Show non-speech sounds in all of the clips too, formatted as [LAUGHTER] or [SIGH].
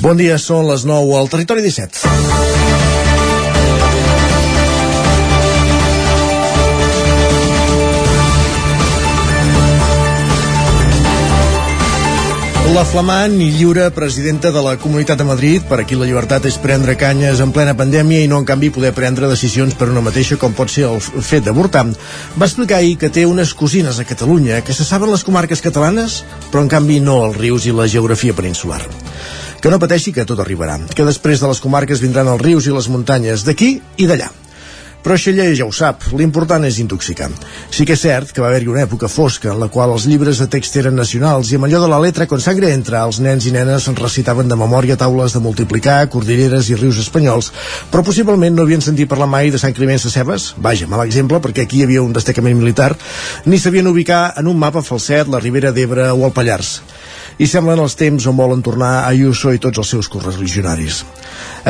Bon dia, són les 9 al Territori 17. La flamant i lliure presidenta de la Comunitat de Madrid, per aquí la llibertat és prendre canyes en plena pandèmia i no en canvi poder prendre decisions per una mateixa com pot ser el fet d'avortar, va explicar ahir que té unes cosines a Catalunya que se saben les comarques catalanes, però en canvi no els rius i la geografia peninsular. Que no pateixi que tot arribarà, que després de les comarques vindran els rius i les muntanyes d'aquí i d'allà. Però Xella ja ho sap, l'important és intoxicar. Sí que és cert que va haver-hi una època fosca en la qual els llibres de text eren nacionals i amb allò de la letra con sangre entra, els nens i nenes recitaven de memòria taules de multiplicar, cordilleres i rius espanyols, però possiblement no havien sentit parlar mai de Sant Climent Cebes, vaja, mal exemple, perquè aquí hi havia un destacament militar, ni sabien ubicar en un mapa falset la Ribera d'Ebre o el Pallars i semblen els temps on volen tornar Ayuso i tots els seus correligionaris.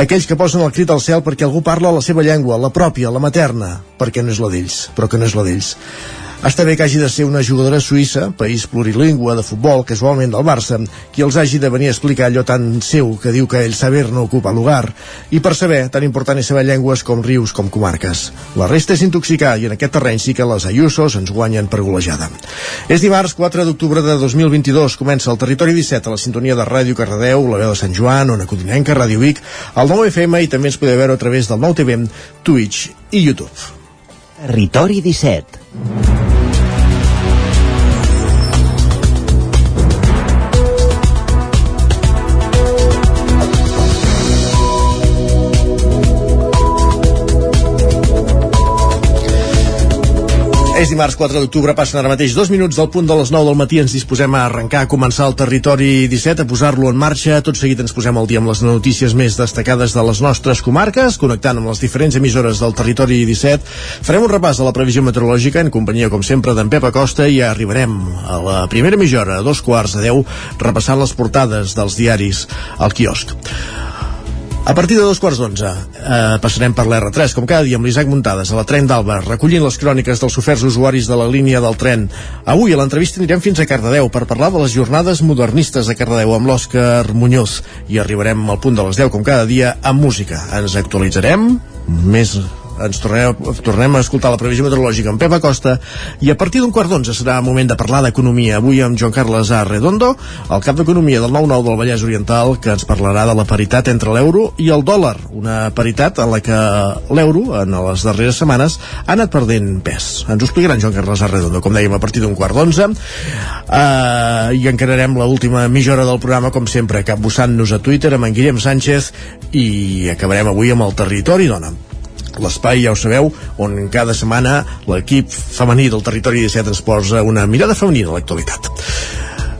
Aquells que posen el crit al cel perquè algú parla la seva llengua, la pròpia, la materna, perquè no és la d'ells, però que no és la d'ells. Està bé que hagi de ser una jugadora suïssa, país plurilingüe de futbol, casualment del Barça, qui els hagi de venir a explicar allò tan seu que diu que el saber no ocupa lugar. I per saber, tan important és saber llengües com rius com comarques. La resta és intoxicar i en aquest terreny sí que les Ayusos ens guanyen per golejada. És dimarts 4 d'octubre de 2022. Comença el Territori 17 a la sintonia de Ràdio Cardedeu, la veu de Sant Joan, Ona Codinenca, Ràdio Vic, el 9 FM i també ens podeu veure a través del 9 TV, Twitch i YouTube. Territori 17 És dimarts 4 d'octubre, passen ara mateix dos minuts del punt de les 9 del matí, ens disposem a arrencar, a començar el territori 17, a posar-lo en marxa, tot seguit ens posem al dia amb les notícies més destacades de les nostres comarques, connectant amb les diferents emissores del territori 17. Farem un repàs de la previsió meteorològica en companyia, com sempre, d'en Pep Acosta i arribarem a la primera mitjora, a dos quarts de deu, repassant les portades dels diaris al quiosc. A partir de dos quarts d'onze eh, passarem per l'R3, com cada dia amb l'Isaac Muntades a la tren d'Alba, recollint les cròniques dels oferts usuaris de la línia del tren. Avui a l'entrevista anirem fins a Cardedeu per parlar de les jornades modernistes de Cardedeu amb l'Òscar Muñoz i arribarem al punt de les 10 com cada dia amb música. Ens actualitzarem més ens tornem, tornem a escoltar la previsió meteorològica amb Pep Acosta i a partir d'un quart d'onze serà moment de parlar d'economia avui amb Joan Carles A. Redondo el cap d'economia del 9-9 del Vallès Oriental que ens parlarà de la paritat entre l'euro i el dòlar, una paritat en la que l'euro en les darreres setmanes ha anat perdent pes ens ho explicarà en Joan Carles A. Redondo, com dèiem a partir d'un quart d'onze uh, i encararem l'última mitja hora del programa com sempre capbussant-nos a Twitter amb en Guillem Sánchez i acabarem avui amb el territori dona l'espai, ja ho sabeu, on cada setmana l'equip femení del territori 17 ens posa una mirada femenina a l'actualitat.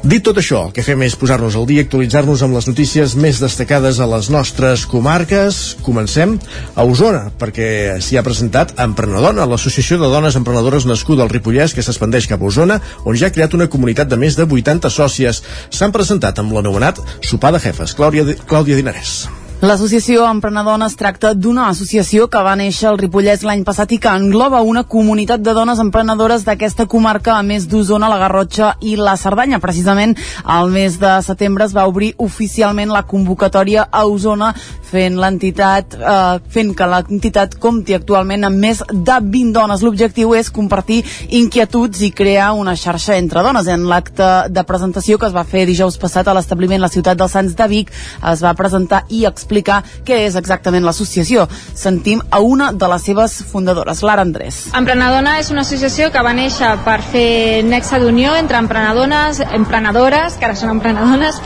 Dit tot això, el que fem és posar-nos al dia actualitzar-nos amb les notícies més destacades a les nostres comarques. Comencem a Osona, perquè s'hi ha presentat Emprenedona, l'associació de dones emprenedores nascuda al Ripollès que s'expandeix cap a Osona, on ja ha creat una comunitat de més de 80 sòcies. S'han presentat amb l'anomenat Sopar de Jefes. Clàudia, Clàudia Dinarès. L'associació Emprenedona es tracta d'una associació que va néixer al Ripollès l'any passat i que engloba una comunitat de dones emprenedores d'aquesta comarca, a més d'Osona, la Garrotxa i la Cerdanya. Precisament al mes de setembre es va obrir oficialment la convocatòria a Osona fent l'entitat, eh, fent que l'entitat compti actualment amb més de 20 dones. L'objectiu és compartir inquietuds i crear una xarxa entre dones. En l'acte de presentació que es va fer dijous passat a l'establiment La Ciutat dels Sants de Vic es va presentar i explicar què és exactament l'associació. Sentim a una de les seves fundadores, Lara Andrés. Emprenedona és una associació que va néixer per fer nexe d'unió entre emprenedones, emprenedores, que ara són emprenedones,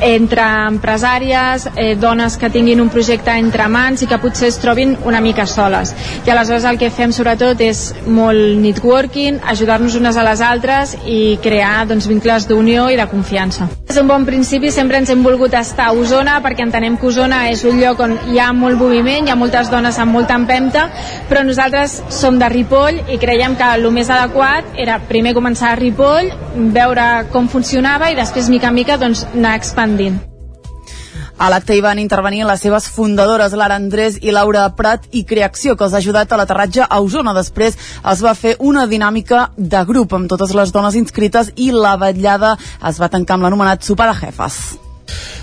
entre empresàries, eh, dones que tinguin un projecte entre mans i que potser es trobin una mica soles. I aleshores el que fem sobretot és molt networking, ajudar-nos unes a les altres i crear doncs, vincles d'unió i de confiança. Des d'un bon principi sempre ens hem volgut estar a Osona perquè entenem que Osona és un lloc on hi ha molt moviment, hi ha moltes dones amb molta empenta, però nosaltres som de Ripoll i creiem que el més adequat era primer començar a Ripoll, veure com funcionava i després mica en mica doncs, anar expandint. A l'acte hi van intervenir les seves fundadores, Lara Andrés i Laura Prat, i Creacció, que els ha ajudat a l'aterratge a Osona. Després es va fer una dinàmica de grup amb totes les dones inscrites i la vetllada es va tancar amb l'anomenat sopar de jefes.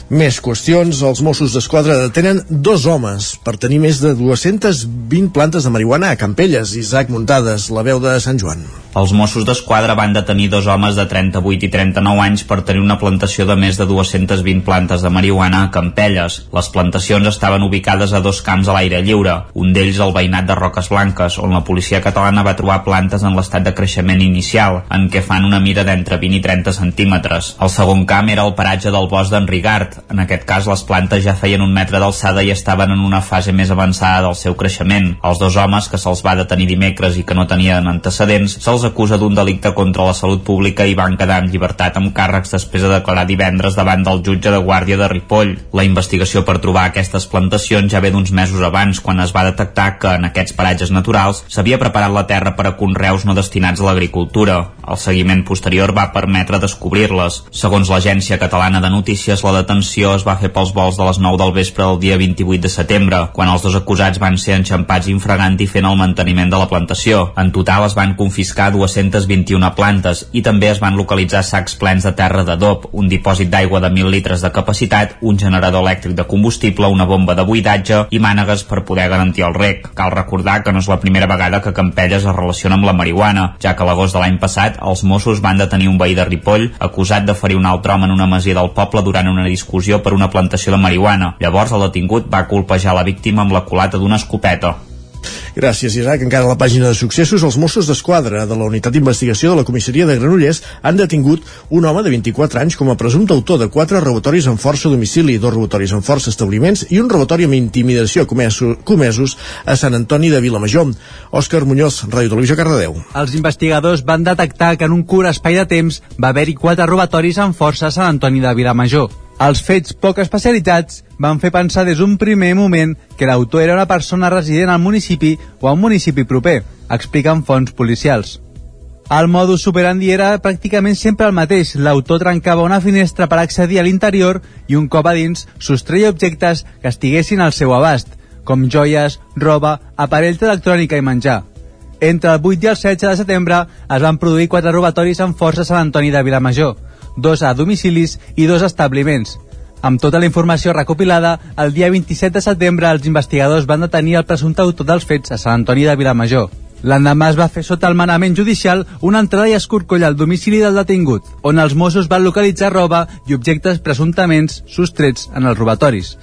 Més qüestions. Els Mossos d'Esquadra detenen dos homes per tenir més de 220 plantes de marihuana a Campelles. Isaac Muntades, la veu de Sant Joan. Els Mossos d'Esquadra van detenir dos homes de 38 i 39 anys per tenir una plantació de més de 220 plantes de marihuana a Campelles. Les plantacions estaven ubicades a dos camps a l'aire lliure, un d'ells al veïnat de Roques Blanques, on la policia catalana va trobar plantes en l'estat de creixement inicial, en què fan una mida d'entre 20 i 30 centímetres. El segon camp era el paratge del bosc d'en En aquest cas, les plantes ja feien un metre d'alçada i estaven en una fase més avançada del seu creixement. Els dos homes, que se'ls va detenir dimecres i que no tenien antecedents, se'ls acusa d'un delicte contra la salut pública i van quedar en llibertat amb càrrecs després de declarar divendres davant del jutge de Guàrdia de Ripoll. La investigació per trobar aquestes plantacions ja ve d'uns mesos abans, quan es va detectar que en aquests paratges naturals s'havia preparat la terra per a conreus no destinats a l'agricultura. El seguiment posterior va permetre descobrir-les. Segons l'Agència Catalana de Notícies, la detenció es va fer pels vols de les 9 del vespre del dia 28 de setembre, quan els dos acusats van ser enxampats infragant i fent el manteniment de la plantació. En total es van confiscar 221 plantes i també es van localitzar sacs plens de terra d'adob, un dipòsit d'aigua de 1.000 litres de capacitat, un generador elèctric de combustible, una bomba de buidatge i mànegues per poder garantir el rec. Cal recordar que no és la primera vegada que Campelles es relaciona amb la marihuana, ja que l'agost de l'any passat els Mossos van detenir un veí de Ripoll acusat de ferir un altre home en una masia del poble durant una discussió per una plantació de marihuana. Llavors el detingut va colpejar la víctima amb la culata d'una escopeta. Gràcies, Isaac. Encara a la pàgina de successos, els Mossos d'Esquadra de la Unitat d'Investigació de la Comissaria de Granollers han detingut un home de 24 anys com a presumpte autor de quatre robatoris amb força a domicili, dos robatoris amb força establiments i un robatori amb intimidació comesos a Sant Antoni de Vilamajor. Òscar Muñoz, Ràdio Televisió Cardedeu. Els investigadors van detectar que en un curt espai de temps va haver-hi quatre robatoris amb força a Sant Antoni de Vilamajor. Els fets poc especialitats van fer pensar des d'un primer moment que l'autor era una persona resident al municipi o a un municipi proper, expliquen fonts policials. El modus superandi era pràcticament sempre el mateix. L'autor trencava una finestra per accedir a l'interior i un cop a dins sostreia objectes que estiguessin al seu abast, com joies, roba, aparells d'electrònica i menjar. Entre el 8 i el 16 de setembre es van produir quatre robatoris amb força a Sant Antoni de Vilamajor, dos a domicilis i dos a establiments. Amb tota la informació recopilada, el dia 27 de setembre els investigadors van detenir el presumpte autor dels fets a Sant Antoni de Vilamajor. L'endemà es va fer sota el manament judicial una entrada i escorcoll al domicili del detingut, on els Mossos van localitzar roba i objectes presumptament sostrets en els robatoris.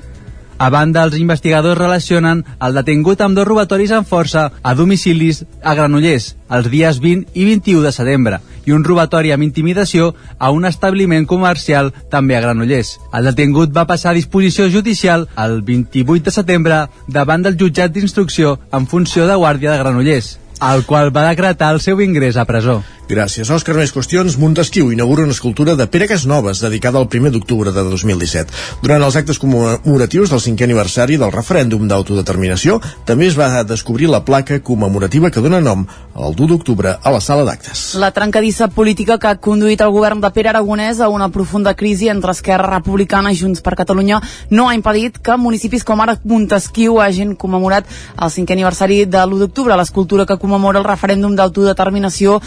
A banda, els investigadors relacionen el detingut amb dos robatoris amb força a domicilis a Granollers els dies 20 i 21 de setembre i un robatori amb intimidació a un establiment comercial també a Granollers. El detingut va passar a disposició judicial el 28 de setembre davant del jutjat d'instrucció en funció de guàrdia de Granollers, el qual va decretar el seu ingrés a presó. Gràcies, Òscar. Més qüestions. Montesquieu inaugura una escultura de Pere Casnoves dedicada al 1 d'octubre de 2017. Durant els actes commemoratius del cinquè aniversari del referèndum d'autodeterminació, també es va descobrir la placa commemorativa que dona nom al 1 d'octubre a la sala d'actes. La trencadissa política que ha conduït el govern de Pere Aragonès a una profunda crisi entre Esquerra Republicana i Junts per Catalunya no ha impedit que municipis com ara Montesquieu hagin commemorat el cinquè aniversari de l'1 d'octubre. L'escultura que commemora el referèndum d'autodeterminació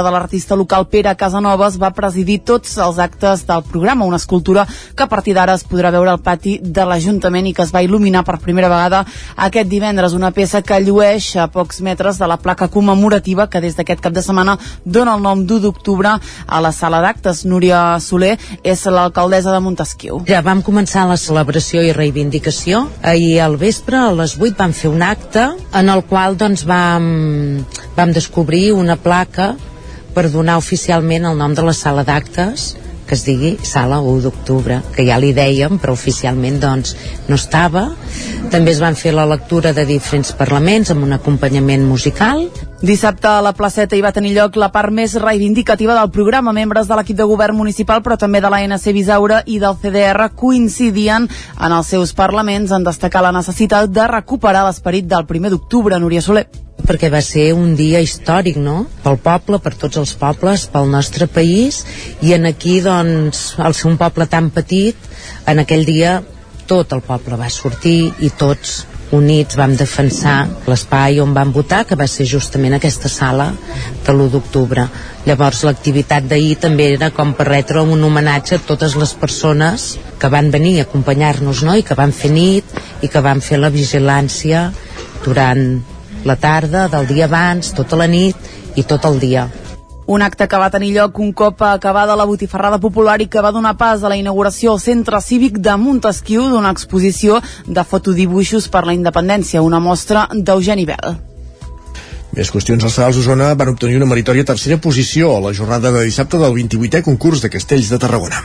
obra de l'artista local Pere Casanovas va presidir tots els actes del programa, una escultura que a partir d'ara es podrà veure al pati de l'Ajuntament i que es va il·luminar per primera vegada aquest divendres, una peça que llueix a pocs metres de la placa commemorativa que des d'aquest cap de setmana dona el nom d'1 d'octubre a la sala d'actes. Núria Soler és l'alcaldessa de Montesquieu. Ja vam començar la celebració i reivindicació. Ahir al vespre, a les 8, vam fer un acte en el qual doncs, vam, vam descobrir una placa per donar oficialment el nom de la sala d'actes que es digui Sala 1 d'octubre, que ja li dèiem, però oficialment doncs no estava. També es van fer la lectura de diferents parlaments amb un acompanyament musical. Dissabte a la placeta hi va tenir lloc la part més reivindicativa del programa. Membres de l'equip de govern municipal, però també de l'ANC Bisaura i del CDR coincidien en els seus parlaments en destacar la necessitat de recuperar l'esperit del primer d'octubre, Núria Soler perquè va ser un dia històric, no? Pel poble, per tots els pobles, pel nostre país, i en aquí, doncs, al ser un poble tan petit, en aquell dia tot el poble va sortir i tots units vam defensar l'espai on vam votar, que va ser justament aquesta sala de l'1 d'octubre. Llavors l'activitat d'ahir també era com per retre un homenatge a totes les persones que van venir a acompanyar-nos no? i que van fer nit i que van fer la vigilància durant la tarda, del dia abans, tota la nit i tot el dia. Un acte que va tenir lloc un cop acabada la botifarrada popular i que va donar pas a la inauguració al Centre Cívic de Montesquieu d'una exposició de fotodibuixos per la independència, una mostra d'Eugeni Bel. Més qüestions. Els Sagals Osona van obtenir una meritòria tercera posició a la jornada de dissabte del 28è concurs de Castells de Tarragona.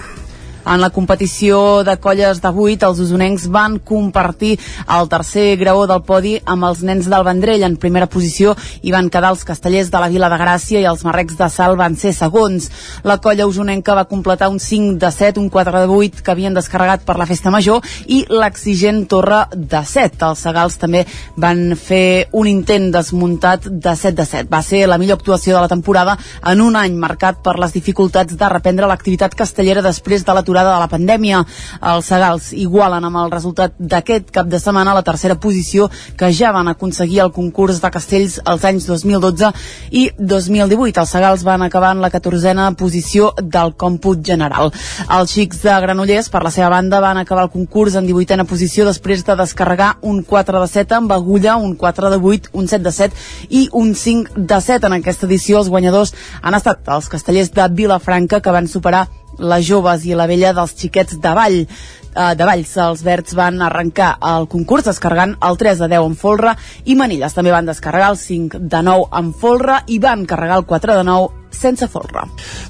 En la competició de colles de 8, els usonencs van compartir el tercer graó del podi amb els nens del Vendrell. En primera posició hi van quedar els castellers de la Vila de Gràcia i els marrecs de Sal van ser segons. La colla usonenca va completar un 5 de 7, un 4 de 8 que havien descarregat per la festa major i l'exigent torre de 7. Els segals també van fer un intent desmuntat de 7 de 7. Va ser la millor actuació de la temporada en un any marcat per les dificultats de reprendre l'activitat castellera després de l'aturada aturada de la pandèmia. Els Segals igualen amb el resultat d'aquest cap de setmana la tercera posició que ja van aconseguir el concurs de castells els anys 2012 i 2018. Els Segals van acabar en la catorzena posició del còmput general. Els xics de Granollers, per la seva banda, van acabar el concurs en 18a posició després de descarregar un 4 de 7 amb agulla, un 4 de 8, un 7 de 7 i un 5 de 7. En aquesta edició els guanyadors han estat els castellers de Vilafranca que van superar les joves i la vella dels xiquets de Vall eh, de Valls. Els verds van arrencar el concurs descarregant el 3 de 10 en folre i Manilles també van descarregar el 5 de 9 en folre i van carregar el 4 de 9 sense folre.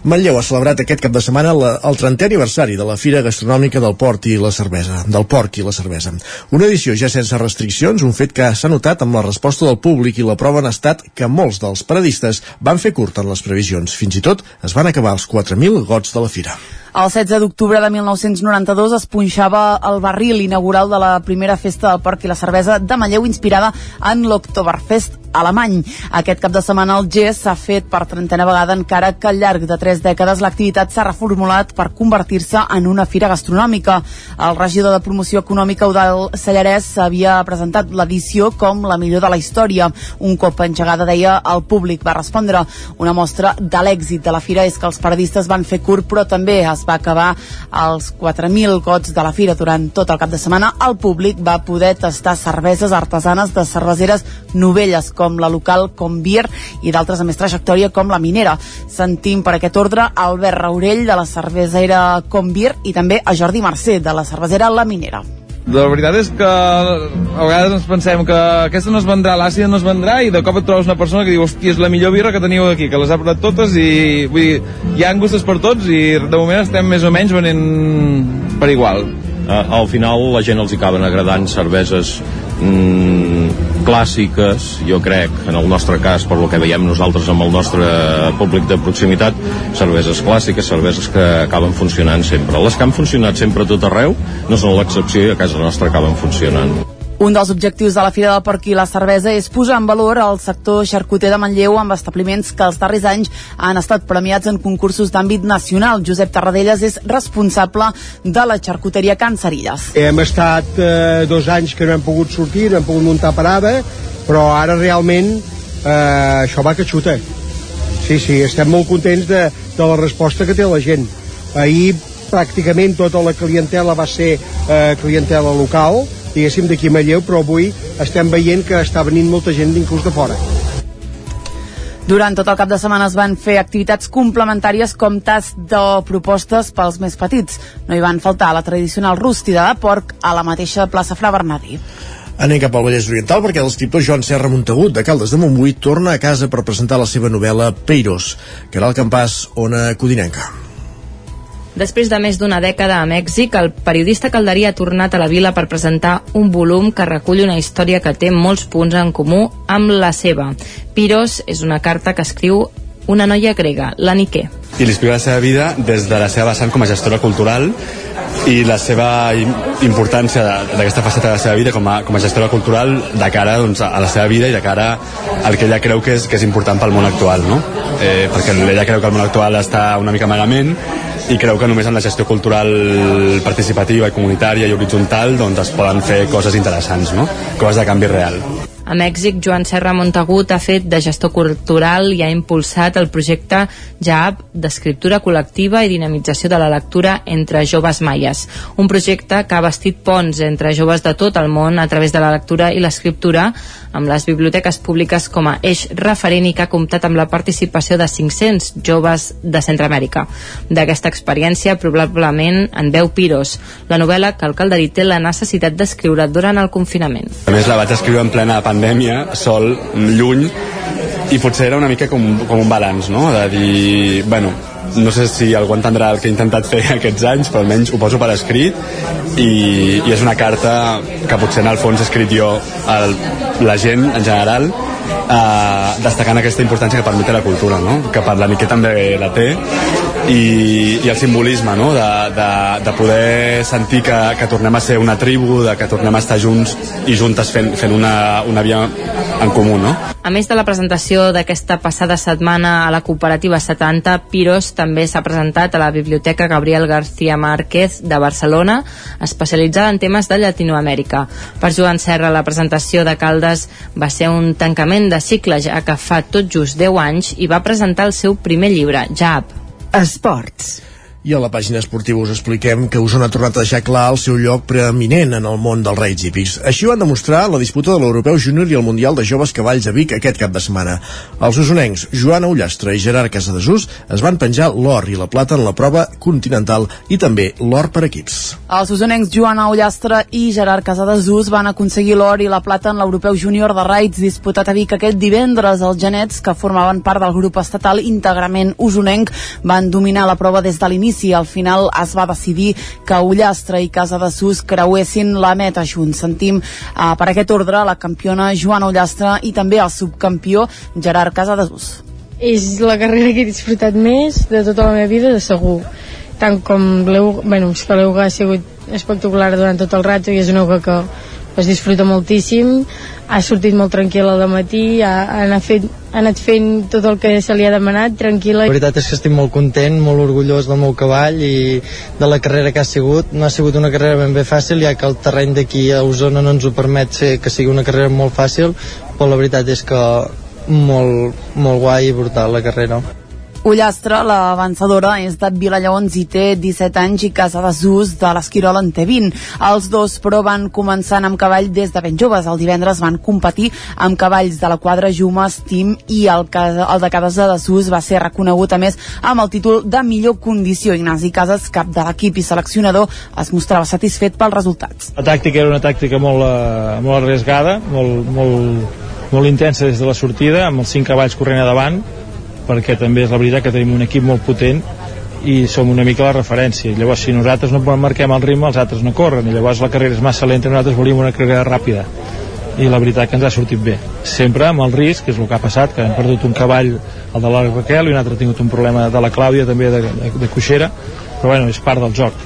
Manlleu ha celebrat aquest cap de setmana la, el 30è aniversari de la Fira Gastronòmica del Port i la Cervesa, del Porc i la Cervesa. Una edició ja sense restriccions, un fet que s'ha notat amb la resposta del públic i la prova han estat que molts dels paradistes van fer curt en les previsions. Fins i tot es van acabar els 4.000 gots de la fira. El 16 d'octubre de 1992 es punxava el barril inaugural de la primera festa del porc i la cervesa de Manlleu inspirada en l'Octoberfest alemany. Aquest cap de setmana el GES s'ha fet per trentena vegada encara que al llarg de tres dècades l'activitat s'ha reformulat per convertir-se en una fira gastronòmica. El regidor de promoció econòmica Eudal Sallarès havia presentat l'edició com la millor de la història. Un cop engegada, deia, el públic va respondre. Una mostra de l'èxit de la fira és que els paradistes van fer curt, però també es va acabar els 4.000 gots de la fira durant tot el cap de setmana. El públic va poder tastar cerveses artesanes de cerveseres novelles com la local Convier i d'altres amb més trajectòria com la Minera. Sentim per aquest ordre Albert Raurell de la cervesera Convier i també a Jordi Mercè de la cervesera La Minera. La veritat és que a vegades ens pensem que aquesta no es vendrà, l'àcida no es vendrà i de cop et trobes una persona que diu hòstia, és la millor birra que teniu aquí, que les ha provat totes i vull dir, hi ha gustos per tots i de moment estem més o menys venent per igual. Uh, al final la gent els hi acaben agradant cerveses mm, clàssiques, jo crec, en el nostre cas, per lo que veiem nosaltres amb el nostre públic de proximitat, cerveses clàssiques, cerveses que acaben funcionant sempre. Les que han funcionat sempre a tot arreu no són l'excepció i a casa nostra acaben funcionant. Un dels objectius de la Fira del Porc i la Cervesa és posar en valor el sector xarcuter de Manlleu amb establiments que els darrers anys han estat premiats en concursos d'àmbit nacional. Josep Tarradellas és responsable de la xarcuteria Can Cerilles. Hem estat eh, dos anys que no hem pogut sortir, no hem pogut muntar parada, però ara realment eh, això va que xuta. Sí, sí, estem molt contents de, de la resposta que té la gent. Ahir pràcticament tota la clientela va ser eh, clientela local, diguéssim, d'aquí a Manlleu, però avui estem veient que està venint molta gent inclús de fora. Durant tot el cap de setmana es van fer activitats complementàries com tas de propostes pels més petits. No hi van faltar la tradicional rústida de porc a la mateixa plaça Fra Bernadí. Anem cap al Vallès Oriental perquè l'escriptor Joan Serra Montagut de Caldes de Montbui torna a casa per presentar la seva novel·la Peiros, que era el campàs Ona Codinenca. Després de més d'una dècada a Mèxic, el periodista calderí ha tornat a la vila per presentar un volum que recull una història que té molts punts en comú amb la seva. Piros és una carta que escriu una noia grega, la Nike. I li explica la seva vida des de la seva vessant com a gestora cultural i la seva importància d'aquesta faceta de la seva vida com a, com a gestora cultural de cara doncs, a la seva vida i de cara al que ella creu que és, que és important pel món actual no? eh, perquè ella creu que el món actual està una mica malament i creu que només amb la gestió cultural participativa i comunitària i horitzontal doncs es poden fer coses interessants, no? coses de canvi real. A Mèxic, Joan Serra Montagut ha fet de gestor cultural i ha impulsat el projecte JAB d'escriptura col·lectiva i dinamització de la lectura entre joves maies. Un projecte que ha vestit ponts entre joves de tot el món a través de la lectura i l'escriptura amb les biblioteques públiques com a eix referent i que ha comptat amb la participació de 500 joves de Centroamèrica. D'aquesta experiència probablement en veu Piros, la novel·la que el Calderí té la necessitat d'escriure durant el confinament. A més la vaig escriure en plena pandèmia, sol, lluny, i potser era una mica com, com un balanç, no? De dir, bueno, no sé si algú entendrà el que he intentat fer [LAUGHS] aquests anys, però almenys ho poso per escrit i, i és una carta que potser en el fons he escrit jo a la gent en general eh, destacant aquesta importància que permet la cultura, no? que per la Miquel també la té i, i el simbolisme no? de, de, de poder sentir que, que tornem a ser una tribu, de que tornem a estar junts i juntes fent, fent una, una via en comú. No? A més de la presentació d'aquesta passada setmana a la cooperativa 70, Piros també s'ha presentat a la Biblioteca Gabriel García Márquez de Barcelona, especialitzada en temes de Llatinoamèrica. Per Joan Serra, la presentació de Caldes va ser un tancament de cicle, ja que fa tot just 10 anys i va presentar el seu primer llibre, Jab. Esports. I a la pàgina esportiva us expliquem que Osona ha tornat a deixar clar el seu lloc preeminent en el món dels raids hípics. Així ho han demostrat la disputa de l'Europeu Júnior i el Mundial de Joves Cavalls a Vic aquest cap de setmana. Els usonencs Joana Ullastre i Gerard Casadesús es van penjar l'or i la plata en la prova continental i també l'or per equips. Els usonencs Joana Ullastre i Gerard Casadesús van aconseguir l'or i la plata en l'Europeu Júnior de Raids disputat a Vic aquest divendres. Els genets, que formaven part del grup estatal íntegrament usonenc, van dominar la prova des de l'inici inici. Al final es va decidir que Ullastre i Casa de Sus creuessin la meta junts. Sentim uh, per aquest ordre la campiona Joana Ullastre i també el subcampió Gerard Casa de Sus. És la carrera que he disfrutat més de tota la meva vida, de segur. Tant com l'EUGA, bueno, que ha sigut espectacular durant tot el rato i és una EUGA que es disfruta moltíssim ha sortit molt tranquil·la de matí ha, ha, fet, ha anat fent tot el que se li ha demanat tranquil·la la veritat és que estic molt content, molt orgullós del meu cavall i de la carrera que ha sigut. No ha sigut una carrera ben bé fàcil ja que el terreny d'aquí a Osona no ens ho permet ser que sigui una carrera molt fàcil però la veritat és que molt, molt guai i brutal la carrera Ullastre, la vencedora, és de Vilallaons i té 17 anys i casa de Sus de l'Esquirol en té 20. Els dos, però, van començar amb cavall des de ben joves. El divendres van competir amb cavalls de la quadra Jumas Team i el, el de Casa de Sus va ser reconegut, a més, amb el títol de millor condició. Ignasi Casas, cap de l'equip i seleccionador, es mostrava satisfet pels resultats. La tàctica era una tàctica molt, uh, molt arriesgada, molt, molt, molt intensa des de la sortida, amb els cinc cavalls corrent a davant, perquè també és la veritat que tenim un equip molt potent i som una mica la referència. I llavors si nosaltres no marquem el ritme els altres no corren. I llavors la carrera és massa lenta nosaltres volíem una carrera ràpida. I la veritat que ens ha sortit bé. Sempre amb el risc, que és el que ha passat que hem perdut un cavall, el de la Raquel i un altre ha tingut un problema de la Clàudia també de, de, de coixera, però bueno, és part del joc.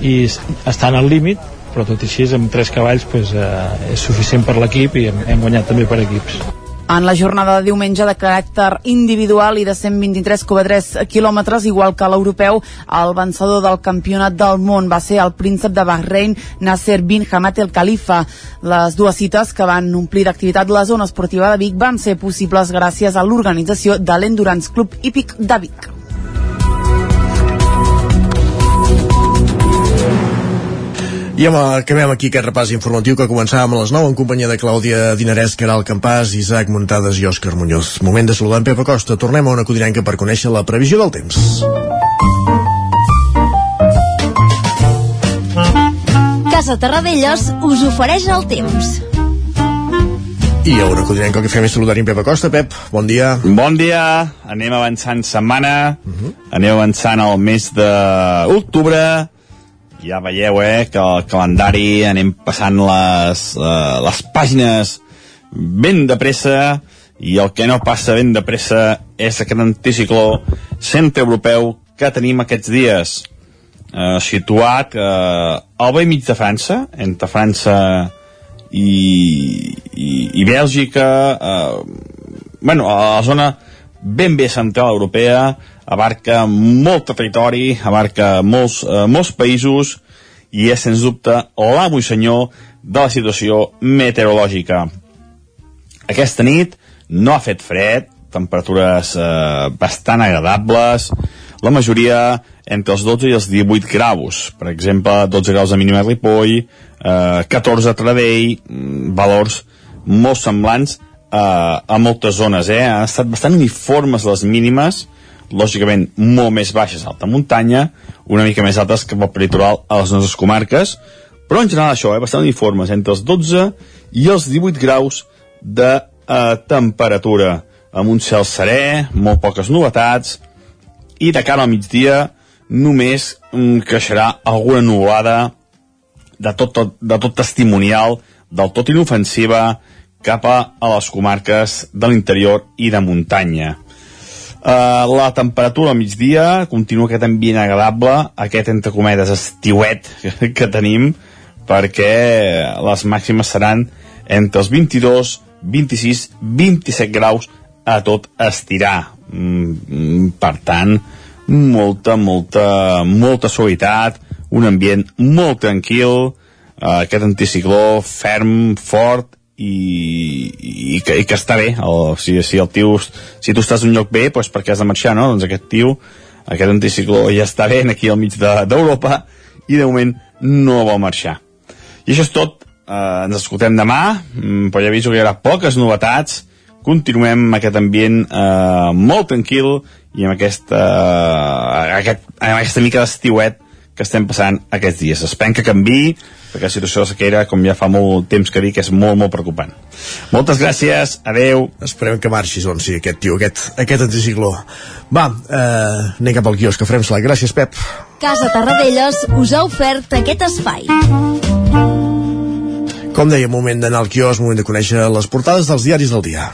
I estan al límit però tot i així amb tres cavalls pues, eh, és suficient per l'equip i hem, hem guanyat també per equips en la jornada de diumenge de caràcter individual i de 123,3 quilòmetres, igual que l'europeu, el vencedor del campionat del món va ser el príncep de Bahrein, Nasser bin Hamad el Khalifa. Les dues cites que van omplir d'activitat la zona esportiva de Vic van ser possibles gràcies a l'organització de l'Endurance Club Hípic de Vic. I amb, acabem aquí aquest repàs informatiu que començàvem a les 9 en companyia de Clàudia Dinarès, Caral Campàs, Isaac Muntades i Òscar Muñoz. Moment de saludar en Pepa Costa. Tornem a una codinenca per conèixer la previsió del temps. Casa Terradellos us ofereix el temps. I a una codinenca el que fem és saludar en Pepa Costa. Pep, bon dia. Bon dia. Anem avançant setmana. Uh -huh. Anem avançant al mes d'octubre ja veieu eh, que el calendari anem passant les, uh, les pàgines ben de pressa i el que no passa ben de pressa és aquest anticicló centre-europeu que tenim aquests dies uh, situat uh, al vell mig de França entre França i, i, i Bèlgica uh, bueno, a la zona ben bé central europea abarca molt territori, abarca molts, eh, molts països i és, sens dubte, l'amo i senyor de la situació meteorològica. Aquesta nit no ha fet fred, temperatures eh, bastant agradables, la majoria entre els 12 i els 18 graus. Per exemple, 12 graus de mínima a Ripoll, eh, 14 a Tradell, mm, valors molt semblants eh, a moltes zones. Eh? Han estat bastant uniformes les mínimes, lògicament molt més baixes a alta muntanya, una mica més altes que pel peritoral a les nostres comarques, però en general això, eh, bastant uniformes, entre els 12 i els 18 graus de eh, temperatura, amb un cel serè, molt poques novetats, i de cara al migdia només mm, creixerà alguna nuvolada de tot, de tot testimonial, del tot inofensiva, cap a les comarques de l'interior i de muntanya. Uh, la temperatura al migdia continua aquest ambient agradable, aquest entre cometes estiuet [LAUGHS] que, tenim, perquè les màximes seran entre els 22, 26, 27 graus a tot estirar. Mm, per tant, molta, molta, molta suavitat, un ambient molt tranquil, uh, aquest anticicló ferm, fort i, i, que, i que està bé. O, si, si el tio si tu estàs un lloc bé, doncs perquè has de marxar no? doncs aquest tio, aquest anticicló ja està bé aquí al mig d'Europa de, i de moment no vol marxar. I això és tot. Eh, ens escoltem demà. Mm, però ja aviso que hi haurà poques novetats. Continuem amb aquest ambient eh, molt tranquil i amb aquesta, eh, aquest, amb aquesta mica d'estiuet que estem passant aquests dies. Esperem que canvi perquè la situació de sequera, com ja fa molt temps que dic, és molt, molt preocupant. Moltes gràcies, adeu. Esperem que marxis, on sí, aquest tio, aquest, aquest anticicló. Va, eh, anem cap al quiosc, que farem la Gràcies, Pep. Casa Tarradellas us ha ofert aquest espai. Com deia, moment d'anar al quiosc, moment de conèixer les portades dels diaris del dia.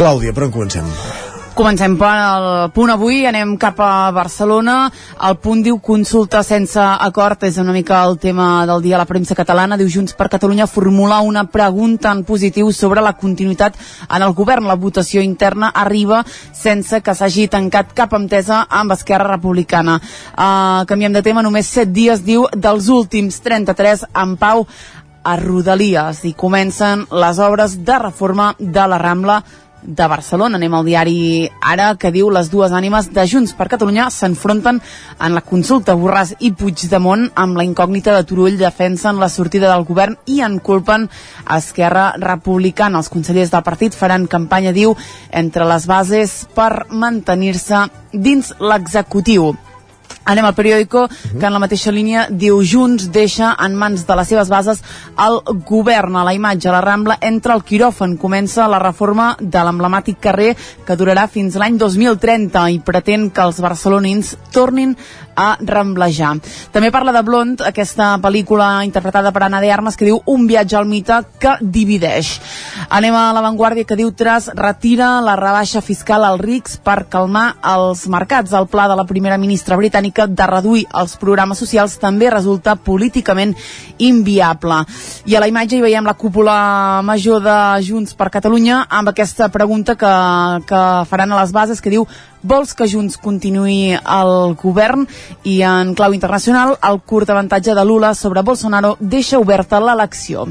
Clàudia, per on comencem? Comencem per el punt avui, anem cap a Barcelona. El punt diu consulta sense acord, és una mica el tema del dia a la premsa catalana. Diu Junts per Catalunya formular una pregunta en positiu sobre la continuïtat en el govern. La votació interna arriba sense que s'hagi tancat cap entesa amb Esquerra Republicana. Uh, canviem de tema, només 7 dies, diu, dels últims 33 en pau a Rodalies i comencen les obres de reforma de la Rambla de Barcelona. Anem al diari Ara, que diu les dues ànimes de Junts per Catalunya s'enfronten en la consulta Borràs i Puigdemont amb la incògnita de Turull defensen la sortida del govern i en culpen Esquerra Republicana. Els consellers del partit faran campanya, diu, entre les bases per mantenir-se dins l'executiu. Anem al periòdico, uh -huh. que en la mateixa línia diu Junts deixa en mans de les seves bases el govern a la imatge. La Rambla entra al quiròfan. Comença la reforma de l'emblemàtic carrer que durarà fins l'any 2030 i pretén que els barcelonins tornin a ramblejar. També parla de Blond, aquesta pel·lícula interpretada per Anna de Armas que diu Un viatge al mite que divideix. Anem a l'avantguàrdia que diu Tras retira la rebaixa fiscal als rics per calmar els mercats. El pla de la primera ministra britànica de reduir els programes socials també resulta políticament inviable. I a la imatge hi veiem la cúpula major de Junts per Catalunya amb aquesta pregunta que, que faran a les bases que diu vols que Junts continuï al govern i en clau internacional el curt avantatge de Lula sobre Bolsonaro deixa oberta l'elecció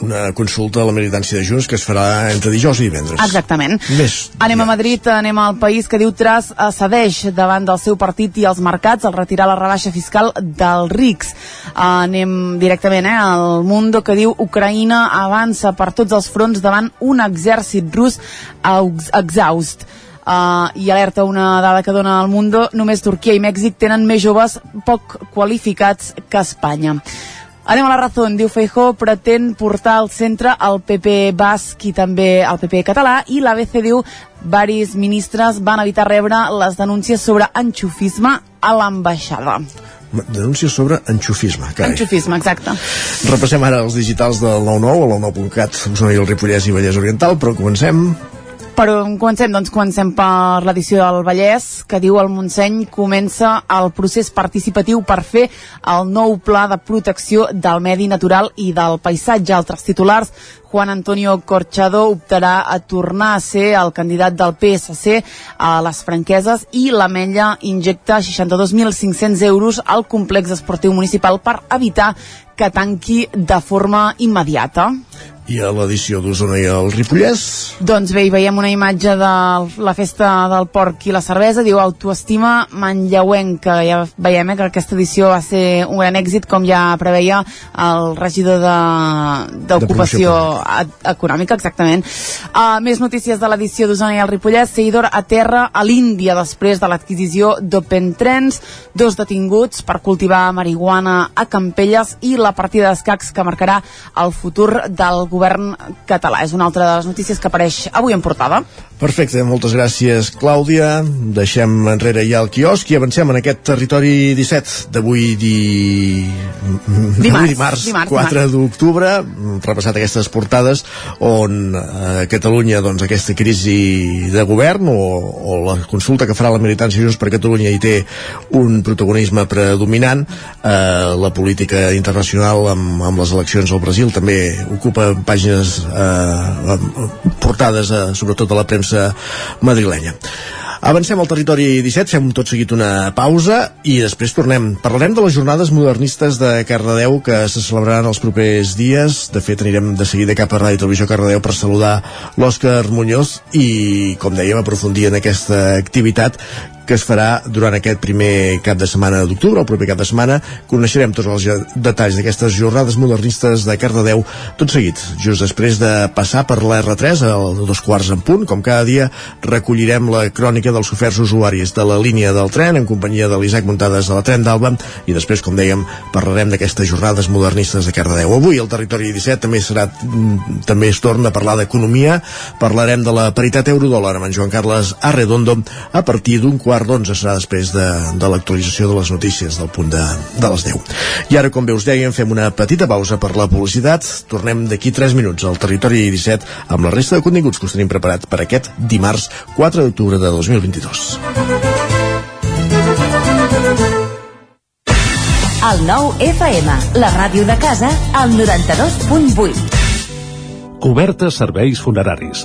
una consulta a la militància de Junts que es farà entre dijous i divendres. Exactament. Més. Anem a Madrid, anem al país que diu Tras cedeix davant del seu partit i els mercats al retirar la rebaixa fiscal dels rics. Anem directament eh, al Mundo que diu Ucraïna avança per tots els fronts davant un exèrcit rus exhaust. Uh, i alerta una dada que dona al Mundo, només Turquia i Mèxic tenen més joves poc qualificats que Espanya. Anem a la raó, diu Feijó, pretén portar al centre el PP basc i també el PP català i l'ABC diu varis ministres van evitar rebre les denúncies sobre enxufisme a l'ambaixada denúncies sobre enxufisme. Carai. Enxufisme, exacte. Repassem ara els digitals del 99 a la 9.cat, Osona i el Ripollès i Vallès Oriental, però comencem Però comencem, doncs comencem per l'edició del Vallès, que diu el Montseny comença el procés participatiu per fer el nou pla de protecció del medi natural i del paisatge. Altres titulars, Juan Antonio Corchado optarà a tornar a ser el candidat del PSC a les franqueses i l'Ametlla injecta 62.500 euros al complex esportiu municipal per evitar que tanqui de forma immediata i a l'edició d'Osona i el Ripollès. Doncs bé, hi veiem una imatge de la festa del porc i la cervesa diu autoestima manlleuenca. Ja veiem eh, que aquesta edició va ser un gran èxit com ja preveia el regidor d'ocupació econòmica. Exactament. Uh, més notícies de l'edició d'Osona i el Ripollès. Seguidor a terra a l'Índia després de l'adquisició d'Open Trends dos detinguts per cultivar marihuana a Campelles i la partida d'escacs que marcarà el futur del govern català. És una altra de les notícies que apareix avui en portada. Perfecte, moltes gràcies, Clàudia. Deixem enrere ja el quiosc i avancem en aquest territori 17 d'avui di... dimarts, dimarts, dimarts 4 d'octubre. Repassat aquestes portades on a eh, Catalunya doncs, aquesta crisi de govern o, o la consulta que farà la militància Junts per Catalunya hi té un protagonisme predominant. Eh, la política internacional amb, amb les eleccions al Brasil també ocupa pàgines eh, portades eh, sobretot a la premsa madrilenya. Avancem al territori 17, fem tot seguit una pausa i després tornem. Parlarem de les jornades modernistes de Cardedeu que se celebraran els propers dies. De fet, anirem de seguida cap a Ràdio Televisió Cardedeu per saludar l'Òscar Muñoz i, com dèiem, aprofundir en aquesta activitat que es farà durant aquest primer cap de setmana d'octubre, el proper cap de setmana. Coneixerem tots els detalls d'aquestes jornades modernistes de Cardedeu tot seguit, just després de passar per la R3 a dos quarts en punt. Com cada dia, recollirem la crònica dels oferts usuaris de la línia del tren en companyia de l'Isaac Muntades de la Tren d'Alba i després, com dèiem, parlarem d'aquestes jornades modernistes de Cardedeu. Avui el territori 17 també serà també es torna a parlar d'economia. Parlarem de la paritat euro-dòlar amb en Joan Carles Arredondo a partir d'un quart quart d'onze serà després de, de l'actualització de les notícies del punt de, de les 10. I ara, com bé us dèiem, fem una petita pausa per la publicitat. Tornem d'aquí 3 minuts al territori 17 amb la resta de continguts que us tenim preparats per aquest dimarts 4 d'octubre de 2022. El nou FM, la ràdio de casa, al 92.8. Cobertes serveis funeraris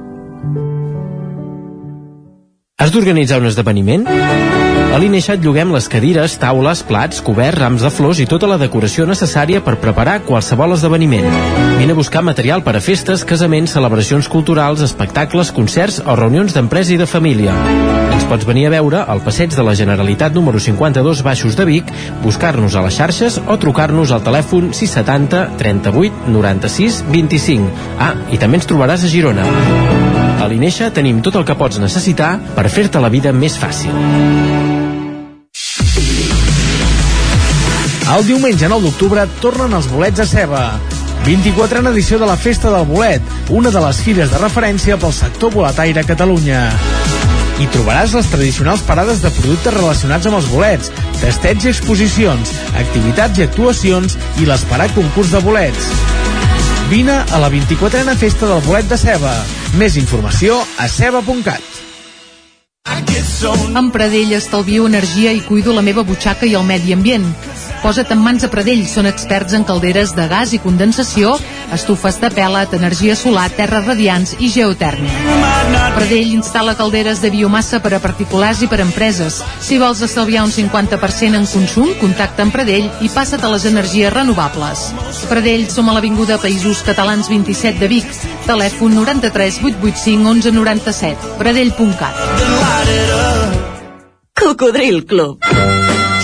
Has d'organitzar un esdeveniment? A l'Ineixat lloguem les cadires, taules, plats, coberts, rams de flors i tota la decoració necessària per preparar qualsevol esdeveniment. Vine a buscar material per a festes, casaments, celebracions culturals, espectacles, concerts o reunions d'empresa i de família. Ens pots venir a veure al passeig de la Generalitat número 52 Baixos de Vic, buscar-nos a les xarxes o trucar-nos al telèfon 670 38 96 25. Ah, i també ens trobaràs a Girona. A l'Ineixa tenim tot el que pots necessitar per fer-te la vida més fàcil. El diumenge 9 d'octubre tornen els bolets a ceba. 24a edició de la Festa del Bolet, una de les fires de referència pel sector boletaire a Catalunya. Hi trobaràs les tradicionals parades de productes relacionats amb els bolets, testets i exposicions, activitats i actuacions i l'esperat concurs de bolets. Vine a la 24a Festa del Bolet de Ceba. Més informació a ceba.cat. Amb Pradell estalvio energia i cuido la meva butxaca i el medi ambient. Posa't en mans a Pradell, són experts en calderes de gas i condensació, estufes de pèl·let, energia solar, terres radiants i geotèrmia. Pradell instal·la calderes de biomassa per a particulars i per a empreses. Si vols estalviar un 50% en consum, contacta amb Pradell i passa't a les energies renovables. Pradell, som a l'Avinguda Països Catalans 27 de Vic. Telèfon 93 885 1197. Pradell.cat Cocodril Club.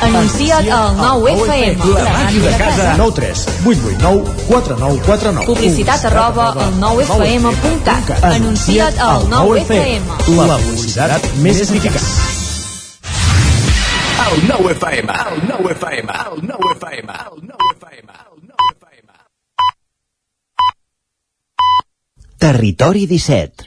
Anuncia't al 9FM. La màquina de casa. 9 3 8 8 9 4 9 4 9. Publicitat arroba al 9FM.cat. Anuncia't al 9FM. La publicitat més eficaç. El 9FM, el 9FM, el 9FM, el 9FM. Territori 17.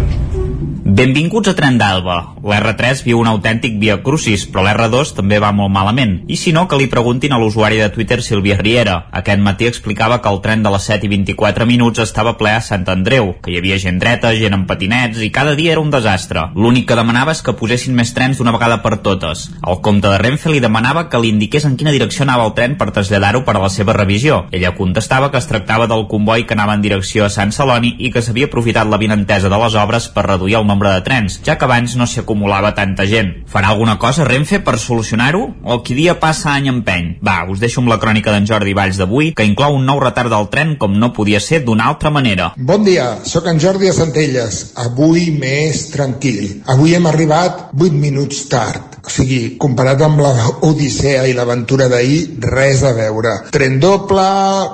Benvinguts a Tren d'Alba. L'R3 viu un autèntic via crucis, però l'R2 també va molt malament. I si no, que li preguntin a l'usuari de Twitter Sílvia Riera. Aquest matí explicava que el tren de les 7 i 24 minuts estava ple a Sant Andreu, que hi havia gent dreta, gent amb patinets, i cada dia era un desastre. L'únic que demanava és que posessin més trens d'una vegada per totes. El comte de Renfe li demanava que li indiqués en quina direcció anava el tren per traslladar-ho per a la seva revisió. Ella contestava que es tractava del comboi que anava en direcció a Sant Celoni i que s'havia aprofitat la vinentesa de les obres per reduir el nombre de trens, ja que abans no s'hi acumulava tanta gent. Farà alguna cosa Renfe per solucionar-ho? O qui dia passa any empeny? Va, us deixo amb la crònica d'en Jordi Valls d'avui, que inclou un nou retard del tren com no podia ser d'una altra manera. Bon dia, sóc en Jordi a Centelles. Avui més tranquil. Avui hem arribat 8 minuts tard. O sigui, comparat amb la Odissea i l'aventura d'ahir, res a veure. Tren doble,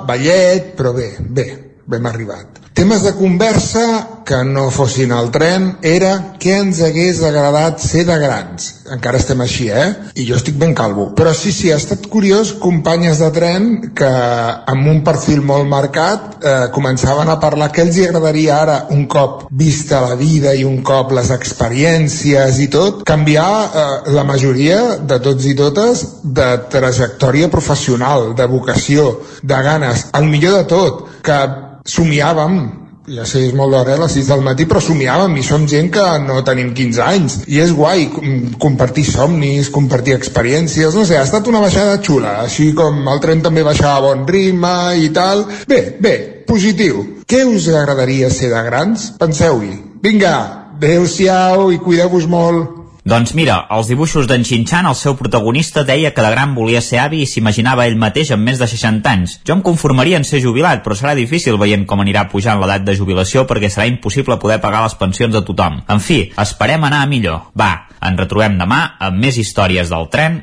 ballet, però bé, bé, hem arribat. Temes de conversa que no fossin al tren era què ens hagués agradat ser de grans. Encara estem així, eh? I jo estic ben calvo. Però sí, sí, ha estat curiós companyes de tren que amb un perfil molt marcat eh, començaven a parlar què els hi agradaria ara, un cop vista la vida i un cop les experiències i tot, canviar eh, la majoria de tots i totes de trajectòria professional, de vocació, de ganes. El millor de tot, que somiàvem ja sé, és molt d'hora, a les 6 del matí, però somiàvem i som gent que no tenim 15 anys. I és guai com- compartir somnis, compartir experiències, no sé, ha estat una baixada xula, així com el tren també baixava a bon ritme i tal. Bé, bé, positiu. Què us agradaria ser de grans? Penseu-hi. Vinga, adeu-siau i cuideu-vos molt. Doncs mira, als dibuixos d'en Xinxan el seu protagonista deia que de gran volia ser avi i s'imaginava ell mateix amb més de 60 anys. Jo em conformaria en ser jubilat, però serà difícil veient com anirà pujant l'edat de jubilació perquè serà impossible poder pagar les pensions a tothom. En fi, esperem anar a millor. Va, ens retrobem demà amb més històries del tren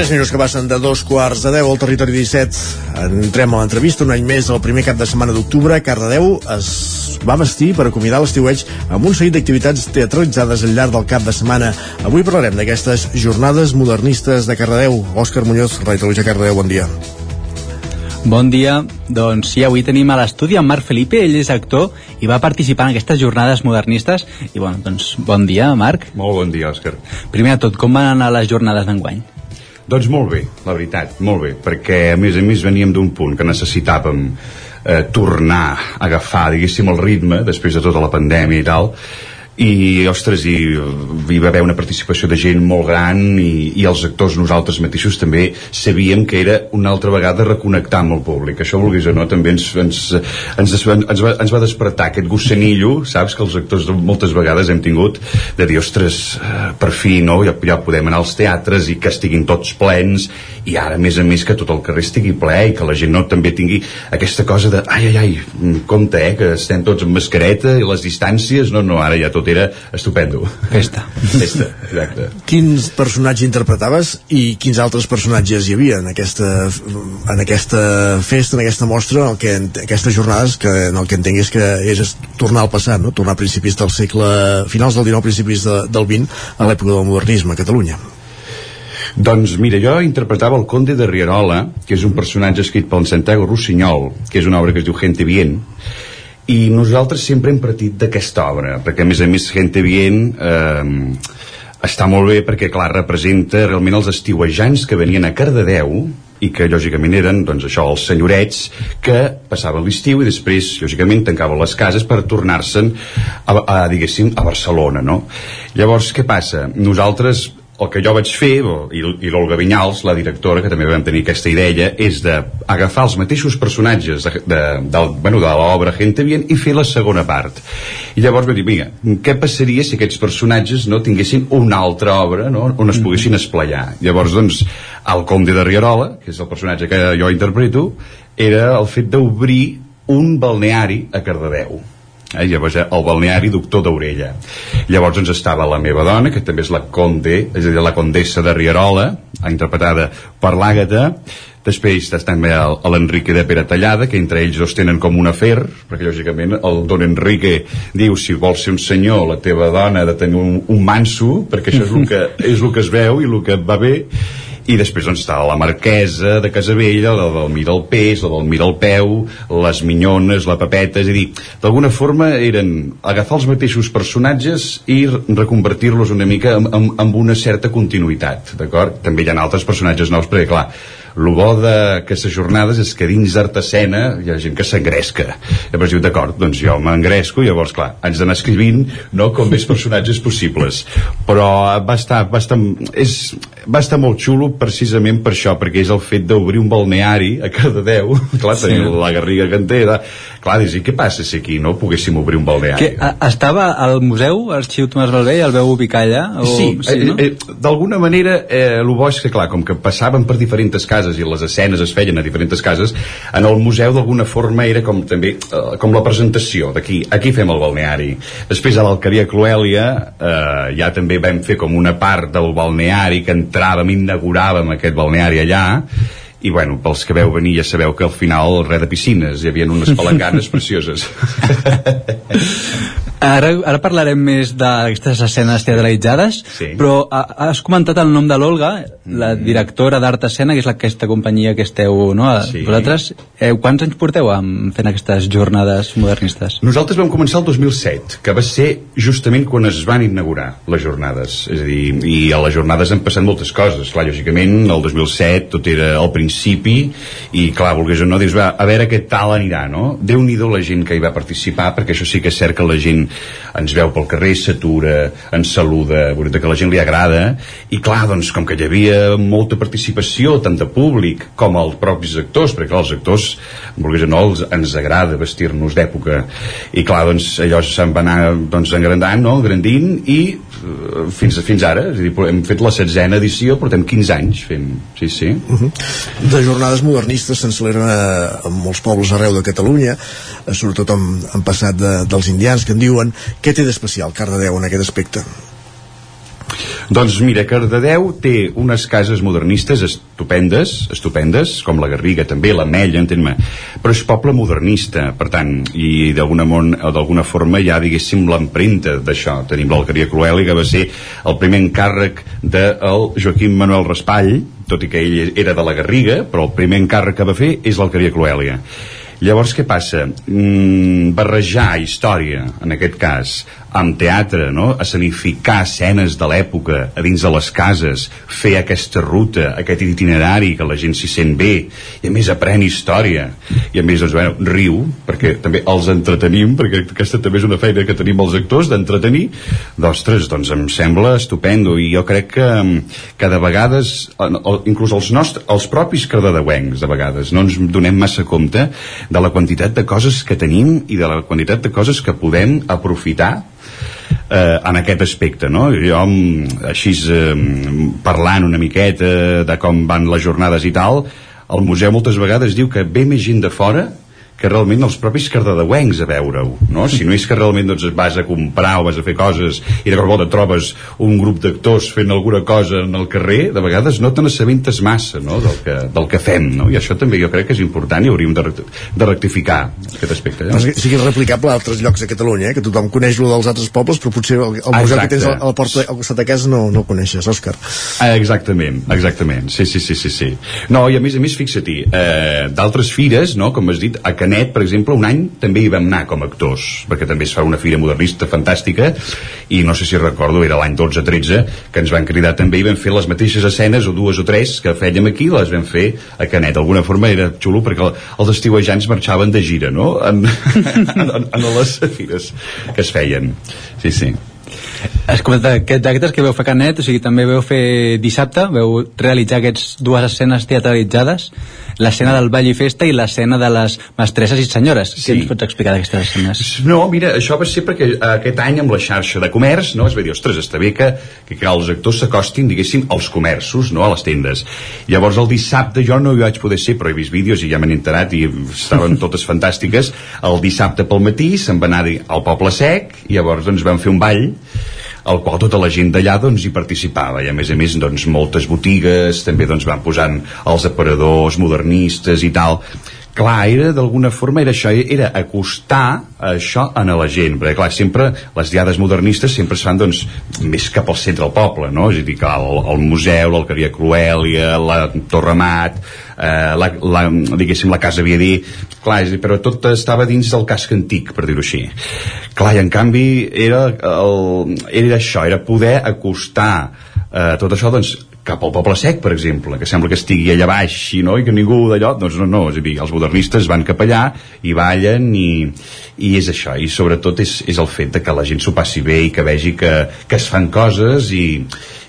Tres minuts que passen de dos quarts de deu al territori 17. Entrem a l'entrevista un any més el primer cap de setmana d'octubre. Cardedeu es va vestir per acomiadar l'estiueig amb un seguit d'activitats teatralitzades al llarg del cap de setmana. Avui parlarem d'aquestes jornades modernistes de Cardedeu. Òscar Muñoz, Ràdio Televisió Cardedeu, bon dia. Bon dia. Doncs sí, avui tenim a l'estudi en Marc Felipe, ell és actor i va participar en aquestes jornades modernistes. I bueno, doncs bon dia, Marc. Molt bon dia, Òscar. Primer de tot, com van anar les jornades d'enguany? Doncs molt bé, la veritat, molt bé, perquè a més a més veníem d'un punt que necessitàvem eh, tornar a agafar, diguéssim, el ritme després de tota la pandèmia i tal, i ostres, i, hi va haver una participació de gent molt gran i, i els actors nosaltres mateixos també sabíem que era una altra vegada reconnectar amb el públic això vulguis o no també ens, ens, ens, ens, va, ens va despertar aquest gossanillo saps que els actors moltes vegades hem tingut de dir, ostres, eh, per fi no? ja, ja podem anar als teatres i que estiguin tots plens i ara a més a més que tot el carrer estigui ple i que la gent no també tingui aquesta cosa de ai ai ai, compte eh, que estem tots amb mascareta i les distàncies no, no, ara ja tot era estupendo festa, festa exacte Quins personatges interpretaves i quins altres personatges hi havia en aquesta, en aquesta festa, en aquesta mostra, en el que, en aquestes jornades que en el que entenc és que és tornar al passat, no? tornar a principis del segle, finals del 19, principis de, del 20, a l'època del modernisme a Catalunya. Doncs mira, jo interpretava el conde de Rierola, que és un personatge escrit pel Santiago Rossinyol, que és una obra que es diu Gente Bien, i nosaltres sempre hem partit d'aquesta obra, perquè a més a més Gente Bien eh, està molt bé perquè, clar, representa realment els estiuejants que venien a Cardedeu i que lògicament eren doncs això, els senyorets que passaven l'estiu i després lògicament tancaven les cases per tornar-se'n a, a, a Barcelona no? llavors què passa? nosaltres el que jo vaig fer, i, i l'Olga Vinyals, la directora, que també vam tenir aquesta idea, és d'agafar els mateixos personatges de, de, de, bueno, de l'obra Gente Bien i fer la segona part. I llavors vam dir, mira, què passaria si aquests personatges no tinguessin una altra obra no? on es poguessin esplayar? Llavors, doncs, el Comte de Rierola, que és el personatge que jo interpreto, era el fet d'obrir un balneari a Cardedeu eh, llavors el balneari doctor d'Orella. Llavors doncs estava la meva dona que també és la conde, és a dir, la condessa de Rierola interpretada per l'Àgata. Després també l'Enrique de Peratallada que entre ells dos tenen com un afer perquè lògicament el don Enrique diu si vols ser un senyor la teva dona ha de tenir un, un manso perquè això és el que, és el que es veu i el que va bé i després doncs, està la marquesa de Casabella, la del Mir al peix, la del Mir al peu, les minyones, la papeta, és a dir, d'alguna forma eren agafar els mateixos personatges i reconvertir-los una mica amb, amb, amb una certa continuïtat, d'acord? També hi ha altres personatges nous, perquè clar, el bo d'aquestes jornades és que dins d'Artesena hi ha gent que s'engresca llavors diu, d'acord, doncs jo m'engresco llavors, clar, haig d'anar escrivint no, com més personatges possibles però va estar, va estar, és, va estar molt xulo precisament per això perquè és el fet d'obrir un balneari a Cardedeu [LAUGHS] clar, sí. tenir la Garriga de... clar, dius, i què passa si aquí no poguéssim obrir un balneari? Que, a, estava al museu, Arxiu Tomàs Balvell, el veu ubicar allà? O... Sí, sí no? eh, eh, d'alguna manera eh, el bo és que, clar, com que passaven per diferents cases i les escenes es feien a diferents cases, en el museu d'alguna forma era com també eh, com la presentació. D'aquí, aquí fem el balneari. Després a l'Alqueria Cloèlia eh, ja també vam fer com una part del balneari que entràvem, inauguràvem aquest balneari allà. I bueno, pels que veu venir ja sabeu que al final res de piscines, hi havia unes [LAUGHS] palanganes precioses [LAUGHS] Ara, ara parlarem més d'aquestes escenes teatralitzades, sí. però has comentat el nom de l'Olga, la Mm. directora d'Art Escena, que és aquesta companyia que esteu, no? Sí. Vosaltres, eh, quants anys porteu amb, fent aquestes jornades modernistes? Nosaltres vam començar el 2007, que va ser justament quan es van inaugurar les jornades. És a dir, i a les jornades han passat moltes coses. Clar, lògicament, el 2007 tot era al principi, i clar, volgués o no, dius, va, a veure què tal anirà, no? Déu-n'hi-do la gent que hi va participar, perquè això sí que és cert que la gent ens veu pel carrer, s'atura, ens saluda, veurem que la gent li agrada, i clar, doncs, com que hi havia molta participació, tant de públic com els propis actors, perquè clar, els actors, volgués o no, els, ens agrada vestir-nos d'època, i clar, doncs, allò se'n va anar doncs, engrandant, no?, engrandint, i eh, fins, fins ara, és a dir, hem fet la setzena edició, portem 15 anys fent, sí, sí. Uh -huh. De jornades modernistes se'n celebren a, a molts pobles arreu de Catalunya, eh, sobretot en, en passat de, dels indians que en diuen. Què té d'especial Cardedeu en aquest aspecte? Doncs mira, Cardedeu té unes cases modernistes estupendes, estupendes, com la Garriga també, la Mella, entén-me, però és poble modernista, per tant, i d'alguna forma ja, diguéssim, l'empremta d'això. Tenim l'Alqueria Crueli, que va ser el primer encàrrec del Joaquim Manuel Raspall, tot i que ell era de la Garriga, però el primer encàrrec que va fer és l'Alqueria Cruèlia. Llavors, què passa? Mm, barrejar història, en aquest cas, amb teatre, no? escenificar escenes de l'època a dins de les cases, fer aquesta ruta, aquest itinerari que la gent s'hi sent bé, i a més aprèn història, i a més, doncs, bueno, riu, perquè també els entretenim, perquè aquesta també és una feina que tenim els actors, d'entretenir, d'ostres, doncs em sembla estupendo, i jo crec que, que de vegades, inclús els, nostres, els propis cardedeuencs, de vegades, no ens donem massa compte de la quantitat de coses que tenim i de la quantitat de coses que podem aprofitar eh, en aquest aspecte no? jo així eh, parlant una miqueta de com van les jornades i tal el museu moltes vegades diu que ve més gent de fora que realment els propis cardedeuencs a veure-ho, no? Si no és que realment doncs, vas a comprar o vas a fer coses i de cop volta trobes un grup d'actors fent alguna cosa en el carrer, de vegades no te n'assabentes massa no? del, que, del que fem, no? I això també jo crec que és important i hauríem de, de rectificar aquest aspecte. Eh? Sí que és replicable a altres llocs de Catalunya, eh? que tothom coneix lo dels altres pobles, però potser el, el museu que tens a la porta al costat de casa no, no el coneixes, Òscar. Ah, exactament, exactament. Sí, sí, sí, sí, sí. No, i a més a més, fixa-t'hi, eh, d'altres fires, no?, com has dit, a Can Canet, per exemple, un any també hi vam anar com a actors, perquè també es fa una fira modernista fantàstica, i no sé si recordo, era l'any 12-13, que ens van cridar també i vam fer les mateixes escenes, o dues o tres, que fèiem aquí, les vam fer a Canet. D'alguna forma era xulo perquè els estiuejants marxaven de gira, no?, en, [LAUGHS] en, en, les fires que es feien. Sí, sí. Has comentat aquests actes que veu fer Canet, o sigui, també veu fer dissabte, veu realitzar aquestes dues escenes teatralitzades, l'escena del ball i festa i l'escena de les mestresses i senyores. Sí. Què ens pots explicar d'aquestes escenes? No, mira, això va ser perquè aquest any amb la xarxa de comerç, no, es va dir, ostres, està bé que, que, que els actors s'acostin, diguéssim, als comerços, no, a les tendes. Llavors el dissabte jo no hi vaig poder ser, però he vist vídeos i ja m'han enterat i estaven [LAUGHS] totes fantàstiques. El dissabte pel matí se'n va anar al Poble Sec i llavors doncs vam fer un ball al qual tota la gent d'allà doncs, hi participava. I a més a més doncs, moltes botigues també doncs, van posant els aparadors modernistes i tal clar, era d'alguna forma era això, era acostar això a la gent, perquè clar, sempre les diades modernistes sempre es fan doncs més cap al centre del poble, no? És a dir, que el, el museu, l'alqueria Cruèlia, la Torre Mat, eh, la, la, diguéssim, la Casa Viadí, clar, dir, però tot estava dins del casc antic, per dir-ho així. Clar, i en canvi era, el, era això, era poder acostar eh, tot això doncs, cap al Poble Sec, per exemple, que sembla que estigui allà baix i, no, i que ningú d'allò, doncs no, no, és a dir, els modernistes van cap allà i ballen i, i és això, i sobretot és, és el fet de que la gent s'ho passi bé i que vegi que, que es fan coses i,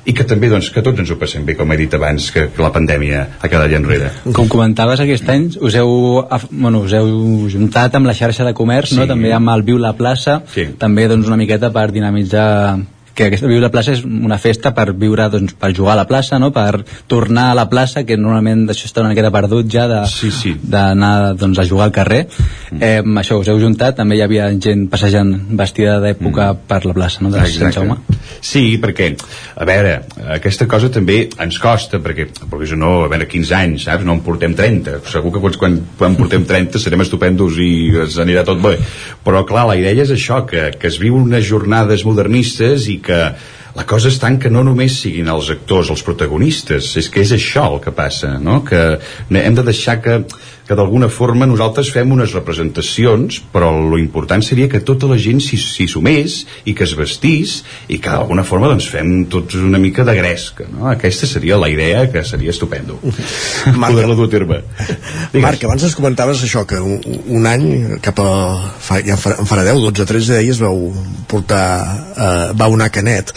i que també doncs, que tots ens ho passem bé, com he dit abans, que, que la pandèmia ha quedat allà enrere. Com comentaves aquest any, us heu, bueno, us heu juntat amb la xarxa de comerç, sí. no? també amb el Viu la plaça, sí. també doncs, una miqueta per dinamitzar que aquesta Viure a la plaça és una festa per viure, doncs, per jugar a la plaça, no? per tornar a la plaça, que normalment això està una miqueta perdut ja de, sí, sí. d'anar doncs, a jugar al carrer. Mm. Eh, això us heu juntat, també hi havia gent passejant vestida d'època mm. per la plaça, no? de Sant Jaume. Sí, perquè, a veure, aquesta cosa també ens costa, perquè, perquè no, a veure, 15 anys, saps? No en portem 30. Segur que quan, quan portem 30 serem estupendos i es anirà tot bé. Però, clar, la idea és això, que, que es viu unes jornades modernistes i que la cosa és tant que no només siguin els actors els protagonistes, és que és això el que passa, no? que hem de deixar que, que d'alguna forma nosaltres fem unes representacions, però lo important seria que tota la gent s'hi sumés i que es vestís i que d'alguna forma doncs, fem tots una mica de gresca. No? Aquesta seria la idea que seria estupendo [LAUGHS] poder-la dur a terme. Digues. Marc, abans ens comentaves això, que un, un any, cap a, fa, ja en farà 10, 12, 13 dies vau portar, eh, vau anar a Canet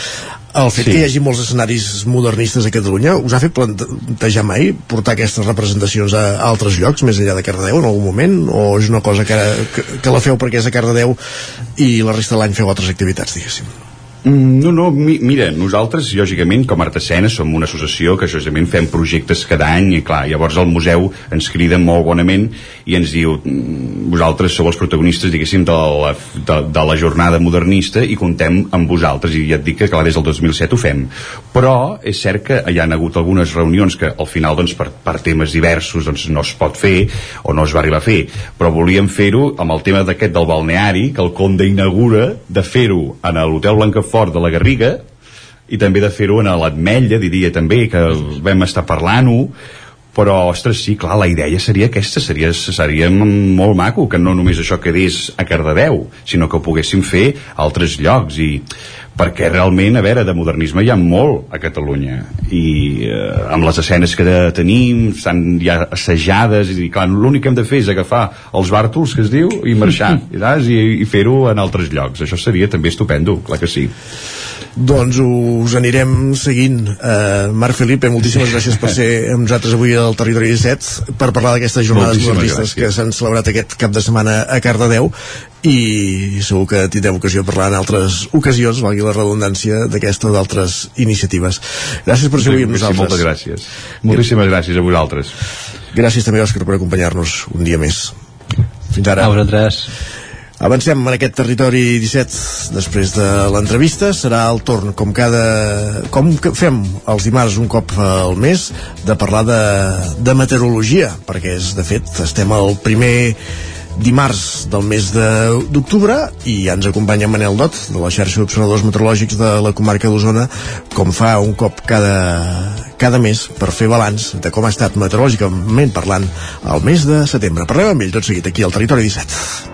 el fet sí. que hi hagi molts escenaris modernistes a Catalunya us ha fet plantejar mai portar aquestes representacions a, a altres llocs més enllà de Cardedeu en algun moment o és una cosa que, que, que la feu perquè és a Cardedeu i la resta de l'any feu altres activitats diguéssim no, no, mi, mira, nosaltres, lògicament, com a Artesena, som una associació que, justament, fem projectes cada any i, clar, llavors el museu ens crida molt bonament i ens diu mm, vosaltres sou els protagonistes, diguéssim, de la, de, de la jornada modernista i contem amb vosaltres, i ja et dic que, clar, des del 2007 ho fem. Però és cert que hi ha hagut algunes reunions que, al final, doncs, per, per temes diversos, doncs, no es pot fer o no es va arribar a fer, però volíem fer-ho amb el tema d'aquest del balneari, que el Conde inaugura de fer-ho en l'Hotel Blancafort fort de la Garriga i també de fer-ho en l'Atmetlla, diria també, que vam estar parlant-ho, però, ostres, sí, clar, la idea seria aquesta, seria, seria molt maco que no només això quedés a Cardedeu, sinó que ho poguéssim fer a altres llocs i perquè realment, a veure, de modernisme hi ha molt a Catalunya. I eh, amb les escenes que tenim estan ja assajades i clar, l'únic que hem de fer és agafar els bàrtols que es diu i marxar [LAUGHS] saps? i, i fer-ho en altres llocs. Això seria també estupendo, clar que sí doncs us anirem seguint. Uh, Marc Felipe, moltíssimes gràcies per ser amb nosaltres avui al Territori 17 per parlar d'aquestes jornades Moltíssimes modernistes que s'han celebrat aquest cap de setmana a Cardedeu. I segur que tindrem ocasió de parlar en altres ocasions, valgui la redundància d'aquesta o d'altres iniciatives. Gràcies per ser avui amb nosaltres. moltes gràcies. Moltíssimes gràcies a vosaltres. Gràcies també Òscar per acompanyar-nos un dia més. Fins ara. A vosaltres. Avancem en aquest territori 17 després de l'entrevista. Serà el torn, com cada... com fem els dimarts un cop al mes, de parlar de, de meteorologia, perquè és, de fet, estem al primer dimarts del mes de- d'octubre i ja ens acompanya Manel Dot de la xarxa d'observadors meteorològics de la comarca d'Osona com fa un cop cada, cada mes per fer balanç de com ha estat meteorològicament parlant el mes de setembre. Parlem amb ell tot seguit aquí al Territori 17.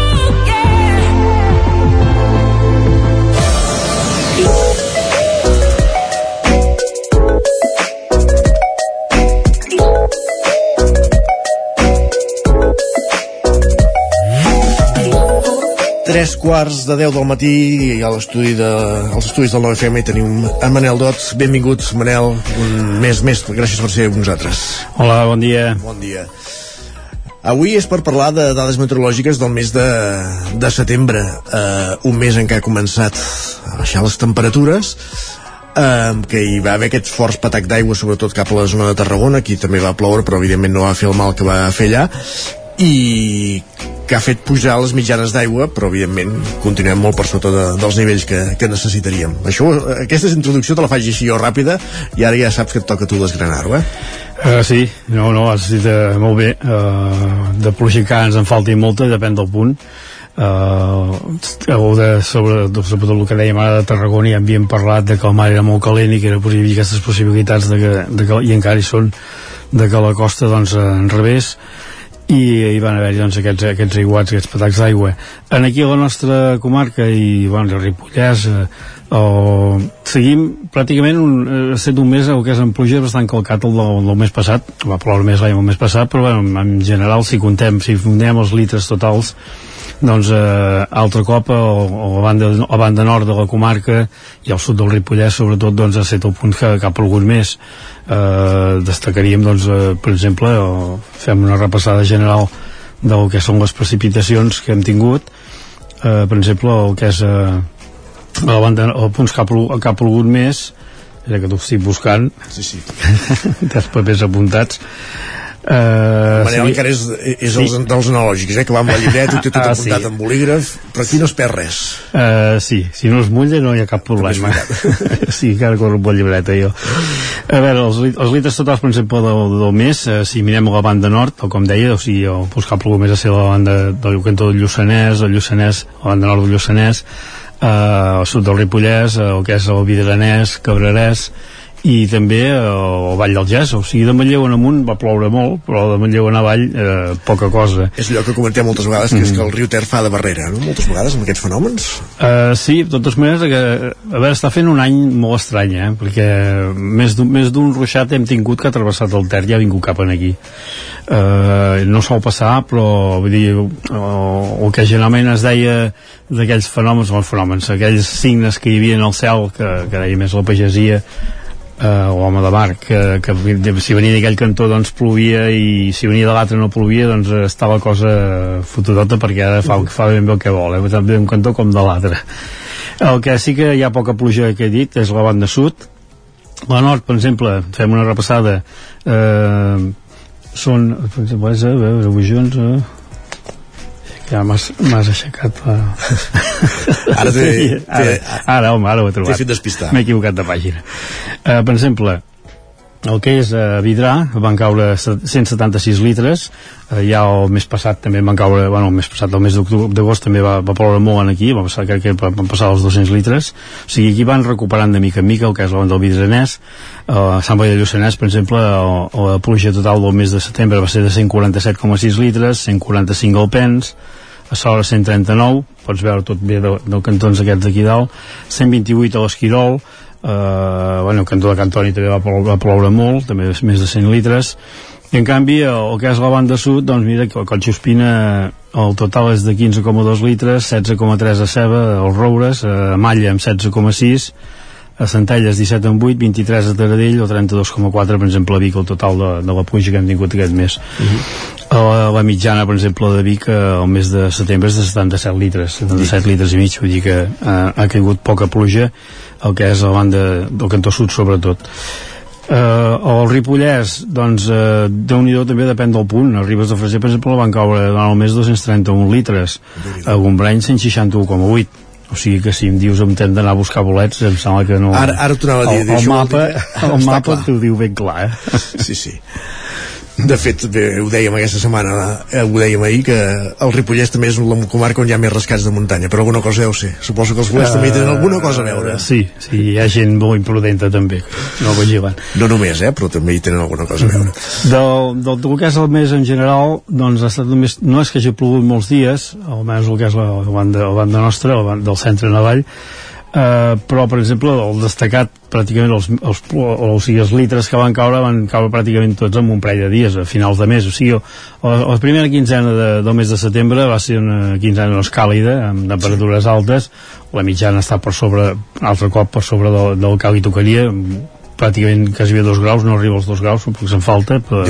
Tres quarts de 10 del matí i a l'estudi de, als estudis del 9FM hi tenim en Manel Dot. Benvinguts, Manel, un mes més. Gràcies per ser amb nosaltres. Hola, bon dia. Bon dia. Avui és per parlar de dades meteorològiques del mes de, de setembre, eh, un mes en què ha començat a baixar les temperatures, eh, que hi va haver aquest fort patac d'aigua, sobretot cap a la zona de Tarragona, aquí també va ploure, però evidentment no va fer el mal que va fer allà, i que ha fet pujar les mitjanes d'aigua, però evidentment continuem molt per sota de, dels nivells que, que necessitaríem. Això, aquesta introducció te la faig així jo ràpida i ara ja saps que et toca tu desgranar-ho, eh? Uh, sí, no, no, has dit uh, molt bé. Uh, de planificar ens en falti molta, depèn del punt. Uh, de, sobre, sobretot el que dèiem ara de Tarragona ja havíem parlat de que el mar era molt calent i que era possible aquestes possibilitats de que, de que, i encara hi són de que la costa doncs en revés i hi van haver doncs, aquests, aquests aiguats, aquests patacs d'aigua. En aquí a la nostra comarca i bueno, a Ripollès eh, o, seguim pràcticament un, eh, ha estat un mes el que és en pluja bastant calcat el del, del mes passat va ploure més l'any el mes passat però bueno, en general si contem, si fundem els litres totals doncs eh, altre cop a, a, la banda, a banda nord de la comarca i al sud del Ripollès sobretot doncs ha estat el punt que cap algun mes eh, destacaríem doncs eh, per exemple o fem una repassada general del que són les precipitacions que hem tingut eh, per exemple el que és eh, a la banda, els punts que ha, plu, que ha plogut més era que t'ho estic buscant sí, sí. [LAUGHS] dels papers apuntats Uh, Manel encara és, és sí. els, dels analògics, eh, que va amb la llibreta, ho té tot Ah, apuntat sí. amb bolígraf, però aquí no es perd res. Uh, sí, si no es mulla no hi ha cap problema [LAUGHS] sí, encara corro amb la llibreta jo a veure, els, els litres totals per exemple del, del mes, uh, si mirem la banda nord o com deia, o sigui, que ha plogut més a ser la banda del cantó del Lluçanès el Lluçanès, la banda nord del Lluçanès uh, al sud del Ripollès el que és el Vidranès, Cabrerès i també eh, el Vall del Gès o sigui, de Manlleu en amunt va ploure molt però de Manlleu en avall eh, poca cosa És allò que comentem moltes vegades, que és que el riu Ter fa de barrera, no? Moltes vegades amb aquests fenòmens. Uh, sí, de totes maneres que, a veure, està fent un any molt estrany eh? perquè més d'un ruixat hem tingut que ha travessat el Ter i ha vingut cap en aquí uh, no sol passar però vull dir, uh, el que generalment es deia d'aquells fenòmens, els fenòmens aquells signes que hi havia en el cel que, que deia més la pagesia uh, l'home de mar que, que si venia d'aquell cantó doncs plovia i si venia de l'altre no plovia doncs està la cosa fotudota perquè ara fa, fa ben bé el que vol eh? tant d'un cantó com de l'altre. El que sí que hi ha poca pluja que he dit és la banda sud. La nord, per exemple, fem una repassada eh, són per exemple, és, junts eh, ja m'has aixecat la... [LAUGHS] Ara té- ara, ara, home, ara ho he trobat t'he fet despistar. m'he equivocat de pàgina uh, per exemple el que és eh, Vidrà van caure 176 litres. Eh, ja el mes passat també van caure bueno, el mes passat, el mes d'agost també va, va ploure molt aquí, va passar, crec que van passar els 200 litres, o sigui aquí van recuperant de mica en mica el que és la del Vidranès eh, a Sant Boi de Lluçanès per exemple la pluja total del mes de setembre va ser de 147,6 litres 145 al Pens a Sora 139, pots veure tot bé del, del cantons aquests d'aquí dalt 128 a l'Esquirol eh, bueno, el cantó de Cantoni també va ploure, va ploure molt, també més de 100 litres. I en canvi el que és la banda sud doncs mira el Collxospina el total és de 15,2 litres 16,3 a Ceba, el Roures a Malla amb 16,6 a Centelles 17 amb 8, 23 a Taradell o 32,4 per exemple a Vic el total de, de la pluja que hem tingut aquest mes. Uh -huh. la, la mitjana per exemple de Vic el mes de setembre és de 77 litres 77 litres i mig vull dir que ha, ha caigut poca pluja el que és la banda del cantó sud sobretot. Eh, el Ripollès doncs eh, déu nhi també depèn del punt. A Ribes de Freser per exemple van caure durant el mes 231 litres. A Gombrany 161,8 o sigui que si em dius on hem d'anar a buscar bolets em sembla que no... Ara, ara t'ho anava a dir. El, el mapa, el mapa t'ho diu ben clar, eh? Sí, sí. De fet, bé, ho dèiem aquesta setmana, eh, ho dèiem ahir, que el Ripollès també és la comarca on hi ha més rescats de muntanya, però alguna cosa deu ser. Suposo que els bolets uh, també tenen alguna cosa a veure. Sí, sí, hi ha gent molt imprudenta també, no vigilen. No només, eh, però també hi tenen alguna cosa a veure. Del, del, del que és el mes en general, doncs ha estat només, no és que hagi plogut molts dies, almenys el que és la, la, banda, la banda nostra, la banda del centre Navall, Uh, però per exemple el destacat pràcticament els, els, o sigui, els litres que van caure van caure pràcticament tots en un parell de dies a finals de mes, o sigui la, la primera quinzena de, del mes de setembre va ser una quinzena més càlida amb temperatures sí. altes. La mitjana està per sobre altre cop per sobre del, del que li tocaria. Pràcticament quasi bé dos graus no arriba als dos graus, perquè se'n falta però,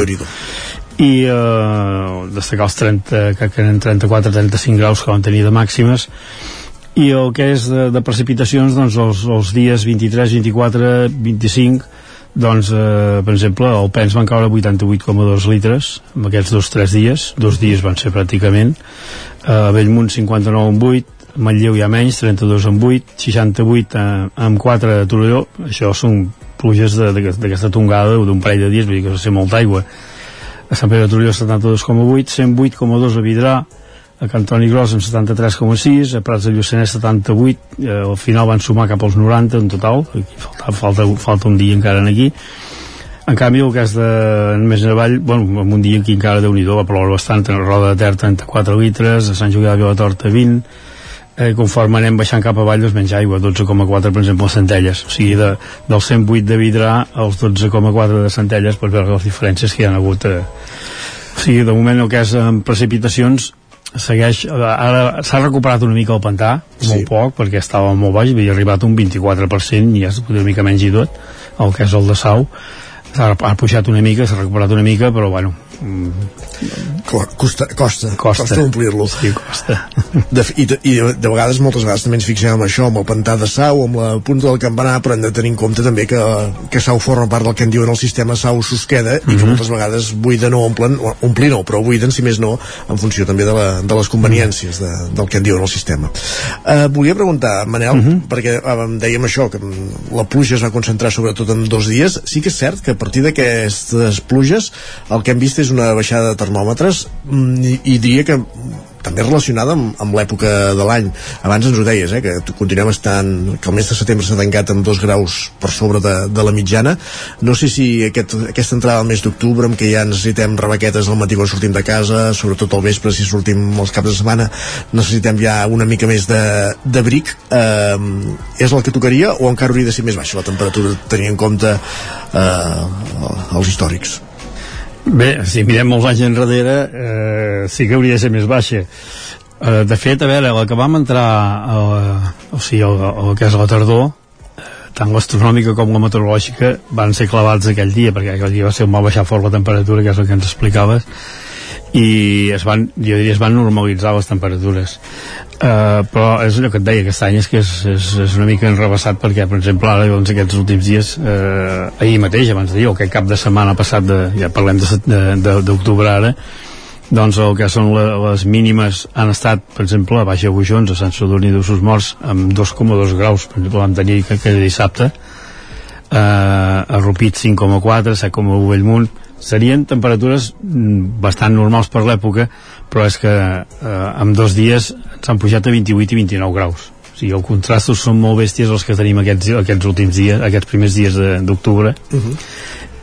i eh, destacar els 30 que eren 34-35 graus que van tenir de màximes i el que és de, de precipitacions doncs els, els dies 23, 24, 25 doncs eh, per exemple el Pens van caure 88,2 litres en aquests dos tres dies. Dos dies van ser pràcticament. Eh, a Bellmunt 59 amb 8 Manlleu hi ha menys, 32 amb 8 68 eh, amb 4 de Torelló. Això són pluges d'aquesta tongada d'un parell de dies, vull dir que va ser molta aigua. A Sant Pere de Torelló 72,8 108,2 a Vidrà a Cantoni Gros amb 73,6 a Prats de Lluçanès 78 eh, al final van sumar cap als 90 en total aquí falta, falta, falta un dia encara en aquí. En canvi el cas de més avall, bueno, en un dia aquí encara déu nhi va ploure bastant, en Roda de Ter 34 litres, a Sant Julià de Vilatorta 20 eh, conforme anem baixant cap avall doncs menys aigua, 12,4 per exemple a Centelles, o sigui de, del 108 de Vidrà als 12,4 de Centelles per veure les diferències que hi ha hagut eh, o sigui, de moment el que és en precipitacions segueix, ara s'ha recuperat una mica el pantà, sí. molt poc, perquè estava molt baix, havia arribat un 24% i ja una mica menys i tot, el que és el de Sau, ha, ha pujat una mica, s'ha recuperat una mica, però bueno, costa, costa, costa, costa omplir-lo sí, costa de, i, de, i de, de vegades, moltes vegades també ens fixem amb això, amb el pantà de Sau amb la punta del campanar, però hem de tenir en compte també que, que Sau forma part del que en diuen el sistema Sau Susqueda, mm -hmm. i que mhm. moltes vegades buiden o omplen, o, omplir no, però buiden si més no, en funció també de, la, de les conveniències de, del que en diuen el sistema uh, volia preguntar, Manel mm -hmm. perquè uh, dèiem això, que la pluja es va concentrar sobretot en dos dies sí que és cert que a partir d'aquestes pluges el que hem vist és una baixada de termòmetres mm, i, i diria que també relacionada amb, amb l'època de l'any. Abans ens ho deies, eh, que continuem estant que el mes de setembre s'ha tancat amb dos graus per sobre de, de la mitjana. No sé si aquest, aquesta entrada al mes d'octubre en què ja necessitem rebaquetes al matí quan sortim de casa, sobretot al vespre si sortim els caps de setmana necessitem ja una mica més de, de bric eh, és el que tocaria o encara hauria de ser més baixa la temperatura tenint en compte eh, els històrics Bé, si mirem molts anys enrere, eh, sí que hauria de ser més baixa. Eh, de fet, a veure, la que vam entrar, eh, o sigui, el, el que és la tardor, eh, tant l'astronòmica com la meteorològica van ser clavats aquell dia, perquè aquell dia va ser un mal baixar fort la temperatura, que és el que ens explicaves, i es van, jo diria, es van normalitzar les temperatures. Uh, però és allò que et deia aquest any és que és, és, és una mica enrebaçat perquè per exemple ara doncs, aquests últims dies uh, ahir mateix abans de dir o aquest cap de setmana passat de, ja parlem d'octubre ara doncs el que són la, les mínimes han estat, per exemple, a Baixa Bujons, a Sant Sadurní d'Ossos Morts, amb 2,2 graus, per exemple, vam tenir aquell dissabte, eh, a Rupit 5,4 7,1 Bellmunt serien temperatures mm, bastant normals per l'època però és que eh, en dos dies s'han pujat a 28 i 29 graus o sigui, els contrastos són molt bèsties els que tenim aquests, aquests últims dies aquests primers dies d'octubre uh -huh.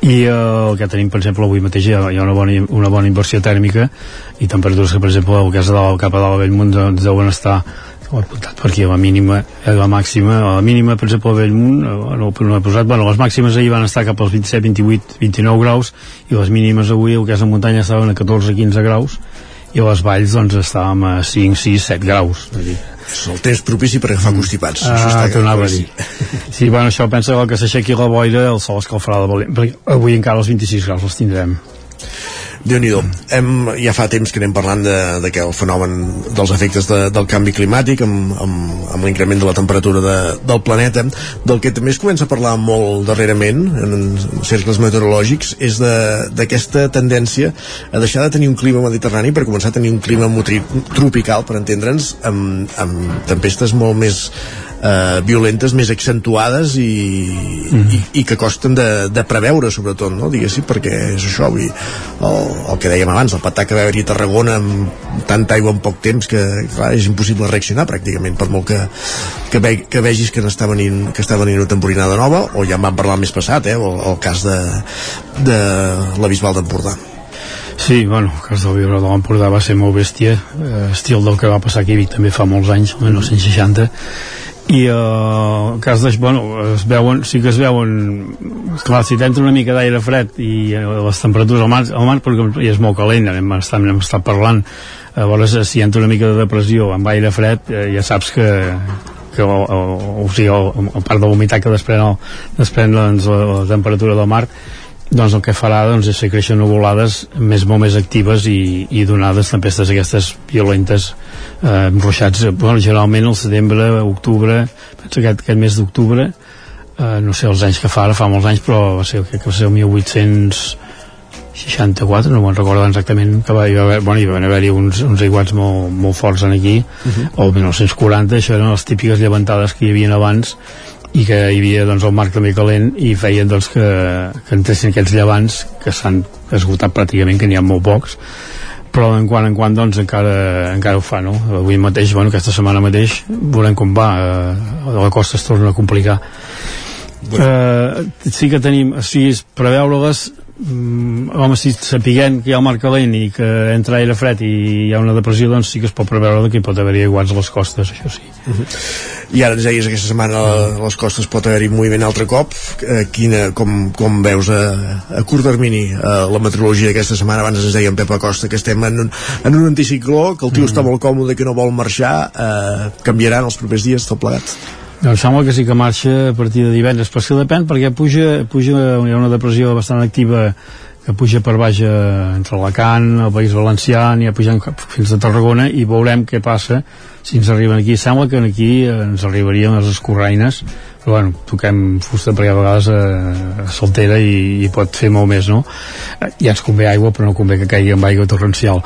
i eh, el que tenim per exemple avui mateix hi ha, hi ha una, bona, una bona inversió tèrmica i temperatures que per exemple al cas de la, cap a dalt a Bellmunt doncs, deuen estar ho he apuntat per aquí, la mínima a la màxima, a la mínima per exemple a Bellmunt eh, no, no he posat, bueno, les màximes ahir van estar cap als 27, 28, 29 graus i les mínimes avui, el que és a muntanya estaven a 14, 15 graus i a les valls doncs estàvem a 5, 6, 7 graus és, dir, és el temps propici per agafar constipats ah, això està anava a dir. [LAUGHS] sí, bueno, això pensa que el que s'aixequi la boira el sol escalfarà de valent perquè avui encara els 26 graus els tindrem déu nhi Hem, ja fa temps que anem parlant de, de que el fenomen dels efectes de, del canvi climàtic amb, amb, amb l'increment de la temperatura de, del planeta. Del que també es comença a parlar molt darrerament en cercles meteorològics és d'aquesta tendència a deixar de tenir un clima mediterrani per començar a tenir un clima tropical per entendre'ns amb, amb tempestes molt més eh, violentes més accentuades i, mm. i, i que costen de, de preveure sobretot, no? diguéssim, perquè és això avui, el, el que dèiem abans el patà que va haver-hi a Tarragona amb tanta aigua en poc temps que clar, és impossible reaccionar pràcticament per molt que, que, ve, que vegis que n'està venint, que està venint una temporinada nova o ja en vam parlar més passat eh? el, el cas de, de la Bisbal d'Empordà Sí, bueno, el cas del Vibra de l'Empordà va ser molt bèstia, eh, estil del que va passar aquí també fa molts anys, el 1960, i eh, el cas de, bueno, es veuen, sí que es veuen clar, si t'entra una mica d'aire fred i eh, les temperatures al mar, al mar perquè és molt calent, hem estat, hem estat parlant llavors si entra una mica de depressió amb aire fred eh, ja saps que que o, o, o sigui, el, el part de l'humitat que desprèn, el, desprèn doncs, la, la temperatura del mar doncs el que farà doncs, és fer créixer nuvolades més molt més actives i, i donades tempestes aquestes violentes eh, ruixats, bueno, generalment al setembre, octubre penso que aquest, aquest mes d'octubre eh, no sé els anys que fa, ara fa molts anys però va ser, que va ser el 1864 no me'n recordo exactament que va, hi va haver, bueno, hi van haver-hi uns, uns aiguats molt, molt forts en aquí uh -huh. o el 1940, això eren les típiques llevantades que hi havia abans i que hi havia doncs, el mar també calent i feien doncs, que, que entressin aquests llevants que s'han esgotat pràcticament, que n'hi ha molt pocs però en quant en quant doncs encara, encara ho fa, no? Avui mateix, bueno, aquesta setmana mateix veurem com va eh, la costa es torna a complicar eh, sí que tenim o sigui, preveure-les mm, home, si sapiguem que hi ha el mar calent i que entra aire fred i hi ha una depressió, doncs sí que es pot preveure que hi pot haver-hi a les costes, això sí. Uh -huh. I ara ens deies aquesta setmana a les costes pot haver-hi moviment altre cop. Eh, quina, com, com veus a, a curt termini eh, la meteorologia d'aquesta setmana? Abans ens deia en Pep Acosta que estem en un, en un anticicló, que el tio uh -huh. està molt còmode, que no vol marxar. Eh, canviaran els propers dies tot plegat? Em sembla que sí que marxa a partir de divendres, però sí depèn perquè puja, puja hi ha una depressió bastant activa que puja per baix entre Alacant, el País Valencià, ja pujant fins a Tarragona i veurem què passa si ens arriben aquí. Sembla que aquí ens arribarien les escorraines, però bueno, toquem fusta perquè a vegades eh, s'altera i, i pot fer molt més, no? Eh, ja ens convé aigua, però no convé que caigui amb aigua torrencial,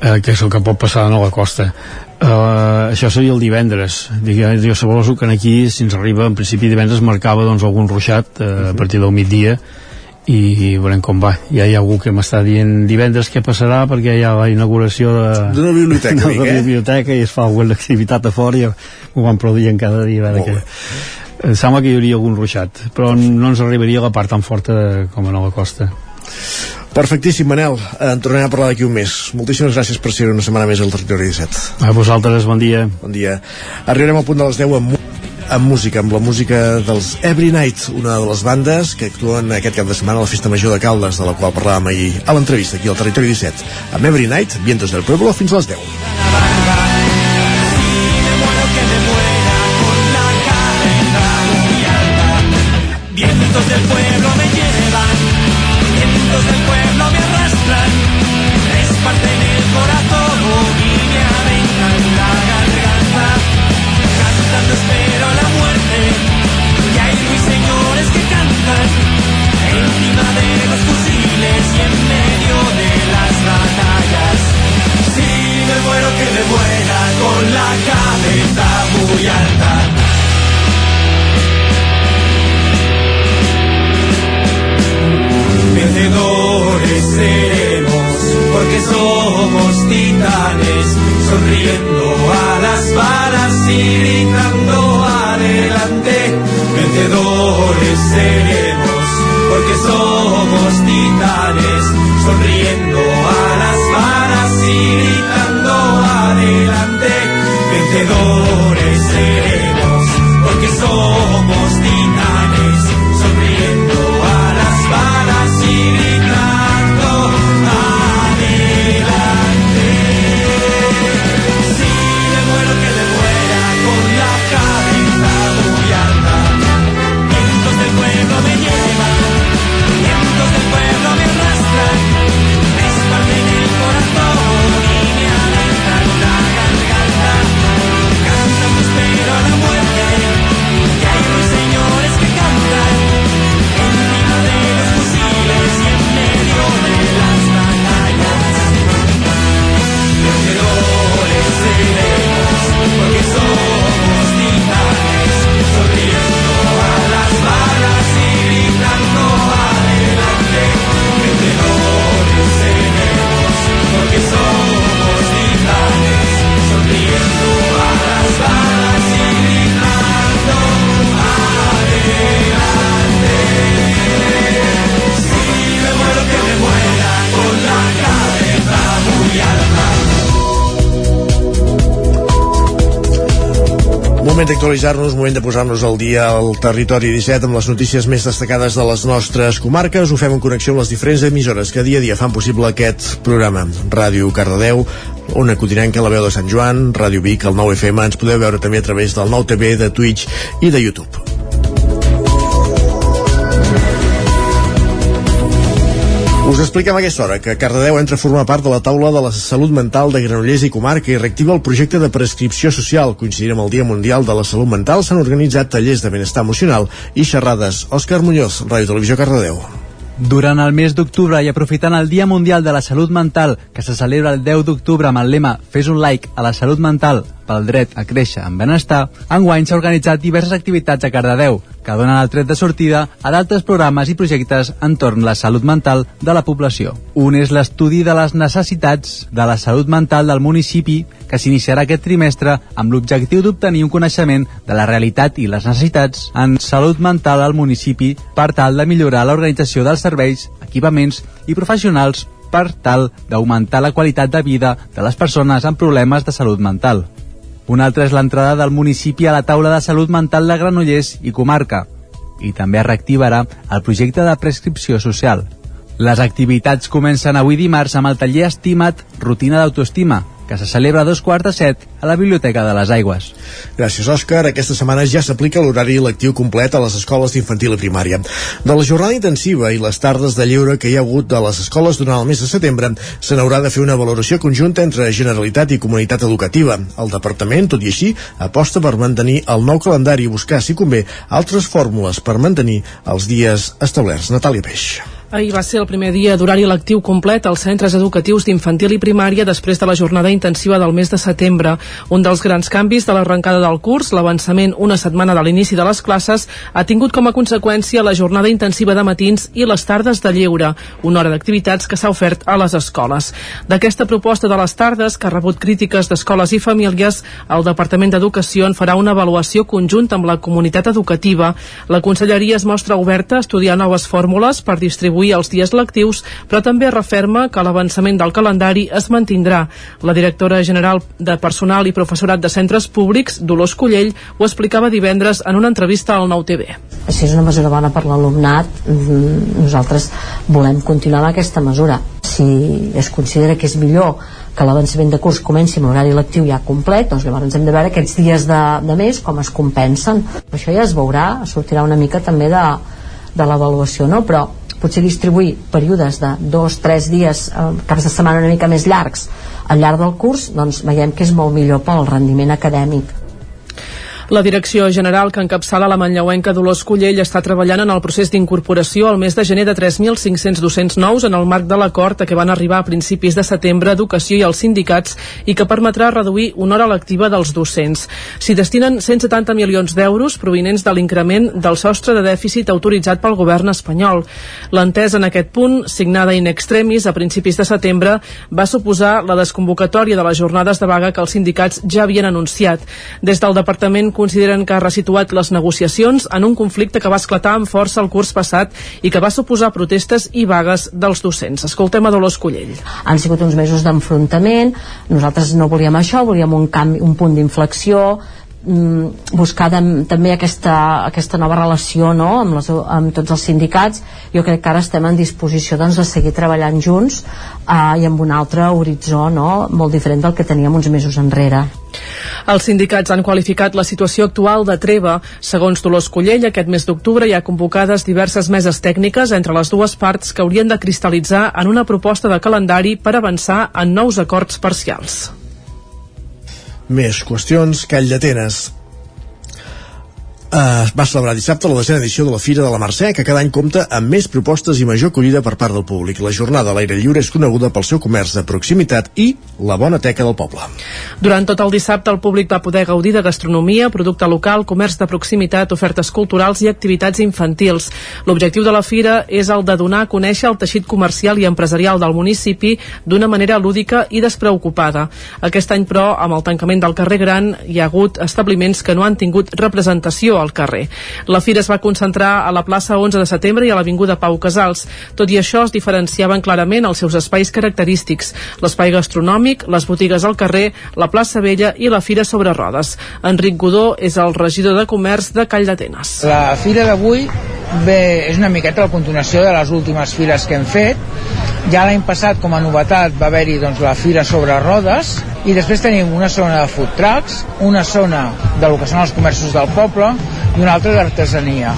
eh, que és el que pot passar a la costa. Uh, això seria el divendres. Jo suposo que aquí si ens arriba en principi divendres marcava doncs, algun ruixat uh, uh -huh. a partir del migdia i, veurem com va. Ja hi ha algú que m'està dient divendres què passarà? Perquè hi ha la inauguració d'una biblioteca, [LAUGHS] de, de biblioteca i es fa alguna activitat a fora i ho van produint cada dia a veure que, em sembla que hi hauria algun ruixat però no ens arribaria la part tan forta com a Nova Costa Perfectíssim, Manel. Eh, en tornarem a parlar d'aquí un mes. Moltíssimes gràcies per ser una setmana més al Territori 17. A vosaltres, bon dia. Bon dia. Arribarem al punt de les 10 amb, amb música, amb la música dels Every Night, una de les bandes que actuen aquest cap de setmana a la Festa Major de Caldes, de la qual parlàvem ahir a l'entrevista aquí al Territori 17. Amb Every Night, Vientos del Pueblo, fins a les 10. Moment d'actualitzar-nos, moment de posar-nos al dia al territori 17 amb les notícies més destacades de les nostres comarques. Ho fem en connexió amb les diferents emissores que dia a dia fan possible aquest programa. Ràdio Cardedeu, Ona Codinenca, la veu de Sant Joan, Ràdio Vic, el 9 FM. Ens podeu veure també a través del 9 TV, de Twitch i de YouTube. Us expliquem a aquesta hora que Cardedeu entra a formar part de la taula de la salut mental de Granollers i comarca i reactiva el projecte de prescripció social. Coincidint amb el Dia Mundial de la Salut Mental, s'han organitzat tallers de benestar emocional i xerrades. Òscar Muñoz, Ràdio Televisió Cardedeu. Durant el mes d'octubre i aprofitant el Dia Mundial de la Salut Mental, que se celebra el 10 d'octubre amb el lema Fes un like a la salut mental pel dret a créixer en benestar, enguany s'ha organitzat diverses activitats a Cardedeu, que donen el tret de sortida a d'altres programes i projectes entorn la salut mental de la població. Un és l'estudi de les necessitats de la salut mental del municipi, que s'iniciarà aquest trimestre amb l'objectiu d'obtenir un coneixement de la realitat i les necessitats en salut mental al municipi per tal de millorar l'organització dels serveis, equipaments i professionals per tal d'augmentar la qualitat de vida de les persones amb problemes de salut mental. Un altre és l'entrada del municipi a la taula de salut mental de Granollers i comarca i també es reactivarà el projecte de prescripció social. Les activitats comencen avui dimarts amb el taller Estima't, rutina d'autoestima, que se celebra a dos quarts de set a la Biblioteca de les Aigües. Gràcies, Òscar. Aquesta setmana ja s'aplica l'horari lectiu complet a les escoles d'infantil i primària. De la jornada intensiva i les tardes de lleure que hi ha hagut de les escoles durant el mes de setembre, se n'haurà de fer una valoració conjunta entre Generalitat i comunitat educativa. El departament, tot i així, aposta per mantenir el nou calendari i buscar, si convé, altres fórmules per mantenir els dies establerts. Natàlia Peix. Ahir va ser el primer dia d'horari lectiu complet als centres educatius d'infantil i primària després de la jornada intensiva del mes de setembre. Un dels grans canvis de l'arrencada del curs, l'avançament una setmana de l'inici de les classes, ha tingut com a conseqüència la jornada intensiva de matins i les tardes de lleure, una hora d'activitats que s'ha ofert a les escoles. D'aquesta proposta de les tardes, que ha rebut crítiques d'escoles i famílies, el Departament d'Educació en farà una avaluació conjunta amb la comunitat educativa. La Conselleria es mostra oberta a estudiar noves fórmules per distribuir distribuir els dies lectius, però també referma que l'avançament del calendari es mantindrà. La directora general de Personal i Professorat de Centres Públics, Dolors Collell, ho explicava divendres en una entrevista al Nou TV. Si és una mesura bona per l'alumnat, mm, nosaltres volem continuar amb aquesta mesura. Si es considera que és millor que l'avançament de curs comenci amb l'horari lectiu ja complet, doncs llavors hem de veure aquests dies de, de mes com es compensen. Això ja es veurà, sortirà una mica també de, de l'avaluació, no? però potser distribuir períodes de dos, tres dies, eh, caps de setmana una mica més llargs al llarg del curs, doncs veiem que és molt millor pel rendiment acadèmic. La Direcció General que encapçala la manlleuenca Dolors Cullell està treballant en el procés d'incorporació al mes de gener de 3.500 docents nous en el marc de l'acord a què van arribar a principis de setembre Educació i els sindicats i que permetrà reduir una hora lectiva dels docents. S'hi destinen 170 milions d'euros provinents de l'increment del sostre de dèficit autoritzat pel govern espanyol. L'entesa en aquest punt, signada in extremis a principis de setembre, va suposar la desconvocatòria de les jornades de vaga que els sindicats ja havien anunciat. Des del Departament consideren que ha resituat les negociacions en un conflicte que va esclatar amb força el curs passat i que va suposar protestes i vagues dels docents. Escoltem a Dolors Collell. Han sigut uns mesos d'enfrontament, nosaltres no volíem això, volíem un, canvi, un punt d'inflexió, mm, buscar també aquesta, aquesta nova relació no? amb, les, amb tots els sindicats jo crec que ara estem en disposició doncs, de seguir treballant junts eh, i amb un altre horitzó no? molt diferent del que teníem uns mesos enrere els sindicats han qualificat la situació actual de treva. Segons Dolors Collell, aquest mes d'octubre hi ha convocades diverses meses tècniques entre les dues parts que haurien de cristal·litzar en una proposta de calendari per avançar en nous acords parcials. Més qüestions, Call d'Atenes Uh, va celebrar dissabte la desena edició de la Fira de la Mercè, que cada any compta amb més propostes i major acollida per part del públic. La jornada a l'aire lliure és coneguda pel seu comerç de proximitat i la bona teca del poble. Durant tot el dissabte el públic va poder gaudir de gastronomia, producte local, comerç de proximitat, ofertes culturals i activitats infantils. L'objectiu de la Fira és el de donar a conèixer el teixit comercial i empresarial del municipi d'una manera lúdica i despreocupada. Aquest any, però, amb el tancament del carrer Gran, hi ha hagut establiments que no han tingut representació al carrer. La fira es va concentrar a la plaça 11 de setembre i a l'Avinguda Pau Casals. Tot i això, es diferenciaven clarament els seus espais característics, l'espai gastronòmic, les botigues al carrer, la plaça Vella i la fira sobre rodes. Enric Godó és el regidor de Comerç de Call d'Atenes. La fira d'avui bé, és una miqueta la continuació de les últimes fires que hem fet. Ja l'any passat, com a novetat, va haver-hi doncs, la fira sobre rodes i després tenim una zona de food trucks, una zona de lo que són els comerços del poble i una altra d'artesania.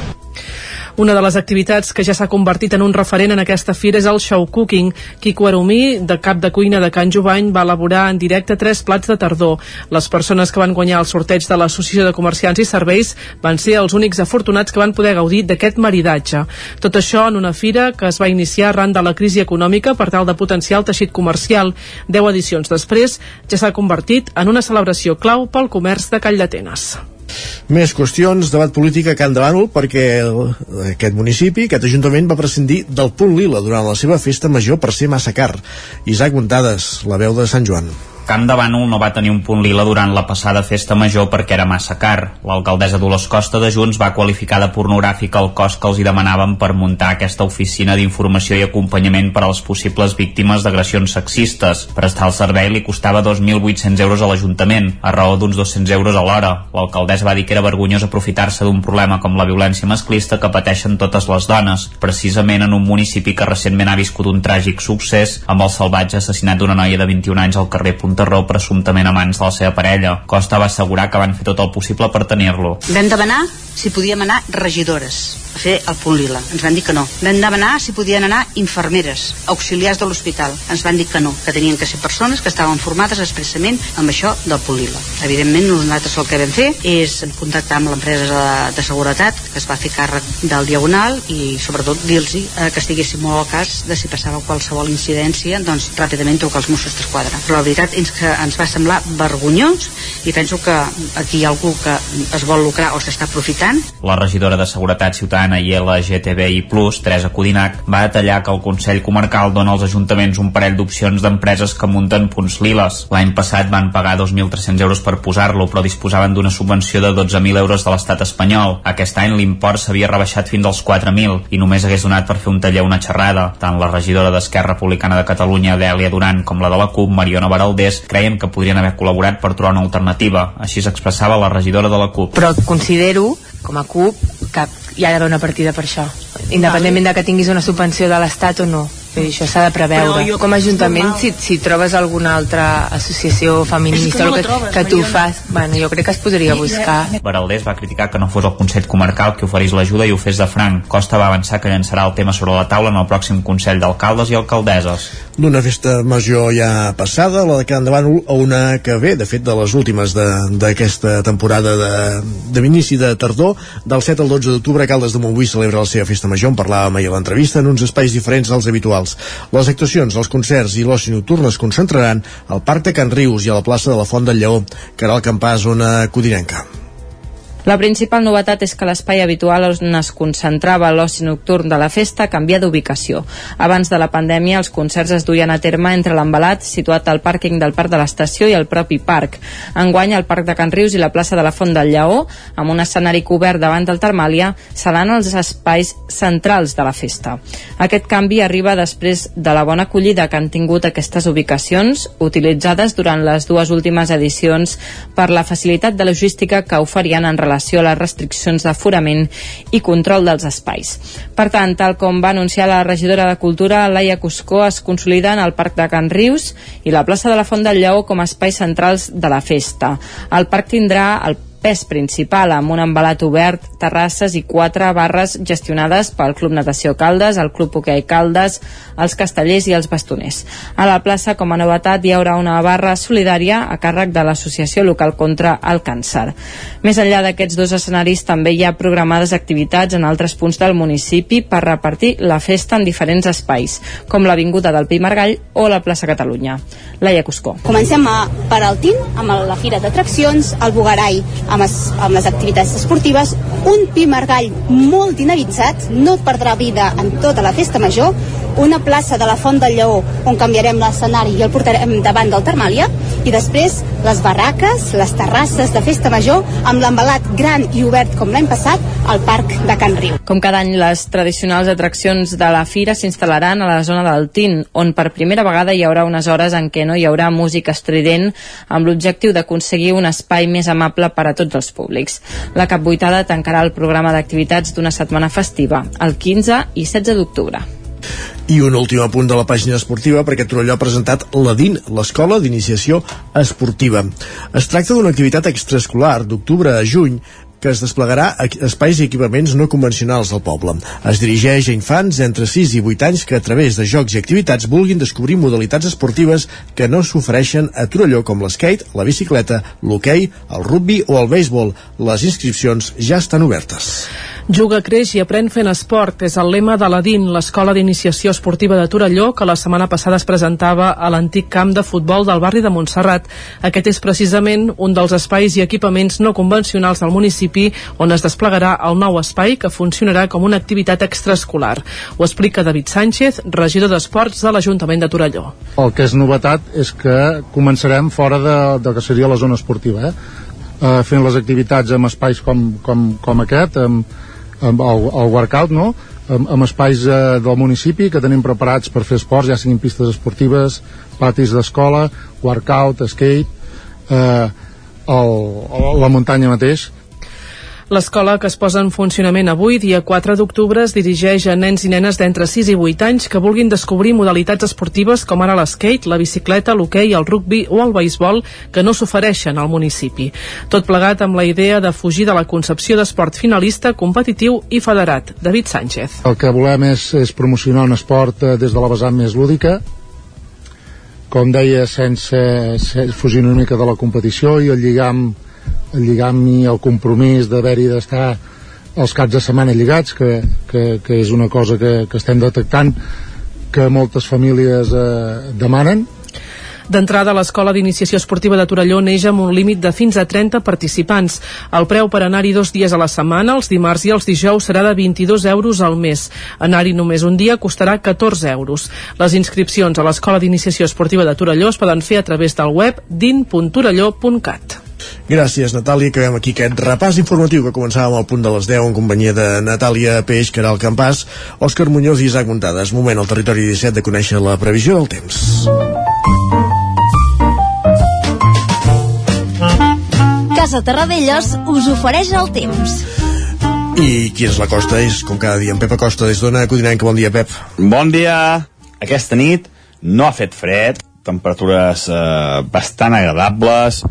Una de les activitats que ja s'ha convertit en un referent en aquesta fira és el show cooking. Quico Arumí, de cap de cuina de Can Jovany, va elaborar en directe tres plats de tardor. Les persones que van guanyar el sorteig de l'Associació de Comerciants i Serveis van ser els únics afortunats que van poder gaudir d'aquest maridatge. Tot això en una fira que es va iniciar arran de la crisi econòmica per tal de potenciar el teixit comercial. Deu edicions després ja s'ha convertit en una celebració clau pel comerç de Call d'Atenes. Més qüestions, debat polític a Can de Bànol perquè el, aquest municipi, aquest ajuntament va prescindir del punt lila durant la seva festa major per ser massa car. Isaac Montades, la veu de Sant Joan. Camp de Bànol no va tenir un punt lila durant la passada festa major perquè era massa car. L'alcaldessa Dolors Costa de Junts va qualificar de pornogràfic el cost que els hi demanaven per muntar aquesta oficina d'informació i acompanyament per a les possibles víctimes d'agressions sexistes. Prestar el servei li costava 2.800 euros a l'Ajuntament, a raó d'uns 200 euros a l'hora. L'alcaldessa va dir que era vergonyós aprofitar-se d'un problema com la violència masclista que pateixen totes les dones, precisament en un municipi que recentment ha viscut un tràgic succés amb el salvatge assassinat d'una noia de 21 anys al carrer Punta Raó presumptament amants de la seva parella. Costa va assegurar que van fer tot el possible per tenir-lo. Vam demanar si podíem anar regidores a fer el punt lila. Ens van dir que no. Vam demanar si podien anar infermeres, auxiliars de l'hospital. Ens van dir que no, que tenien que ser persones que estaven formades expressament amb això del punt lila. Evidentment, nosaltres el que vam fer és contactar amb l'empresa de, de seguretat que es va fer càrrec del Diagonal i sobretot dir-los eh, que estiguéssim molt al cas de si passava qualsevol incidència, doncs ràpidament trucar als Mossos d'Esquadra. Però la veritat és que ens va semblar vergonyós i penso que aquí hi ha algú que es vol lucrar o s'està aprofitant. La regidora de Seguretat Ciutadana i LGTBI+, Teresa Codinac, va detallar que el Consell Comarcal dona als ajuntaments un parell d'opcions d'empreses que munten punts liles. L'any passat van pagar 2.300 euros per posar-lo, però disposaven d'una subvenció de 12.000 euros de l'estat espanyol. Aquest any l'import s'havia rebaixat fins als 4.000 i només hagués donat per fer un taller una xerrada. Tant la regidora d'Esquerra Republicana de Catalunya, Dèlia Duran, com la de la CUP, Mariona Baraldés, creiem que podrien haver col·laborat per trobar una alternativa. Així s'expressava la regidora de la CUP. Però considero, com a CUP, que hi ha d'haver una partida per això independentment de que tinguis una subvenció de l'Estat o no Vull dir, això s'ha de preveure. jo Com a Ajuntament, si, si trobes alguna altra associació feminista no o que, trobes, que tu Mariona. fas, bueno, jo crec que es podria buscar. Baraldés va criticar que no fos el Consell Comarcal qui oferís l'ajuda i ho fes de franc. Costa va avançar que llançarà el tema sobre la taula en el pròxim Consell d'Alcaldes i Alcaldesses. D'una festa major ja passada, la de Can de Bànol, a una que ve, de fet, de les últimes de- d'aquesta temporada de, de l'inici de tardor. Del 7 al 12 d'octubre, Caldes de Montbui celebra la seva festa major, en parlàvem ahir a l'entrevista, en uns espais diferents als habituals. Les actuacions, els concerts i l'oci nocturn es concentraran al Parc de Can Rius i a la plaça de la Font del Lleó, que era el campàs zona codinenca. La principal novetat és que l'espai habitual on es concentrava l'oci nocturn de la festa canvia d'ubicació. Abans de la pandèmia, els concerts es duien a terme entre l'embalat situat al pàrquing del Parc de l'Estació i el propi parc. Enguany, el Parc de Can Rius i la plaça de la Font del Lleó, amb un escenari cobert davant del Termàlia, seran els espais centrals de la festa. Aquest canvi arriba després de la bona acollida que han tingut aquestes ubicacions, utilitzades durant les dues últimes edicions per la facilitat de logística que oferien en relació a les restriccions d'aforament i control dels espais. Per tant, tal com va anunciar la regidora de Cultura, Laia Cuscó, es consoliden el Parc de Can Rius i la plaça de la Font del Lleó com a espais centrals de la festa. El parc tindrà el pes principal amb un embalat obert, terrasses i quatre barres gestionades pel Club Natació Caldes, el Club Hoquei Caldes, els castellers i els bastoners. A la plaça, com a novetat, hi haurà una barra solidària a càrrec de l'Associació Local contra el Càncer. Més enllà d'aquests dos escenaris, també hi ha programades activitats en altres punts del municipi per repartir la festa en diferents espais, com l'Avinguda del Pi Margall o la plaça Catalunya. Laia Cuscó. Comencem a, per al TIN, amb la fira d'atraccions, el Bugarai amb, es, amb les activitats esportives, un pi margall molt dinamitzat, no perdrà vida en tota la festa major, una plaça de la Font del Lleó on canviarem l'escenari i el portarem davant del Termàlia. I després les barraques, les terrasses de festa major, amb l'embalat gran i obert com l'any passat al Parc de Can Riu. Com cada any, les tradicionals atraccions de la fira s'instal·laran a la zona del Tin, on per primera vegada hi haurà unes hores en què no hi haurà música estrident amb l'objectiu d'aconseguir un espai més amable per a tots els públics. La Capbuitada tancarà el programa d'activitats d'una setmana festiva, el 15 i 16 d'octubre. I un últim apunt de la pàgina esportiva perquè Torelló ha presentat la DIN, l'Escola d'Iniciació Esportiva. Es tracta d'una activitat extraescolar d'octubre a juny que es desplegarà a espais i equipaments no convencionals al poble. Es dirigeix a infants d'entre 6 i 8 anys que a través de jocs i activitats vulguin descobrir modalitats esportives que no s'ofereixen a Torelló com l'skate, la bicicleta, l'hoquei, el rugby o el béisbol. Les inscripcions ja estan obertes. Juga, creix i aprèn fent esport és el lema de la DIN, l'Escola d'Iniciació Esportiva de Torelló, que la setmana passada es presentava a l'antic camp de futbol del barri de Montserrat. Aquest és precisament un dels espais i equipaments no convencionals del municipi on es desplegarà el nou espai que funcionarà com una activitat extraescolar. Ho explica David Sánchez, regidor d'Esports de l'Ajuntament de Torelló. El que és novetat és que començarem fora de, de que seria la zona esportiva, eh? Uh, fent les activitats en espais com, com, com aquest, amb, amb el, el workout, no? amb, amb espais eh, del municipi que tenim preparats per fer esports, ja siguin pistes esportives, patis d'escola, workout, skate, eh, el, la muntanya mateix, L'escola que es posa en funcionament avui, dia 4 d'octubre, es dirigeix a nens i nenes d'entre 6 i 8 anys que vulguin descobrir modalitats esportives com ara l'skate, la bicicleta, l'hoquei, el rugby o el beisbol que no s'ofereixen al municipi. Tot plegat amb la idea de fugir de la concepció d'esport finalista, competitiu i federat. David Sánchez. El que volem és, és promocionar un esport eh, des de la vessant més lúdica, com deia, sense, sense fugir una mica de la competició i el lligam, el lligam i el compromís d'haver-hi d'estar els caps de setmana lligats, que, que, que és una cosa que, que estem detectant que moltes famílies eh, demanen D'entrada, l'Escola d'Iniciació Esportiva de Torelló neix amb un límit de fins a 30 participants. El preu per anar-hi dos dies a la setmana, els dimarts i els dijous, serà de 22 euros al mes. Anar-hi només un dia costarà 14 euros. Les inscripcions a l'Escola d'Iniciació Esportiva de Torelló es poden fer a través del web din.torelló.cat. Gràcies, Natàlia. Acabem aquí aquest repàs informatiu que començàvem al punt de les 10 en companyia de Natàlia Peix, Caral Campàs, Òscar Muñoz i Isaac Montades. Moment al territori 17 de conèixer la previsió del temps. Casa Terradellos us ofereix el temps. I qui és la Costa? És, com cada dia, en Pep Acosta, des d'Ona Codinenca. Bon dia, Pep. Bon dia! Aquesta nit no ha fet fred, temperatures eh, bastant agradables,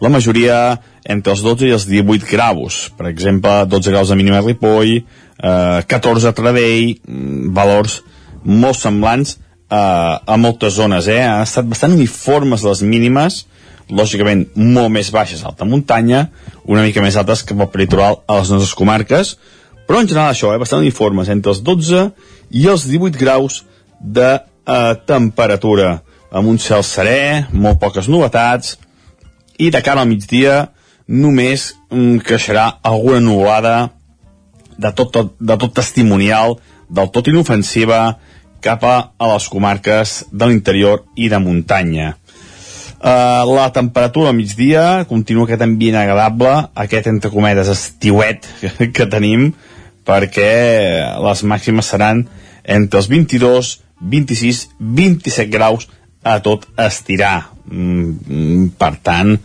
la majoria entre els 12 i els 18 graus. Per exemple, 12 graus de mínima a Ripoll, eh, 14 a Tradell, mm, valors molt semblants eh, a moltes zones. Eh? Han estat bastant uniformes les mínimes, lògicament molt més baixes a alta muntanya, una mica més altes que pel peritoral a les nostres comarques, però en general això, eh, bastant uniformes, entre els 12 i els 18 graus de eh, temperatura, amb un cel serè, molt poques novetats, i de cara al migdia només mm, creixerà alguna nuvolada de tot, tot, de tot testimonial, del tot inofensiva, cap a, les comarques de l'interior i de muntanya. Uh, la temperatura al migdia continua aquest ambient agradable, aquest entre cometes estiuet que, que tenim, perquè les màximes seran entre els 22, 26, 27 graus a tot estirar. Mm, per tant,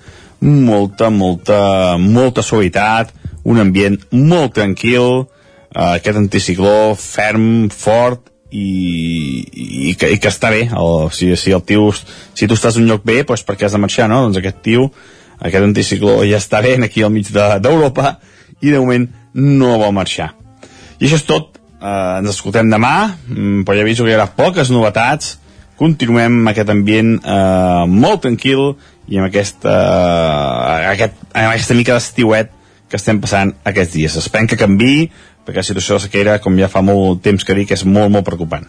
molta, molta, molta suavitat, un ambient molt tranquil, uh, aquest anticicló ferm, fort i, i, que, i que està bé. El, si, si el tio si tu estàs en un lloc bé, doncs perquè has de marxar no? doncs aquest tio, aquest anticicló ja està bé aquí al mig d'Europa de, i de moment no vol marxar. I això és tot. Eh, ens escoltem demà. Mm, però ja aviso que hi haurà poques novetats continuem amb aquest ambient eh, molt tranquil i amb aquesta, eh, aquest, amb aquesta mica d'estiuet que estem passant aquests dies. Esperem que canvi perquè la situació de sequera, com ja fa molt temps que dic, és molt, molt preocupant.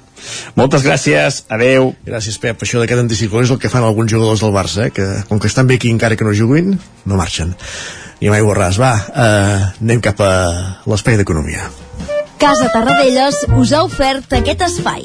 Moltes gràcies, adeu. Gràcies, Pep. Això d'aquest anticicló és el que fan alguns jugadors del Barça, eh? que com que estan bé aquí encara que no juguin, no marxen. I mai borràs. Va, eh, anem cap a l'espai d'economia. Casa Tarradellas us ha ofert aquest espai.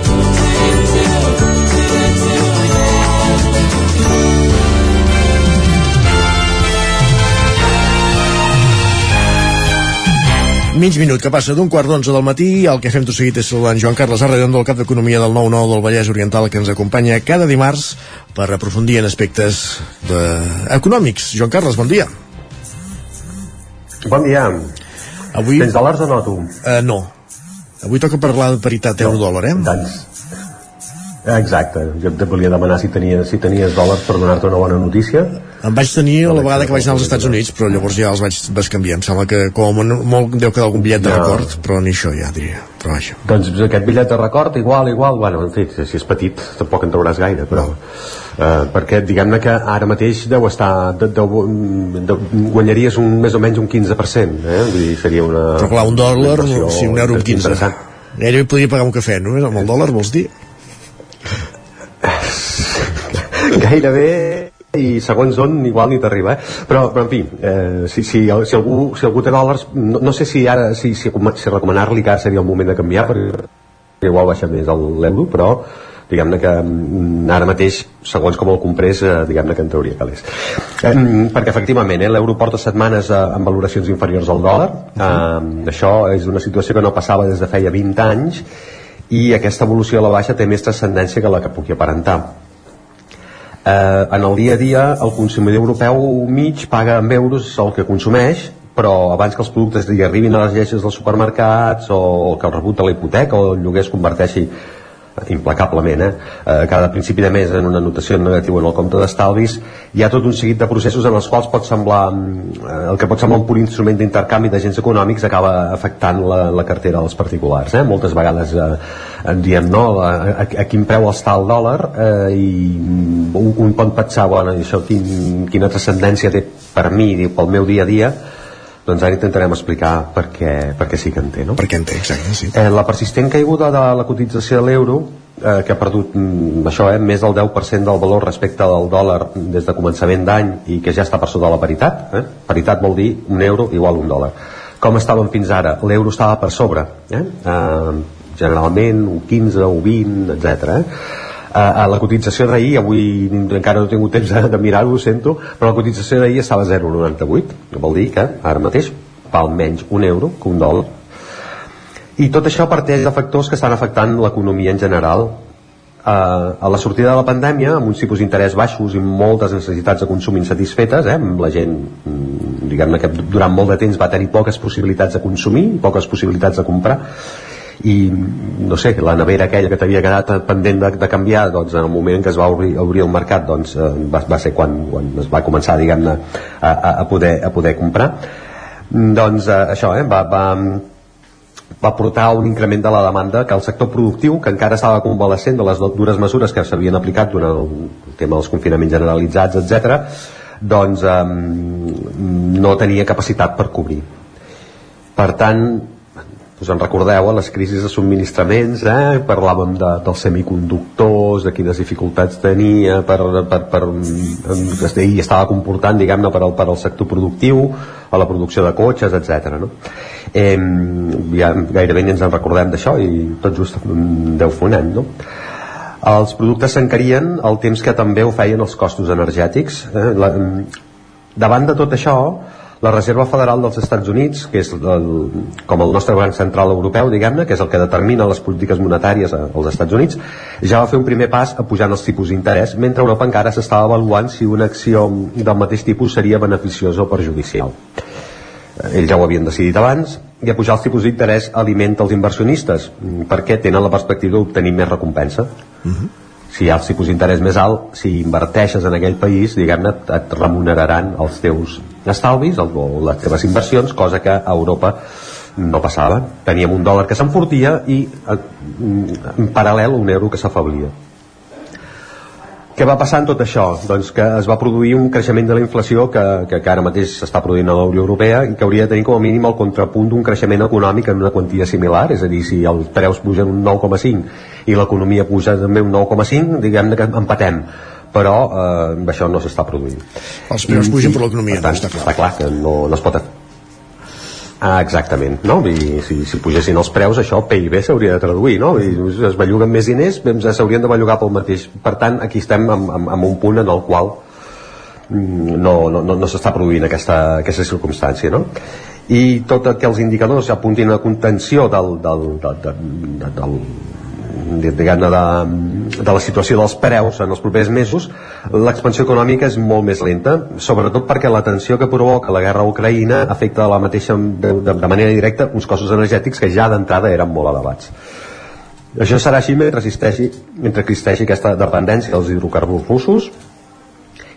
Mig minut que passa d'un quart d'onze del matí el que fem tot seguit és saludar en Joan Carles Arredondo, el cap d'Economia del 9-9 del Vallès Oriental, que ens acompanya cada dimarts per aprofundir en aspectes de... econòmics. Joan Carles, bon dia. Bon dia. Avui... Tens dòlars o no, tu? Uh, no. Avui toca parlar de paritat euro-dòlar, eh? Doncs, exacte. Jo et volia demanar si tenies, si tenies dòlars per donar-te una bona notícia. Em vaig tenir a la vegada que vaig anar als Estats Units, però llavors ja els vaig bescanviar. Em sembla que com a molt deu quedar algun bitllet de record, però ni això ja, diria. Però vaja. Doncs aquest bitllet de record, igual, igual, bueno, en fi, si és petit, tampoc en trauràs gaire, però... Eh, perquè diguem-ne que ara mateix deu estar de, de, de, guanyaries un, més o menys un 15% eh? Vull dir, seria una Però clar, un dòlar, sí, un euro amb 15. interessant. Gairebé podria pagar un cafè, no? Amb el dòlar, vols dir? Gairebé i segons on igual ni t'arriba eh? però, però en fi eh, si, si, si, algú, si algú té dòlars no, no sé si ara si, si, si recomanar-li que ara seria el moment de canviar perquè igual baixa més el- l'euro però diguem-ne que mm, ara mateix segons com el comprés eh, diguem-ne que en trauria calés. Eh, perquè efectivament eh, l'euro porta setmanes eh, amb valoracions inferiors al dòlar. Eh, això és una situació que no passava des de feia 20 anys i aquesta evolució a la baixa té més transcendència que la que pugui aparentar eh, en el dia a dia el consumidor europeu mig paga en euros el que consumeix però abans que els productes li arribin a les lleixes dels supermercats o que el rebut de la hipoteca o el lloguer es converteixi implacablement, eh? eh? cada principi de mes en una notació negativa en el compte d'estalvis hi ha tot un seguit de processos en els quals pot semblar eh, el que pot semblar un pur instrument d'intercanvi d'agents econòmics acaba afectant la, la cartera dels particulars eh? moltes vegades eh, en diem no, a, a, a quin preu està el dòlar eh, i mm, un, un pot pensar bueno, això quin, quina transcendència té per mi diu, pel meu dia a dia doncs ara intentarem explicar per què, per què sí que en té no? Per què en té, exacte, sí. Eh, la persistent caiguda de la cotització de l'euro eh, que ha perdut mm, això, eh, més del 10% del valor respecte del dòlar des de començament d'any i que ja està per sota de la paritat eh? paritat vol dir un euro igual a un dòlar com estàvem fins ara? l'euro estava per sobre eh? Eh, generalment un 15, un 20, etc. Eh? A la cotització d'ahir, avui encara no he tingut temps de, de mirar-ho, ho sento, però la cotització d'ahir estava a 0,98, que vol dir que ara mateix val menys un euro que un dòlar. I tot això parteix de factors que estan afectant l'economia en general. Uh, a la sortida de la pandèmia, amb uns tipus d'interès baixos i moltes necessitats de consum insatisfetes, eh, la gent, mm, diguem-ne que durant molt de temps va tenir poques possibilitats de consumir, poques possibilitats de comprar, i no sé, la nevera aquella que t'havia quedat pendent de, de canviar doncs en el moment en què es va obrir, obrir el mercat doncs eh, va, va ser quan, quan es va començar diguem-ne a, a, a, poder, a poder comprar doncs eh, això eh, va, va, va portar un increment de la demanda que el sector productiu, que encara estava convalescent de les dures mesures que s'havien aplicat durant el tema dels confinaments generalitzats, etc, doncs eh, no tenia capacitat per cobrir. Per tant, us en recordeu, a les crisis de subministraments eh? parlàvem de, dels semiconductors de quines dificultats tenia per, per, per, per i estava comportant diguem-ne per, al, per al sector productiu a la producció de cotxes, etc. No? Eh, ja, gairebé ens en recordem d'això i tot just deu fer un any no? els productes s'encarien el temps que també ho feien els costos energètics eh? la, davant de tot això la Reserva Federal dels Estats Units, que és el, com el nostre banc central europeu, diguem-ne, que és el que determina les polítiques monetàries als Estats Units, ja va fer un primer pas apujant els tipus d'interès, mentre Europa encara s'estava avaluant si una acció del mateix tipus seria beneficiosa o perjudicial. Ells ja ho havien decidit abans, i apujar els tipus d'interès alimenta els inversionistes, perquè tenen la perspectiva d'obtenir més recompensa. Uh -huh si hi ha els tipus d'interès més alt, si inverteixes en aquell país, diguem-ne, et remuneraran els teus estalvis o les teves inversions, cosa que a Europa no passava. Teníem un dòlar que s'enfortia i en paral·lel un euro que s'afablia. què va passar en tot això? Doncs que es va produir un creixement de la inflació que, que, que ara mateix s'està produint a la Unió Europea i que hauria de tenir com a mínim el contrapunt d'un creixement econòmic en una quantia similar, és a dir, si els preus pugen un 9,5 i l'economia puja també un 9,5, diguem que empatem però eh, això no s'està produint. Els preus pugen per l'economia, no està clar. Està clar que no, no es pot Ah, exactament, no? I si, si pugessin els preus, això el PIB s'hauria de traduir, no? I es belluguen més diners, s'haurien de bellugar pel mateix. Per tant, aquí estem en, en, en un punt en el qual mm, no, no, no, no s'està produint aquesta, aquesta circumstància, no? I tot el que els indicadors apuntin a contenció del, del, del, del, del diguem-ne de, de la situació dels preus en els propers mesos l'expansió econòmica és molt més lenta sobretot perquè la tensió que provoca la guerra a Ucraïna afecta de la mateixa de, de, manera directa uns costos energètics que ja d'entrada eren molt elevats. Això serà així mentre existeixi, mentre existeixi aquesta dependència dels hidrocarburs russos.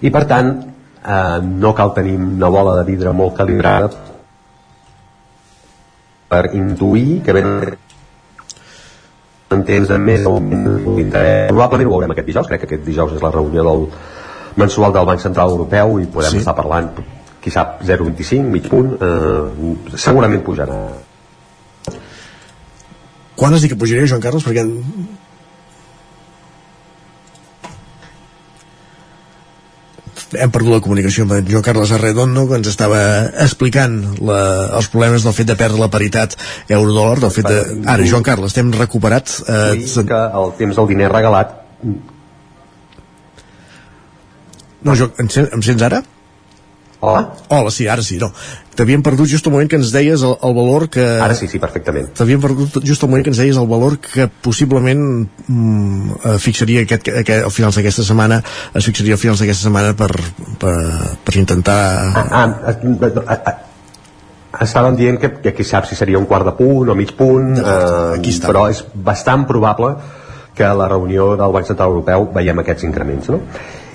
I per tant eh, no cal tenir una bola de vidre molt calibrada per intuir que ben en temps de més d'interès. Probablement ho veurem aquest dijous, crec que aquest dijous és la reunió del mensual del Banc Central Europeu i podem sí. estar parlant, qui sap, 0,25, mig punt, eh, segurament pujarà. Quan has dit que pujaria, Joan Carles? Perquè hem perdut la comunicació amb en Joan Carles Arredondo que ens estava explicant la, els problemes del fet de perdre la paritat euro-dòlar del fet de... Ara, Joan Carles, estem recuperat eh, que el temps del diner regalat no, jo, em, em sents ara? Hola? Hola, sí, ara sí, no. T'havíem perdut just el moment que ens deies el, el valor que... Ara sí, sí, perfectament. T'havíem perdut just el moment que ens deies el valor que possiblement mm, eh, fixaria aquest, aquest, al finals d'aquesta setmana es fixaria al finals d'aquesta setmana per, per, per intentar... Ah, ah, ah, ah, estàvem dient que, que qui sap si seria un quart de punt o mig punt, eh, però és bastant probable que a la reunió del Banc Central Europeu veiem aquests increments, no?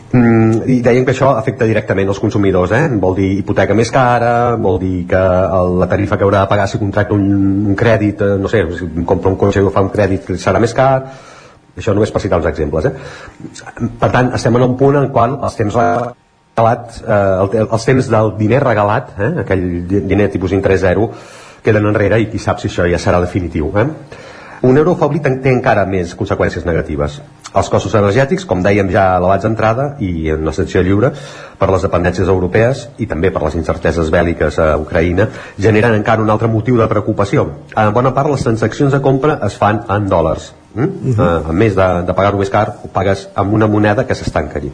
Mm, i deien que això afecta directament els consumidors eh? vol dir hipoteca més cara vol dir que el, la tarifa que haurà de pagar si contracta un, un crèdit eh, no sé, si compra un cotxe i fa un crèdit serà més car això només per citar uns exemples eh? per tant estem en un punt en qual els temps regalat eh, els temps del diner regalat eh? aquell diner tipus interès zero queden enrere i qui sap si això ja serà definitiu eh? Un euro afeblit té encara més conseqüències negatives. Els costos energètics, com dèiem ja a l'abans d'entrada i en la secció lliure, per les dependències europees i també per les incerteses bèl·liques a Ucraïna, generen encara un altre motiu de preocupació. En bona part, les transaccions de compra es fan en dòlars. Mm? Uh -huh. uh, a més de, de pagar-ho més car, ho pagues amb una moneda que s'està encarint.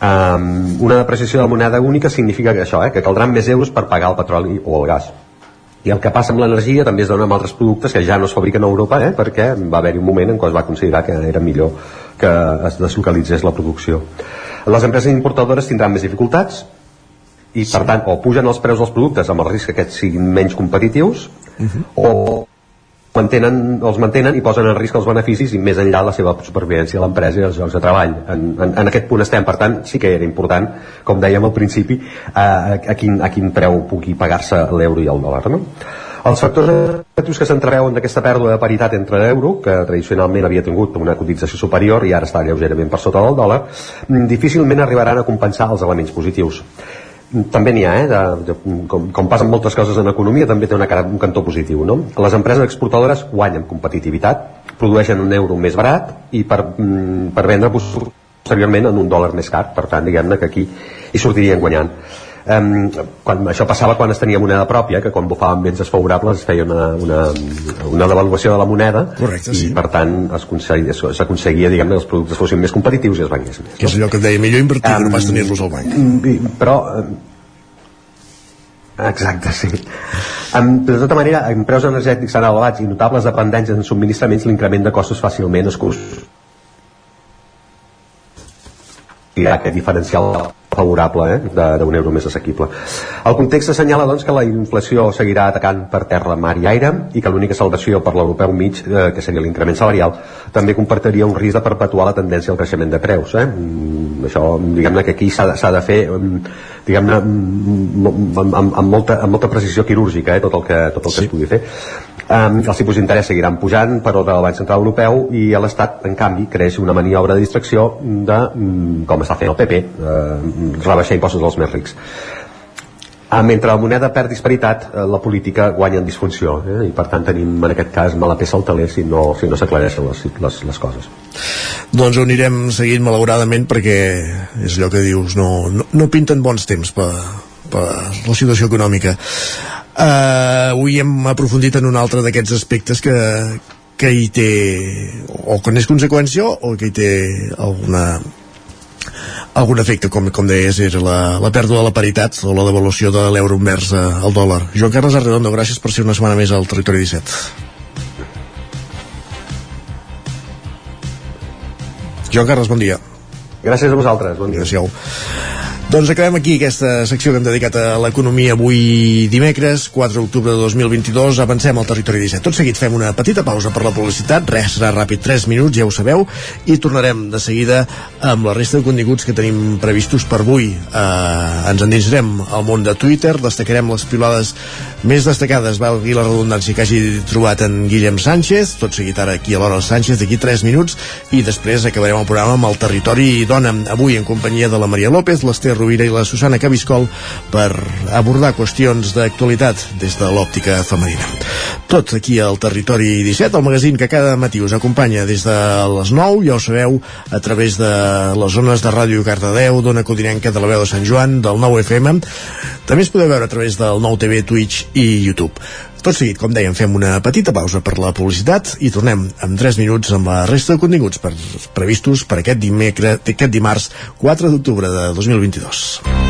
Um, una depreciació de la moneda única significa que això, eh, que caldran més euros per pagar el petroli o el gas i el que passa amb l'energia també es dona amb altres productes que ja no es fabriquen a Europa eh, perquè va haver-hi un moment en què es va considerar que era millor que es deslocalitzés la producció les empreses importadores tindran més dificultats i per tant o pugen els preus dels productes amb el risc que aquests siguin menys competitius uh -huh. o mantenen, els mantenen i posen en risc els beneficis i més enllà la seva supervivència a l'empresa i els llocs de treball. En, en, en aquest punt estem, per tant, sí que era important, com dèiem al principi, a, a, a, quin, a quin preu pugui pagar-se l'euro i el dòlar. No? Els factors negatius que s'entreveuen d'aquesta pèrdua de paritat entre l'euro, que tradicionalment havia tingut una cotització superior i ara està lleugerament per sota del dòlar, difícilment arribaran a compensar els elements positius també n'hi ha, eh? De, de, com, com passen moltes coses en economia, també té una cara, un cantó positiu. No? Les empreses exportadores guanyen competitivitat, produeixen un euro més barat i per, mm, per vendre posteriorment en un dòlar més car. Per tant, diguem-ne que aquí hi sortirien guanyant um, quan, això passava quan es tenia moneda pròpia que quan bufaven vents desfavorables es feia una, una, una devaluació de la moneda Correcte, i sí. per tant s'aconseguia diguem que els productes fossin més competitius i es vengués més que és allò que et deia, millor invertir um, que no pas tenir-los al banc mm, però Exacte, sí. Um, de tota manera, en preus energètics tan elevats i notables dependències en subministraments, l'increment de costos fàcilment es dirà aquest diferencial favorable eh, d'un euro més assequible. El context assenyala doncs, que la inflació seguirà atacant per terra, mar i aire i que l'única salvació per l'europeu mig, eh, que seria l'increment salarial, també comportaria un risc de perpetuar la tendència al creixement de preus. Eh? Mm, això, diguem-ne que aquí s'ha de, de fer mm, diguem-ne mm, amb, amb, amb, molta, amb molta precisió quirúrgica eh, tot el que, tot el que sí. es pugui fer Um, els tipus d'interès seguiran pujant per ordre del Banc Central Europeu i a l'Estat, en canvi, creix una maniobra de distracció de, um, com està fent el PP, uh, rebaixar impostos als més rics. Uh, mentre la moneda perd disparitat, uh, la política guanya en disfunció eh? i per tant tenim en aquest cas mala peça al taler si no, si no s'aclareixen les, les, les coses. Doncs ho anirem seguint malauradament perquè és allò que dius, no, no, no pinten bons temps per, per la situació econòmica uh, avui hem aprofundit en un altre d'aquests aspectes que, que hi té o que n'és conseqüència o que hi té alguna algun efecte, com, com deies, era la, la pèrdua de la paritat o la devaluació de l'euro envers eh, el dòlar. Joan Carles Arredondo, gràcies per ser una setmana més al Territori 17. Joan Carles, bon dia. Gràcies a vosaltres, bon dia. Adéu. Doncs acabem aquí aquesta secció que hem dedicat a l'economia avui dimecres, 4 d'octubre de 2022. Avancem al territori 17. Tot seguit fem una petita pausa per la publicitat, res serà ràpid, 3 minuts, ja ho sabeu, i tornarem de seguida amb la resta de continguts que tenim previstos per avui. Eh, ens endinsarem al món de Twitter, destacarem les pilades més destacades, valgui la redundància que hagi trobat en Guillem Sánchez, tot seguit ara aquí a l'hora Sánchez, d'aquí 3 minuts, i després acabarem el programa amb el territori dona, avui en companyia de la Maria López, l'Ester Rovira i la Susana Cabiscol per abordar qüestions d'actualitat des de l'òptica femenina. Tot aquí al Territori 17, el magazín que cada matí us acompanya des de les 9, ja ho sabeu, a través de les zones de Ràdio Cardedeu, d'Ona Codinenca, de la veu de Sant Joan, del 9 FM. També es podeu veure a través del 9 TV, Twitch i YouTube. Tot seguit, com dèiem, fem una petita pausa per la publicitat i tornem en 3 minuts amb la resta de continguts previstos per aquest, dimecre, aquest dimarts 4 d'octubre de 2022.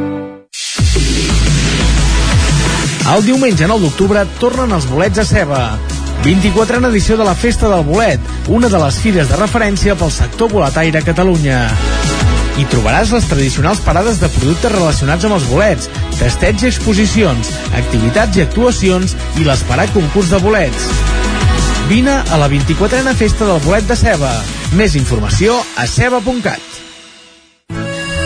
El diumenge 9 d'octubre tornen els bolets a ceba. 24a edició de la Festa del Bolet, una de les fires de referència pel sector boletaire a Catalunya. Hi trobaràs les tradicionals parades de productes relacionats amb els bolets, testeig i exposicions, activitats i actuacions i l'esperat concurs de bolets. Vine a la 24a Festa del Bolet de Ceba. Més informació a ceba.cat.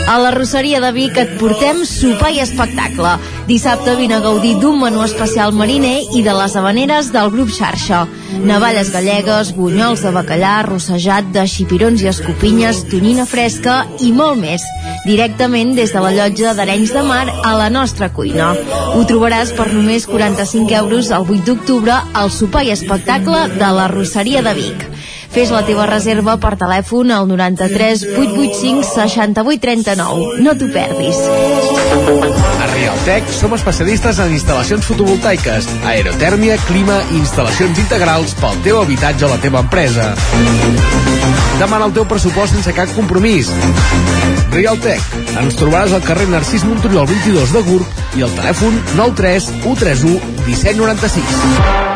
A la Rosseria de Vic et portem sopar i espectacle. Dissabte vine a gaudir d'un menú especial mariner i de les habaneres del grup Xarxa. Navalles gallegues, bunyols de bacallà, rossejat de xipirons i escopinyes, tonyina fresca i molt més. Directament des de la llotja d'Arenys de Mar a la nostra cuina. Ho trobaràs per només 45 euros el 8 d'octubre al sopar i espectacle de la Rosseria de Vic. Fes la teva reserva per telèfon al 93 885 68 39. No t'ho perdis. A Realtec som especialistes en instal·lacions fotovoltaiques, aerotèrmia, clima i instal·lacions integrals pel teu habitatge o la teva empresa. Demana el teu pressupost sense cap compromís. Realtec. Ens trobaràs al carrer Narcís Monturiol 22 de Gurb i al telèfon 93 131 1796.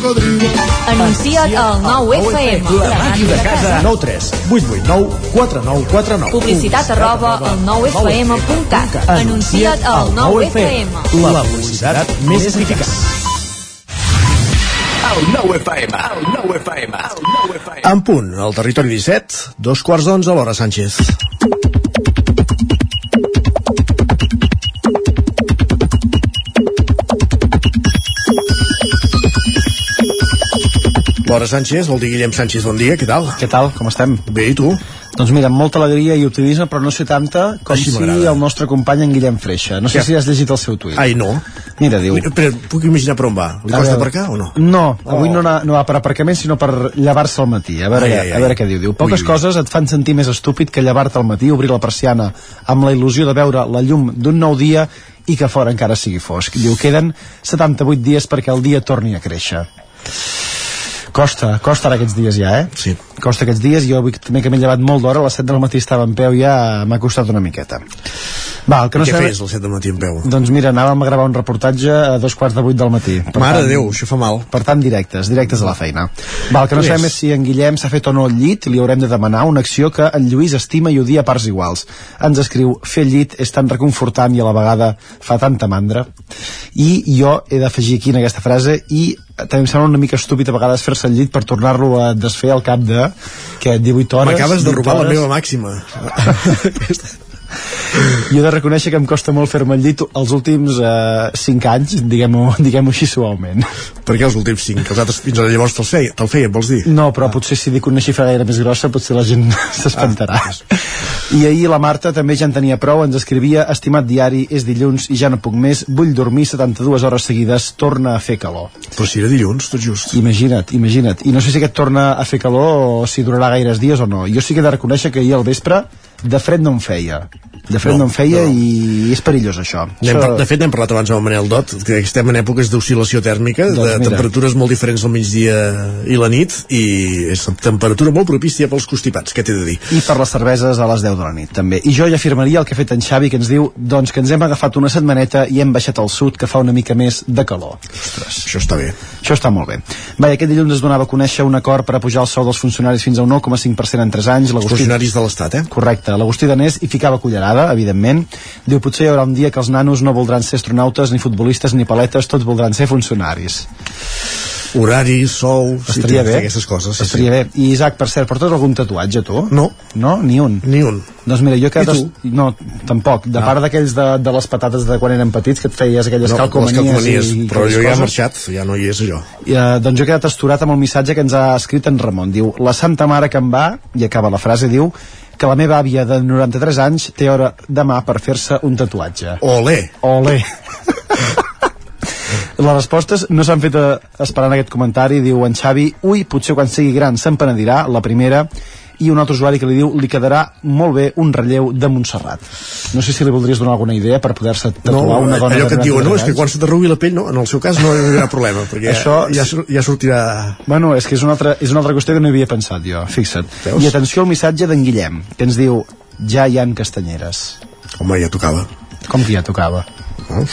cocodrilo. Anuncia't al 9FM. La màquina de casa. 9 3 8 8 9 4 9 4 9. Publicitat arroba al 9FM.cat. Anuncia't al 9FM. La publicitat més eficaç. El 9 FM, el 9 FM, el 9 FM. En punt, al territori 17, dos quarts d'onze, l'hora Sánchez. L'hora Sánchez, vol dir Guillem Sánchez, bon dia, què tal? Què tal, com estem? Bé, i tu? Doncs mira, amb molta alegria i optimisme, però no sé tanta com Així si el nostre company en Guillem Freixa. No sé Què? si has llegit el seu tuit. Ai, no. Mira, diu... Però puc imaginar per on va? Li costa cá o no? No, avui Oh. no, no va per aparcament, sinó per llevar-se al matí. A veure, Ai, ai, ai, a veure què diu. Diu, poques Ui, ui. coses et fan sentir més estúpid que llevar-te al matí, obrir la persiana amb la il·lusió de veure la llum d'un nou dia i que fora encara sigui fosc. Diu, queden 78 dies perquè el dia torni a créixer. Costa, costa ara aquests dies ja, eh? Sí. Costa aquests dies, jo avui també que m'he llevat molt d'hora, a les 7 del matí estava en peu ja, m'ha costat una miqueta. Va, el que no Què sabem- feies al 7 del matí en peu? Doncs mira, anàvem a gravar un reportatge a dos quarts de vuit del matí. Per Mare de Déu, això fa mal. Per tant, directes, directes a la feina. Va, el que no Lluís. sabem és si en Guillem s'ha fet o no el llit, li haurem de demanar una acció que en Lluís estima i odia a parts iguals. Ens escriu, fer el llit és tan reconfortant i a la vegada fa tanta mandra. I jo he d'afegir aquí en aquesta frase i també em sembla una mica estúpid a vegades fer-se el llit per tornar-lo a desfer al cap de que 18 hores... M'acabes de 20 robar la hores. meva màxima. [LAUGHS] Jo he de reconèixer que em costa molt fer-me el llit els últims eh, 5 anys, diguem-ho diguem així suaument. Per què els últims 5? Que els altres fins ara llavors te'ls feia, te'l feien, vols dir? No, però potser si dic una xifra gaire més grossa potser la gent [LAUGHS] s'espantarà. I ahir la Marta també ja en tenia prou, ens escrivia Estimat diari, és dilluns i ja no puc més, vull dormir 72 hores seguides, torna a fer calor. Però si era dilluns, tot just. Imagina't, imagina't. I no sé si aquest torna a fer calor o si durarà gaires dies o no. Jo sí que he de reconèixer que ahir al vespre de fred no em feia. De fred no, No, em feia no. i és perillós això. N'hem, això... de fet, n'hem parlat abans amb el Manel Dot, que estem en èpoques d'oscil·lació tèrmica, Doncs de mira. temperatures molt diferents al migdia i la nit, i és una temperatura molt propícia pels constipats, què t'he de dir? i per les cerveses a les 10 de la nit també. I jo ja afirmaria el que ha fet en Xavi que ens diu doncs que ens hem agafat una setmaneta i hem baixat al sud que fa una mica més de calor. Ostres. Això està bé. Això està molt bé. Bé, aquest dilluns es donava a conèixer un acord per apujar el sou dels funcionaris fins a un 9,5% en 3 anys. Els funcionaris de l'Estat, eh? Correcte. L'Agustí Danés hi ficava cullerada, evidentment. Diu, potser hi haurà un dia que els nanos no voldran ser astronautes, ni futbolistes, ni paletes, tots voldran ser funcionaris. Horari, sou... sí, Estaria bé. Aquestes coses. Sí, Estaria bé. I Isaac, per cert, portes algun tatuatge, tu? No. No? Ni un? Ni un. Doncs mira, jo. I es- No, tampoc. De Ah. part d'aquells de, de les patates de quan eren petits, que et feies aquelles No, calcomanies, calcomanies, i, però jo ja he marxat, ja no hi és allò. I, eh, doncs jo he quedat asturat amb el missatge que ens ha escrit en Ramon. Diu, la santa mare que em va, i acaba la frase, diu que la meva àvia de 93 anys té hora demà per fer-se un tatuatge. Olé! Olé! [LAUGHS] Les respostes no s'han fet eh, esperant aquest comentari, diu en Xavi, ui, potser quan sigui gran se'n penedirà, la primera, i un altre usuari que li diu li quedarà molt bé un relleu de Montserrat. No sé si li voldries donar alguna idea per poder-se No, tatuar una dona allò que et diuen, no, 93 és que quan se t'arrugui la pell, no, en el seu cas no hi haurà problema, [LAUGHS] perquè Això ja, ja sortirà... Bueno, és que és una altra, és una altra qüestió que no havia pensat jo, fixa't. Veus? I atenció al missatge d'en Guillem, que ens diu ja hi han castanyeres. Home, ja tocava. Com que ja tocava? No?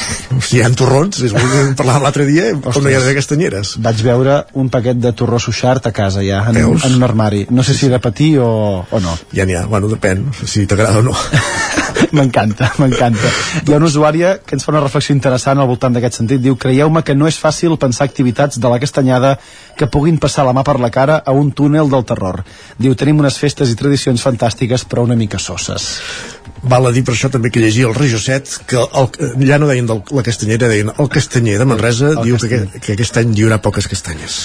Si hi ha torrons, és el parlàvem l'altre dia, com no hi ha d'haver castanyeres. Vaig veure un paquet de torró suixart a casa ja, en, Veus? en un armari. No sé si era patir o, o no. Ja n'hi ha, bueno, depèn, si t'agrada o no. [LAUGHS] M'encanta, [LAUGHS] m'encanta. Hi ha una usuària que ens fa una reflexió interessant al voltant d'aquest sentit. Diu, creieu-me que no és fàcil pensar activitats de la castanyada que puguin passar la mà per la cara a un túnel del terror. Diu, tenim unes festes i tradicions fantàstiques, però una mica sosses. Val a dir per això també que llegia el Rejoset que el, ja no deien del, la castanyera, deien el castanyer de Manresa El diu que, castanyer. que aquest any hi haurà poques castanyes.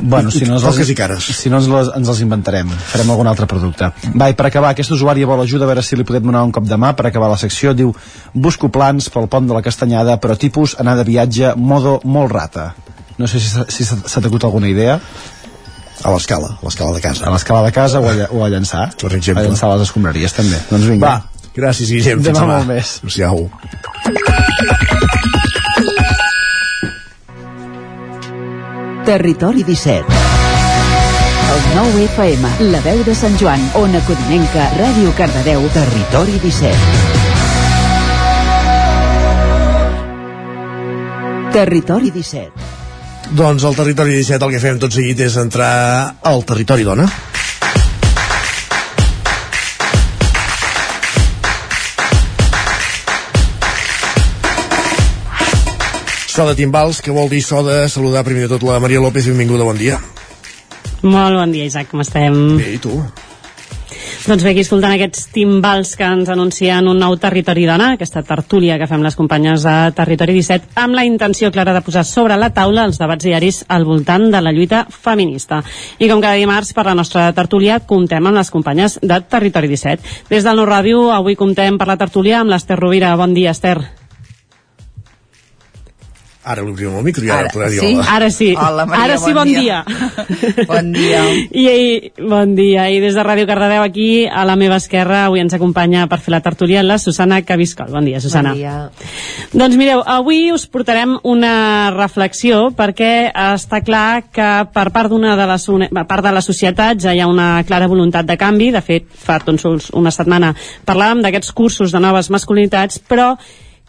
Bueno, si no, ens les, i cares. si no ens, les, ens els inventarem, farem algun altre producte. Va, i per acabar, aquest usuari vol ajuda a veure si li podem donar un cop de mà per acabar la secció. Diu, busco plans pel pont de la Castanyada, però tipus anar de viatge modo molt rata. No sé si, si s'ha t'acut alguna idea. A l'escala, a l'escala de casa. A l'escala de casa o a, o a llançar. Per exemple. A llançar les escombraries, també. Doncs vinga. Va, gràcies, Guillem. Demà molt més. Adéu-siau. Territori 17. El 9 FM, la veu de Sant Joan, Ona Codinenca, Ràdio Cardedeu, Territori 17. Territori 17. Doncs al territori 17 el que fem tot seguit és entrar al territori dona. So de timbals, que vol dir so de saludar primer de tot la Maria López, benvinguda, bon dia. Molt bon dia, Isaac, com estem? Bé, i tu? Doncs bé, aquí escoltant aquests timbals que ens anuncien un nou territori dona, aquesta tertúlia que fem les companyes de Territori 17, amb la intenció clara de posar sobre la taula els debats diaris al voltant de la lluita feminista. I com cada dimarts, per la nostra tertúlia, comptem amb les companyes de Territori 17. Des del Nou Ràdio, avui comptem per la tertúlia amb l'Ester Rovira. Bon dia, Ester. Ara l'obrim el micro i ara, Ara, podrà dir sí? hola. Ara sí. Hola, Maria, Ara sí, bon bon dia. dia. [LAUGHS] Bon dia. I, I, bon dia. I des de Ràdio Cardedeu aquí, a la meva esquerra, avui ens acompanya per fer la tertúlia la Susana Cabiscol. Bon dia, Susana. Bon dia. Doncs mireu, avui us portarem una reflexió perquè està clar que per part d'una de les part de la societat ja hi ha una clara voluntat de canvi. De fet, fa doncs, uns- una setmana parlàvem d'aquests cursos de noves masculinitats, però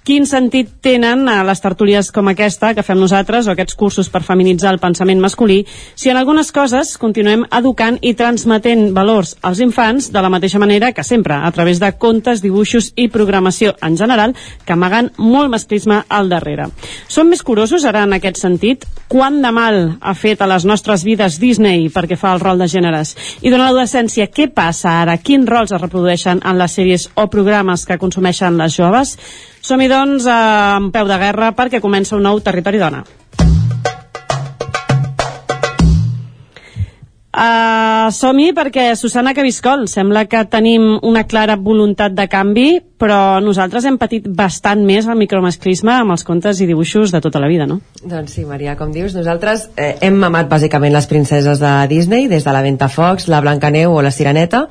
Quin sentit tenen a les tertúlies com aquesta que fem nosaltres o aquests cursos per feminitzar el pensament masculí si en algunes coses continuem educant i transmetent valors als infants de la mateixa manera que sempre, a través de contes, dibuixos i programació en general que amaguen molt masclisme al darrere. Som més curosos ara en aquest sentit? Quant de mal ha fet a les nostres vides Disney perquè fa el rol de gèneres? I durant l'adolescència, què passa ara? Quins rols es reprodueixen en les sèries o programes que consumeixen les joves? Som-hi, doncs, amb peu de guerra perquè comença un nou Territori Dona. Uh, Som-hi perquè, Susana Cabiscol, sembla que tenim una clara voluntat de canvi, però nosaltres hem patit bastant més el micromasclisme amb els contes i dibuixos de tota la vida, no? Doncs sí, Maria, com dius, nosaltres eh, hem mamat bàsicament les princeses de Disney, des de la Ventafocs, la Blancaneu o la Sireneta,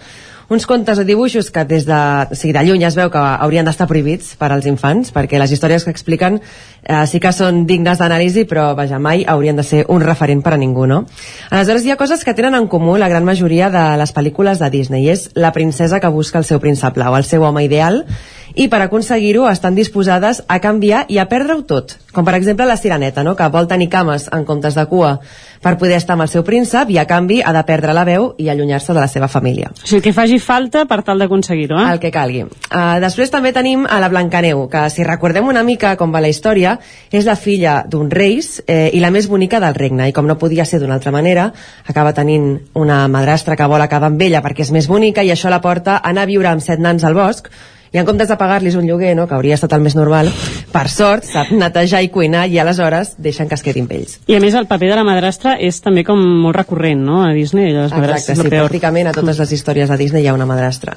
uns contes o dibuixos que des de, o sigui, de lluny es veu que haurien d'estar prohibits per als infants, perquè les històries que expliquen eh, sí que són dignes d'anàlisi, però vaja, mai haurien de ser un referent per a ningú, no? Aleshores, hi ha coses que tenen en comú la gran majoria de les pel·lícules de Disney, és la princesa que busca el seu príncep blau, el seu home ideal, i per aconseguir-ho estan disposades a canviar i a perdre-ho tot. Com per exemple la sireneta, no? que vol tenir cames en comptes de cua per poder estar amb el seu príncep i a canvi ha de perdre la veu i allunyar-se de la seva família. O sigui, que faci falta per tal d'aconseguir-ho, eh? El que calgui. Uh, després també tenim a la Blancaneu, que si recordem una mica com va la història, és la filla d'un reis eh, i la més bonica del regne, i com no podia ser d'una altra manera, acaba tenint una madrastra que vol acabar amb ella perquè és més bonica i això la porta a anar a viure amb set nans al bosc, i en comptes de pagar-los un lloguer, no, que hauria estat el més normal, per sort sap netejar i cuinar i aleshores deixen que es quedin amb ells. I a més el paper de la madrastra és també com molt recurrent, no?, a Disney. Les Exacte, sí, peor. pràcticament a totes les històries de Disney hi ha una madrastra.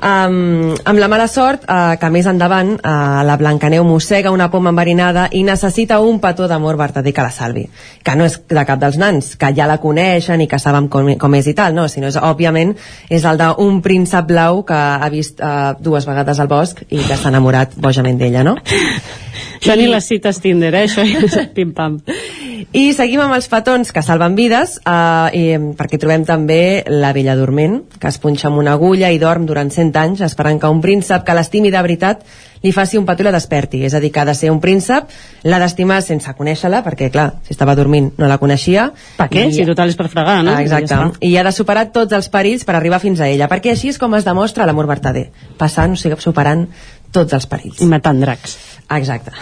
Um, amb la mala sort uh, que més endavant uh, la Blancaneu mossega una poma enverinada i necessita un petó d'amor verdader que la salvi que no és de cap dels nans que ja la coneixen i que saben com, com és i tal no, sinó és, òbviament és el d'un príncep blau que ha vist uh, dues vegades al bosc i que s'ha enamorat bojament d'ella no? Això ni les cites Tinder, eh? Això és pim-pam. I seguim amb els petons que salven vides, eh, i, perquè trobem també la vella dorment, que es punxa amb una agulla i dorm durant 100 anys, esperant que un príncep que l'estimi de veritat li faci un petó i la desperti. És a dir, que ha de ser un príncep, l'ha d'estimar sense conèixer-la, perquè, clar, si estava dormint no la coneixia. Per què? I- Si total és per fregar, no? Ah, exacte. Ja. I ha de superar tots els perills per arribar fins a ella, perquè així és com es demostra l'amor verdader, passant, o sigui, superant tots els perills. I matant dracs. Exacte.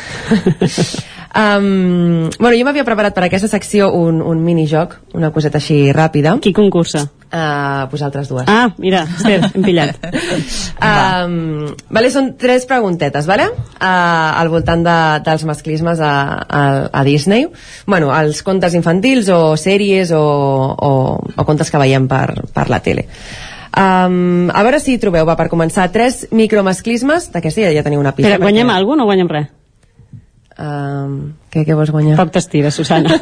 [LAUGHS] um, bueno, jo m'havia preparat per aquesta secció un, un minijoc, una coseta així ràpida. Qui concursa? Uh, vosaltres dues. Ah, mira, Esther, [LAUGHS] hem pillat. Um, vale, són tres preguntetes, vale? Uh, al voltant de, dels masclismes a, a, a Disney. Bueno, els contes infantils o sèries o, o, o contes que veiem per, per la tele. Um, a veure si trobeu, va, per començar, tres micromasclismes, d'aquesta ja, ja teniu una pista. Però guanyem alguna cosa o no guanyem res? Um, què, què vols guanyar? Poc t'estira, Susana.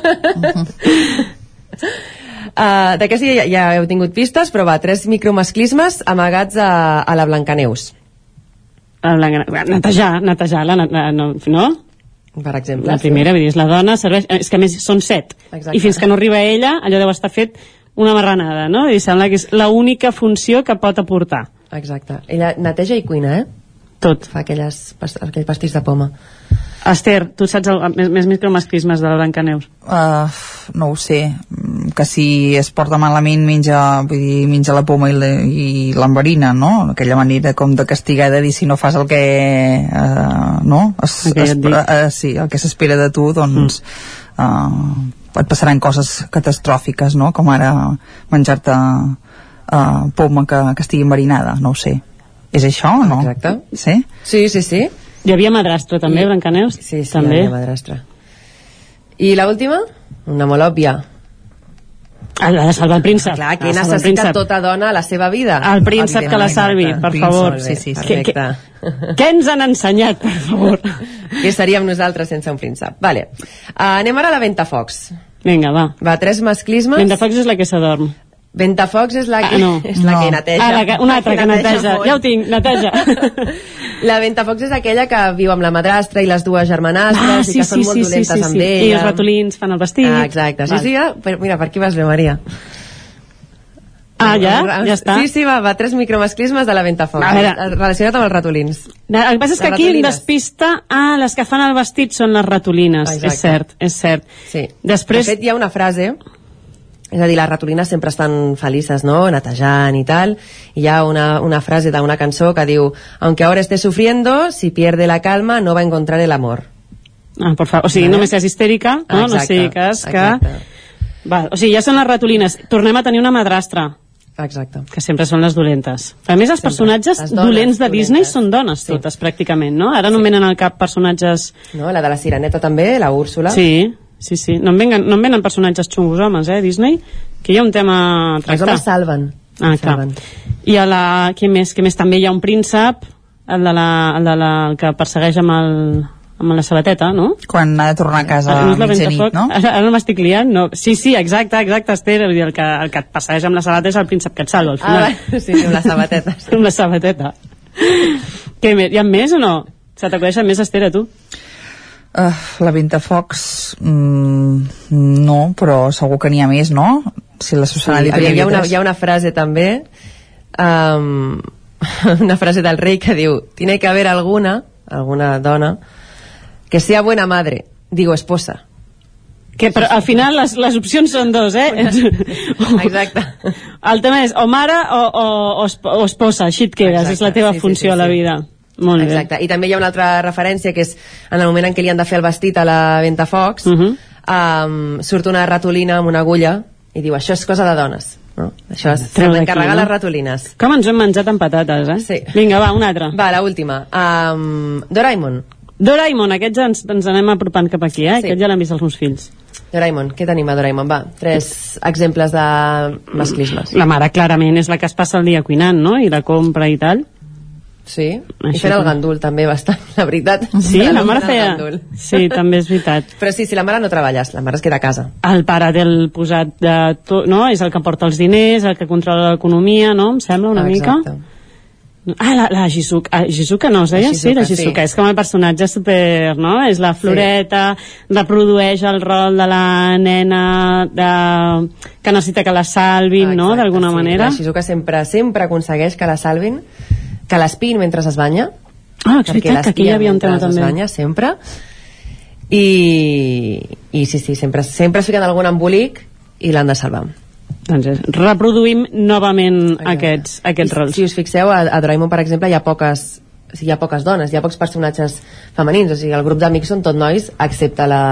Uh, [LAUGHS] D'aquesta ja, ja heu tingut pistes, però va, tres micromasclismes amagats a, a la Blancaneus. La blanca, netejar, netejar, la, la, no, no? Per exemple. La primera, vull dir, és la dona, serveix... És que a més són set. Exacte. I fins que no arriba ella, allò deu estar fet una marranada, no? I sembla que és l'única funció que pot aportar. Exacte. Ella neteja i cuina, eh? Tot. Fa aquelles, aquell pastís de poma. Esther, tu saps el, més, més micromasclismes de la Blancaneus? Uh, no ho sé que si es porta malament menja, vull dir, menja la poma i l'enverina, no? Aquella manera com de castigar de dir si no fas el que uh, no? Es, jo es, uh, sí, el que s'espera de tu doncs mm. uh, et passaran coses catastròfiques, no? Com ara menjar-te uh, poma que, que estigui enverinada, no ho sé és això o no? Exacte. Sí? Sí, sí, sí. Hi havia madrastra també, I- Blancaneus? Sí, sí, també. hi havia madrastra. I la última? Una molt òbvia. Ah, La de salvar el príncep. Clar, que el necessita tota dona a la seva vida. El príncep que la salvi, per Príncep, favor. Sí, sí, sí. perfecte. Què, què ens han ensenyat, per favor? Què seríem nosaltres sense un príncep? Vale. Uh, anem ara a la Ventafocs. Vinga, va. Va, tres masclismes. Ventafocs és la que s'adorm. Ventafocs és la que, Ah, no. [LAUGHS] és la No. que neteja. Ah, la que- una altra que neteja. molt. Ja ho tinc, neteja. [LAUGHS] La Ventafocs és aquella que viu amb la madrastra i les dues germanastres Ah, i sí, que sí, són molt sí, sí, dolentes sí, amb sí. ella. I els ratolins fan el vestit. Ah, exacte. Sí, Val. sí, ja, però mira, per aquí vas bé, Maria. Ah, ja? Ja està? Sí, sí, va, va, tres micromasclismes de la Ventafocs. A veure. Relacionat amb els ratolins. El que passa és que Les aquí ratolines. despista... Ah, les que fan el vestit són les ratolines. Exacte. És cert, és cert. Sí. Després... De fet, hi ha una frase és a dir, les ratolines sempre estan felices, no?, netejant i tal, i hi ha una, una frase d'una cançó que diu aunque ahora esté sufriendo, si pierde la calma no va a encontrar el amor. Ah, por favor. O sigui, només és histèrica, no? no Exacte, sigui cas que... exacte. Val, o sigui, ja són les ratolines. Tornem a tenir una madrastra. Exacte. Que sempre són les dolentes. A més, els Sempre. personatges Les dones dolents de Disney dolentes. són dones totes, pràcticament, no? Ara no em venen al cap personatges... No? La de la Sireneta també, la Úrsula. Sí, sí, sí. No em, venen, no em venen personatges xungos homes, eh, Disney? Que hi ha un tema a Els tractar. homes salven. Ah, clar. Salven. I a la... Què més? Què més? També hi ha un príncep, el, de la, el, de la, el que persegueix amb, el, amb la sabateta, no? quan ha de tornar a casa Ah, a no la mitjanit, no? Ara, ara no m'estic liant, no. Sí, sí, exacte, exacte, Esther. Vull dir, el, que, el que et passeja amb la sabata és el príncep que et salva, al Ah, final. va, [LAUGHS] sí, amb la sabateta. [LAUGHS] amb la sabateta. Què més? Hi ha més o no? Se t'acudeixen més, Esther, a tu? Uh, la Ventafocs mm, no, però segur que n'hi ha més, no? Si la Susana Sí, sí, hi, ha una, hi ha una frase també um, [LAUGHS] una frase del rei que diu tiene que haber alguna alguna dona que sea buena madre digo esposa Que, però al final les, les opcions són dos, eh? [LAUGHS] Exacte. El tema és o mare o, o, o, esp- o esposa, així et quedes, Exacte, és la teva sí, sí, funció sí, a la sí. Molt Exacte. I també hi ha una altra referència que és en el moment en què li han de fer el vestit a la Ventafocs Uh -huh. um, surt una ratolina amb una agulla i diu això és cosa de dones no? això és Treu d'encarregar no? les ratolines Com ens hem menjat amb patates, eh? Sí. Vinga, va, una altra. va, la última um, Doraemon Doraemon, aquests ens, ens anem apropant cap aquí, eh? Sí. Aquest ja l'han vist els meus fills. Doraemon, què tenim a Doraemon? Va, tres exemples de masclismes. La mare, clarament, és la que es passa el dia cuinant, no? I la compra i tal. Sí, i Això fent el gandul també bastant, la veritat. Sí, la [LAUGHS] mare del feia... gandul. Sí, també és veritat. Però sí, si la mare no treballes, la mare es queda a casa. El pare té el posat de tot, no? És el que porta els diners, el que controla l'economia, no? Em sembla una Ah, mica. exacte. Ah, la, la Shizuka, ah, Shizuka no, es deia? La sí, la Shizuka, sí. És com el personatge super, no? És la floreta, reprodueix el rol de la nena de... que necessita que la salvin, no? Exacte, D'alguna sí. manera. La Shizuka sempre, sempre aconsegueix que la salvin, que l'espin mentre es banya. Ah, és veritat que aquí hi havia un tema mentre es també. banya, sempre. I, i sí, sí, sempre, sempre es fiquen en algun embolic i l'han de salvar. Doncs és, reproduïm novament aquests, aquests I, rols. Si us fixeu, a, a Doraemon, per exemple, hi ha poques o sigui, hi ha poques dones, hi ha pocs personatges femenins, o sigui, el grup d'amics són tot nois, excepte la...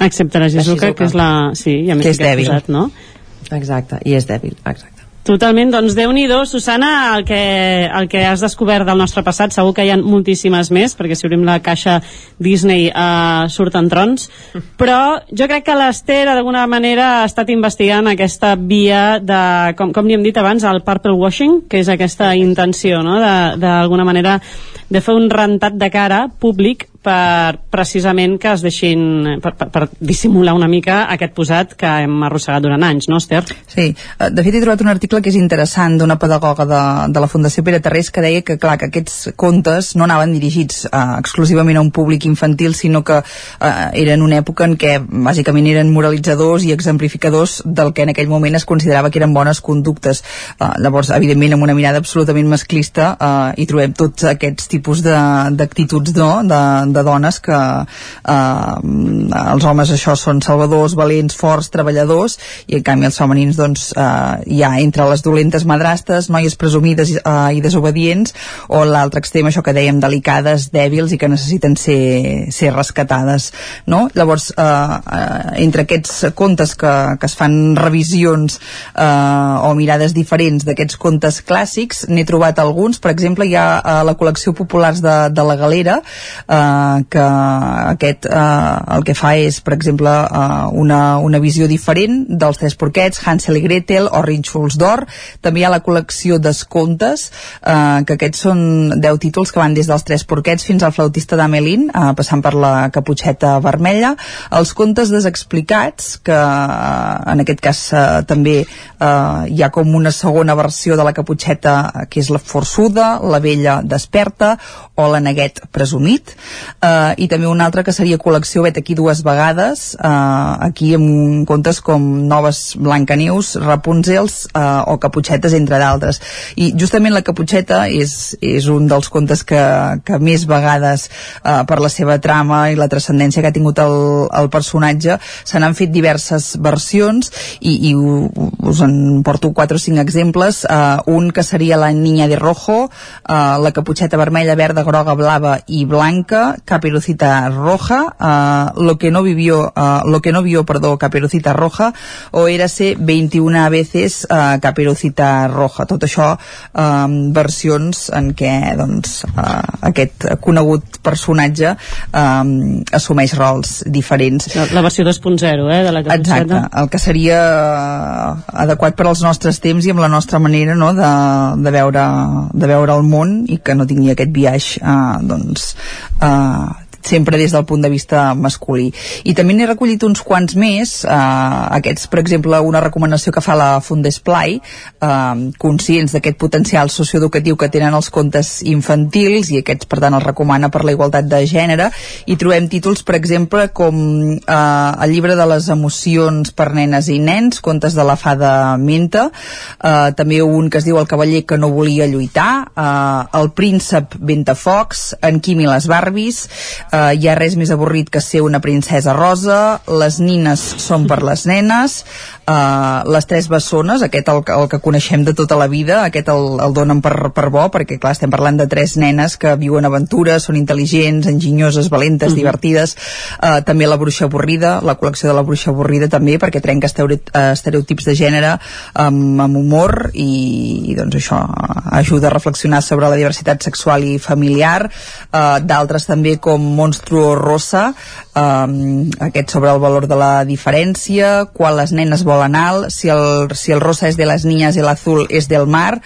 Excepte la Shizuka, que és la... Sí, ja m'he Que és dèbil. posat, no? Exacte, i és dèbil, exacte. Totalment, doncs déu nhi Susana, el que, el que has descobert del nostre passat, segur que hi ha moltíssimes més, perquè si obrim la caixa Disney eh, surten trons, però jo crec que l'Ester d'alguna manera ha estat investigant aquesta via de, com, com li hem dit abans, el purple washing, que és aquesta intenció, no?, d'alguna manera de fer un rentat de cara públic per precisament que es deixin per, per, per dissimular una mica aquest posat que hem arrossegat durant anys, no, Esther? Sí, eh, de fet he trobat un article que és interessant d'una pedagoga de, de la Fundació Pere Tarrés que deia que, clar, que aquests contes no anaven dirigits eh, exclusivament a un públic infantil, sinó que eh, eren una època en què bàsicament eren moralitzadors i exemplificadors del que en aquell moment es considerava que eren bones conductes. Eh, llavors, evidentment, amb una mirada absolutament masclista eh, hi trobem tots aquests tipus de- d'actituds no? de, de dones que eh, els homes això són salvadors, valents, forts, treballadors i en canvi els femenins doncs eh, hi ha entre les dolentes madrastes, noies presumides eh, i desobedients o l'altre extrem això que dèiem delicades, dèbils i que necessiten ser, ser rescatades no? llavors eh, eh, entre aquests contes que, que es fan revisions eh, o mirades diferents d'aquests contes clàssics n'he trobat alguns, per exemple hi ha eh, la col·lecció Populars de, de la Galera eh, que aquest eh, el que fa és per exemple eh, una, una visió diferent dels tres porquets, Hansel i Gretel o Rínxols d'Or, també hi ha la col·lecció d'escontes eh, que aquests són 10 títols que van des dels tres porquets fins al flautista d'Amelín eh, passant per la caputxeta vermella. Els contes desexplicats que eh, en aquest cas eh, també eh, hi ha com una segona versió de la caputxeta que és la forçuda, la vella desperta o la neguet presumit. Eh, i també una altra que seria col·lecció vet aquí dues vegades eh, aquí amb contes com Noves Blancaneus, Rapunzels eh, o Caputxetes entre d'altres. I justament la Caputxeta és, és un dels contes que, que més vegades eh, per la seva trama i la transcendència que ha tingut el, el personatge se n'han fet diverses versions i, i us en porto 4 o 5 exemples. Uh, un que seria la Niña de Rojo uh, la caputxeta vermella, verda, groga, blava i blanca, Caperucita Roja. Uh, lo que no vivió uh, lo que no vio, perdó, Caperucita Roja o érase 21 veces uh, Caperucita Roja. Tot això um, versions en què doncs, uh, aquest conegut personatge um, assumeix rols diferents. La, la versió 2.0 eh, de la exacte, el que seria adequat per als nostres temps i amb la nostra manera no, de, de, veure, de veure el món i que no tingui aquest viatge eh, doncs, eh, sempre des del punt de vista masculí. I també n'he recollit uns quants més, eh, aquests, per exemple, una recomanació que fa la Fundesplai, eh, conscients d'aquest potencial socioeducatiu que tenen els contes infantils i aquests, per tant, els recomana per la igualtat de gènere, i trobem títols, per exemple, com eh, el llibre de les emocions per nenes i nens, contes de la fada menta, eh, també un que es diu El cavaller que no volia lluitar, eh, El príncep Ventafocs, En Quim i les Barbies, eh, hi ha res més avorrit que ser una princesa rosa, les nines són per les nenes, eh, les tres bessones, aquest el, el que coneixem de tota la vida, aquest el, el donen per, per bo, perquè clar, estem parlant de tres nenes que viuen aventures, són intel·ligents, enginyoses, valentes, mm -hmm. divertides, eh, també la bruixa avorrida, la col·lecció de la bruixa avorrida també, perquè trenca estereotips de gènere amb, amb humor i, i doncs això ajuda a reflexionar sobre la diversitat sexual i familiar, eh, d'altres també com Monstruo Rosa, um, aquest sobre el valor de la diferència, quan les nenes volen alt, si el, si el rosa és de les niñas i l'azul és del mar,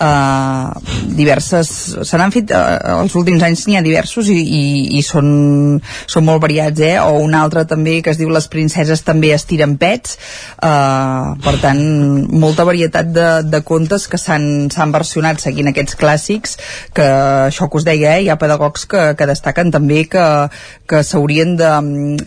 uh, diverses... Se n'han fet, uh, els últims anys n'hi ha diversos i, i, i són, són molt variats, eh? O un altre també que es diu Les princeses també estiren pets, uh, per tant, molta varietat de, de contes que s'han versionat seguint aquests clàssics, que això que us deia, eh? hi ha pedagogs que, que destaquen també que, que s'haurien de,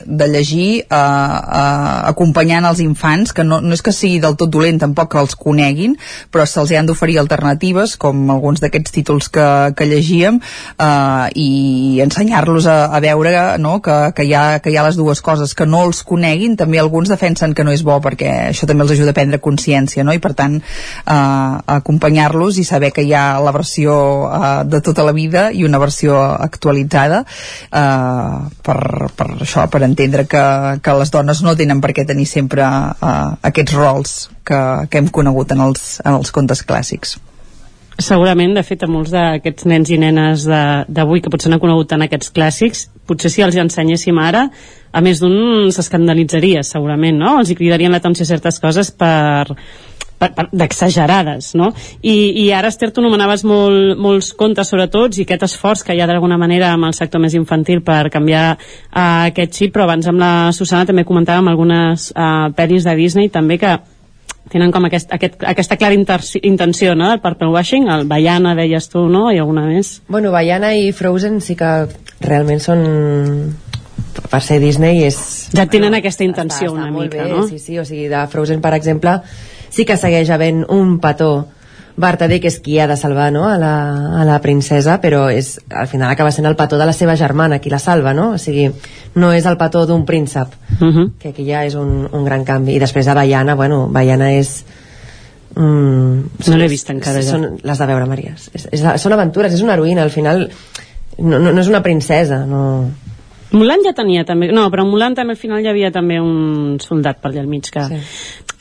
de llegir uh, uh, acompanyant els infants, que no, no és que sigui del tot dolent tampoc que els coneguin, però se'ls han d'oferir alternatives, com alguns d'aquests títols que, que llegíem, uh, i ensenyar-los a, a veure no? que, que, hi ha, que hi ha les dues coses, que no els coneguin, també alguns defensen que no és bo, perquè això també els ajuda a prendre consciència, no? i per tant uh, acompanyar-los i saber que hi ha la versió uh, de tota la vida i una versió actualitzada uh, per, per això, per entendre que, que les dones no tenen per què tenir sempre uh, aquests rols que, que hem conegut en els, en els contes clàssics. Segurament, de fet, a molts d'aquests nens i nenes d'avui que potser no han conegut tant aquests clàssics, potser si els ensenyéssim ara, a més d'un s'escandalitzaria, segurament, no? Els hi cridarien l'atenció certes coses per, d'exagerades, no? I, I ara, Esther, tu nomenaves molt, molts contes sobre tots i aquest esforç que hi ha d'alguna manera amb el sector més infantil per canviar uh, aquest xip, però abans amb la Susana també comentàvem algunes uh, pel·lis de Disney també que tenen com aquest, aquest, aquesta clara intenció no? del purple washing, el Bayana deies tu, no? i alguna més Bueno, Bayana i Frozen sí que realment són per ser Disney és... Ja tenen aquesta intenció està, està una mica, bé, no? Sí, sí, o sigui, de Frozen, per exemple, sí que segueix havent un petó vertader que és qui ha de salvar no? a, la, a la princesa però és, al final acaba sent el petó de la seva germana qui la salva no? o sigui, no és el petó d'un príncep uh -huh. que aquí ja és un, un gran canvi i després de Baiana, bueno, Baiana és Mm, no l'he vist encara ja. són les de veure Maries és, és, són aventures, és una heroïna al final no, no, no és una princesa no... Mulan ja tenia també, no, però Mulan també al final hi havia també un soldat per allà al mig que... Sí.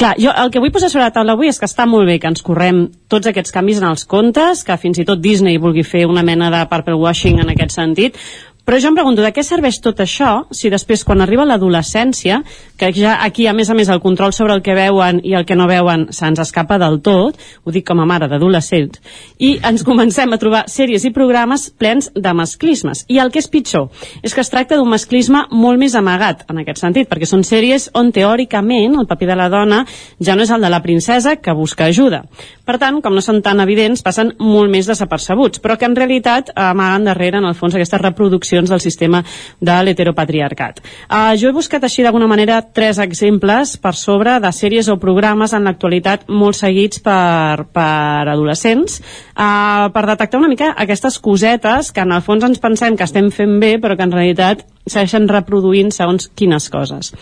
Clar, jo el que vull posar sobre la taula avui és que està molt bé que ens correm tots aquests canvis en els contes, que fins i tot Disney vulgui fer una mena de purple washing en aquest sentit, però jo em pregunto, de què serveix tot això si després, quan arriba l'adolescència, que ja aquí, a més a més, el control sobre el que veuen i el que no veuen se'ns escapa del tot, ho dic com a mare d'adolescents, i ens [LAUGHS] comencem a trobar sèries i programes plens de masclismes. I el que és pitjor és que es tracta d'un masclisme molt més amagat, en aquest sentit, perquè són sèries on teòricament el paper de la dona ja no és el de la princesa que busca ajuda. Per tant, com no són tan evidents, passen molt més desapercebuts, però que en realitat amaguen darrere, en el fons, aquesta reproducció qüestions del sistema de l'heteropatriarcat. Uh, jo he buscat així d'alguna manera tres exemples per sobre de sèries o programes en l'actualitat molt seguits per, per adolescents uh, per detectar una mica aquestes cosetes que en el fons ens pensem que estem fent bé però que en realitat segueixen reproduint segons quines coses.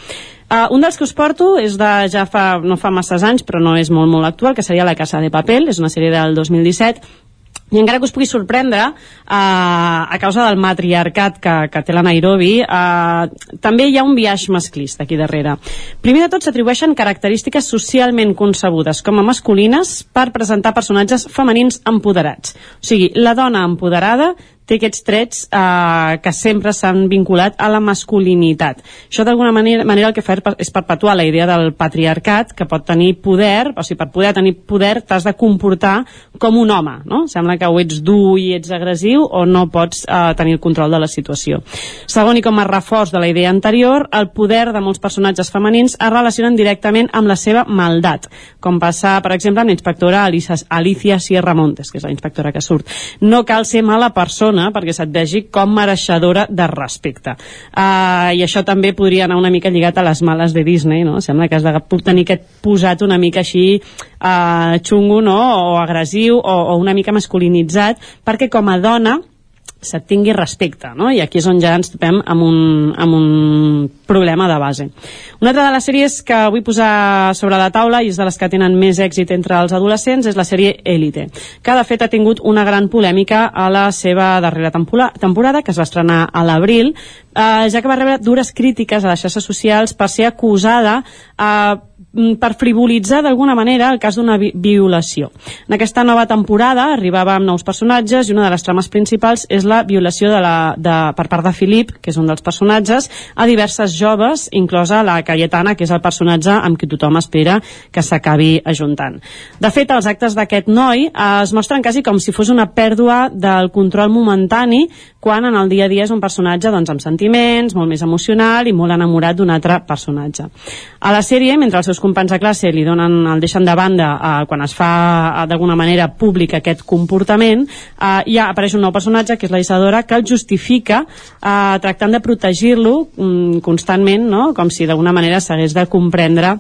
Uh, un dels que us porto és de ja fa, no fa masses anys, però no és molt, molt actual, que seria La Casa de Papel, és una sèrie del 2017, i encara que us pugui sorprendre eh, a causa del matriarcat que, que té la Nairobi eh, també hi ha un viatge masclista aquí darrere. Primer de tot s'atribueixen característiques socialment concebudes com a masculines per presentar personatges femenins empoderats. O sigui, la dona empoderada té aquests trets eh, que sempre s'han vinculat a la masculinitat. Això d'alguna manera, manera el que fa és perpetuar la idea del patriarcat que pot tenir poder, o sigui, per poder tenir poder t'has de comportar com un home, no? Sembla que o ets dur i ets agressiu o no pots eh, tenir el control de la situació. Segon, i com a reforç de la idea anterior, el poder de molts personatges femenins es relacionen directament amb la seva maldat, com passa, per exemple, amb l'inspectora Alicia Sierra Montes, que és la inspectora que surt. No cal ser mala persona persona perquè se't vegi com mereixedora de respecte. Uh, I això també podria anar una mica lligat a les males de Disney, no? Sembla que has de tenir aquest posat una mica així uh, xungo, no? O agressiu, o, o una mica masculinitzat, perquè com a dona se't tingui respecte, no? I aquí és on ja ens topem amb un, amb un problema de base. Una altra de les sèries que vull posar sobre la taula i és de les que tenen més èxit entre els adolescents és la sèrie Elite, que de fet ha tingut una gran polèmica a la seva darrera temporada, que es va estrenar a l'abril, eh, ja que va rebre dures crítiques a les xarxes socials per ser acusada eh, per frivolitzar d'alguna manera el cas d'una vi violació. En aquesta nova temporada arribava amb nous personatges i una de les trames principals és la violació de la, de, per part de Filip, que és un dels personatges, a diverses joves, inclosa la Cayetana, que és el personatge amb qui tothom espera que s'acabi ajuntant. De fet, els actes d'aquest noi es mostren quasi com si fos una pèrdua del control momentani quan en el dia a dia és un personatge doncs, amb sentiments, molt més emocional i molt enamorat d'un altre personatge. A la sèrie, mentre els seus companys de classe li donen, el deixen de banda eh, quan es fa eh, d'alguna manera públic aquest comportament, eh, ja apareix un nou personatge que és la Isadora que el justifica eh, tractant de protegir-lo mm, constantment, no? com si d'alguna manera s'hagués de comprendre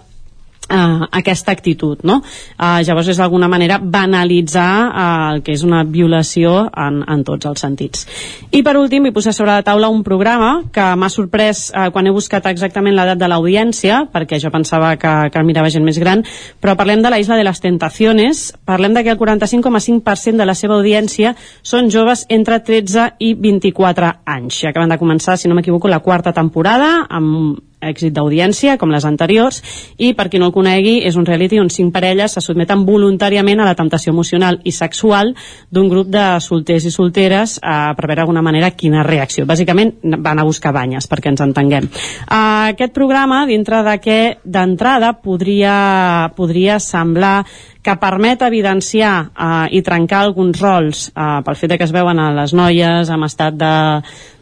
eh, aquesta actitud, no? Eh, llavors és d'alguna manera banalitzar eh, el que és una violació en, en tots els sentits. I per últim vull posar sobre la taula un programa que m'ha sorprès eh, quan he buscat exactament l'edat de l'audiència, perquè jo pensava que, que mirava gent més gran, però parlem de la Isla de les Tentaciones, parlem de que el 45,5% de la seva audiència són joves entre 13 i 24 anys. Ja acaben de començar, si no m'equivoco, la quarta temporada, amb èxit d'audiència, com les anteriors, i per qui no el conegui, és un reality on cinc parelles se sotmeten voluntàriament a la temptació emocional i sexual d'un grup de solters i solteres eh, per veure d'alguna manera quina reacció. Bàsicament van a buscar banyes, perquè ens entenguem. Eh, aquest programa, dintre de què d'entrada podria, podria semblar que permet evidenciar eh, i trencar alguns rols eh, pel fet que es veuen a les noies amb estat de,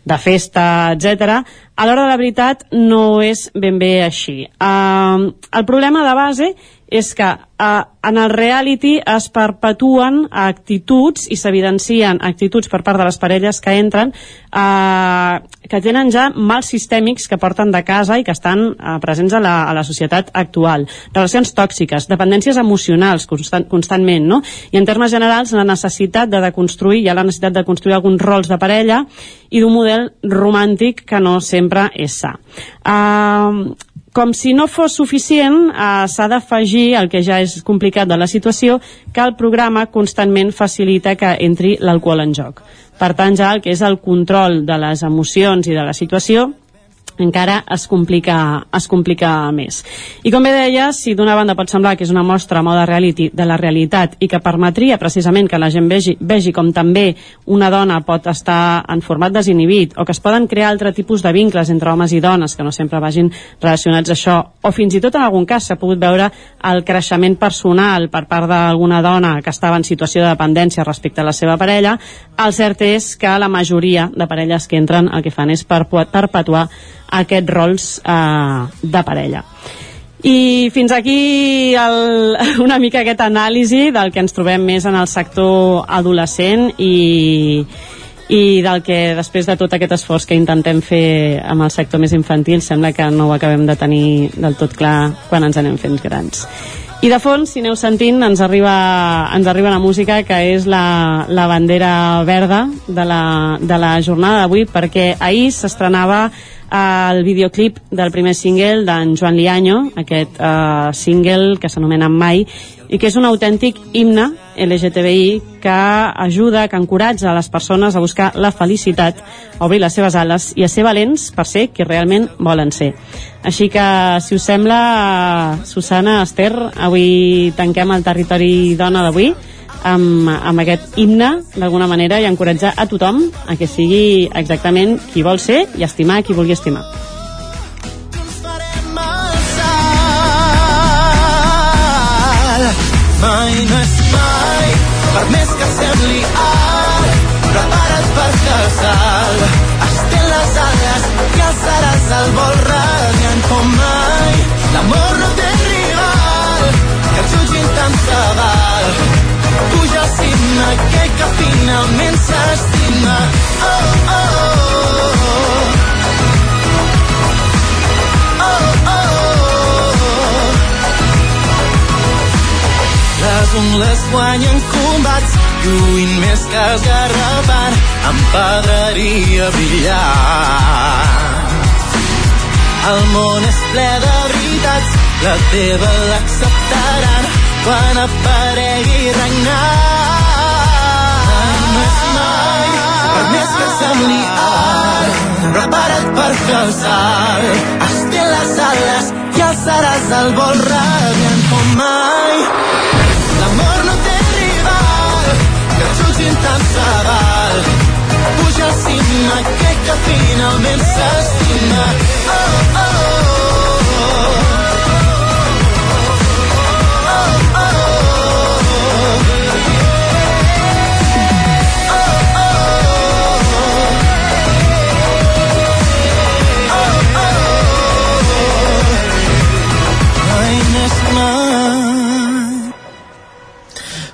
de festa, etc. A l'hora de la veritat no és ben bé així. Uh, el problema de base és que eh, en el reality es perpetuen actituds i s'evidencien actituds per part de les parelles que entren eh, que tenen ja mals sistèmics que porten de casa i que estan eh, presents a la, a la societat actual. Relacions tòxiques, dependències emocionals constant, constantment, no? I en termes generals, la necessitat de deconstruir, hi ha la necessitat de construir alguns rols de parella i d'un model romàntic que no sempre és sa. Uh, com si no fos suficient, eh, s'ha d'afegir el que ja és complicat de la situació, que el programa constantment facilita que entri l'alcohol en joc. Per tant, ja el que és el control de les emocions i de la situació encara es complica, es complica més. I com bé deia, si d'una banda pot semblar que és una mostra moda reality de la realitat i que permetria precisament que la gent vegi, vegi com també una dona pot estar en format desinhibit o que es poden crear altre tipus de vincles entre homes i dones que no sempre vagin relacionats a això o fins i tot en algun cas s'ha pogut veure el creixement personal per part d'alguna dona que estava en situació de dependència respecte a la seva parella, el cert és que la majoria de parelles que entren el que fan és perpetuar aquests rols eh, de parella. I fins aquí el, [LAUGHS] una mica aquest anàlisi del que ens trobem més en el sector adolescent i, i del que després de tot aquest esforç que intentem fer amb el sector més infantil sembla que no ho acabem de tenir del tot clar quan ens anem fent grans. I de fons, si aneu sentint, ens arriba, ens arriba la música que és la, la bandera verda de la, de la jornada d'avui perquè ahir s'estrenava el videoclip del primer single d'en Joan Liaño, aquest uh, single que s'anomena Mai, i que és un autèntic himne LGTBI que ajuda, que encoratja a les persones a buscar la felicitat, a obrir les seves ales i a ser valents per ser qui realment volen ser. Així que, si us sembla, Susana, Esther, avui tanquem el territori dona d'avui amb, amb aquest himne d'alguna manera i encoratjar a tothom a que sigui exactament qui vol ser i estimar qui vulgui estimar. Mai no és mai, per més que sembli alt, prepara't per casal. Estén les ales i alçaràs el vol radiant com mai. L'amor no té rival, que jutgin tant se val puja al cim aquell que finalment s'estima. Oh, oh, oh. Oh, Les ungles guanyen combats, lluint més que esgarrapant, amb pedreria brillant. El món és ple de veritats, la teva l'acceptaran, quan aparegui regnant. No és mai, per més que sembli alt, prepara't per fer el salt. Estén les ales i alçaràs el vol radiant com mai. L'amor no té rival, que et jutgin tant se val. Puja al cim aquell que finalment s'estima. Oh.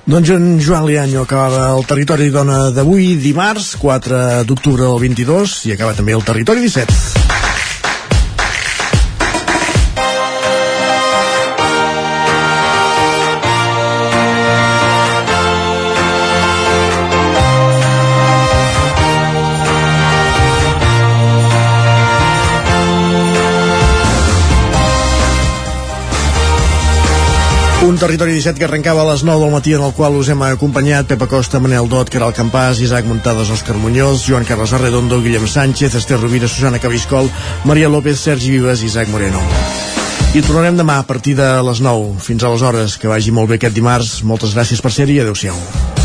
Doncs en Joan Lianyo acabava el Territori Dona d'avui, dimarts, 4 d'octubre del 22, i acaba també el Territori 17. Un territori 17 que arrencava a les 9 del matí en el qual us hem acompanyat Pepa Costa, Manel Dot, Caral Campàs, Isaac Muntades, Òscar Muñoz, Joan Carles Arredondo, Guillem Sánchez, Esther Rovira, Susana Cabiscol, Maria López, Sergi Vives i Isaac Moreno. I tornarem demà a partir de les 9. Fins aleshores, que vagi molt bé aquest dimarts. Moltes gràcies per ser-hi i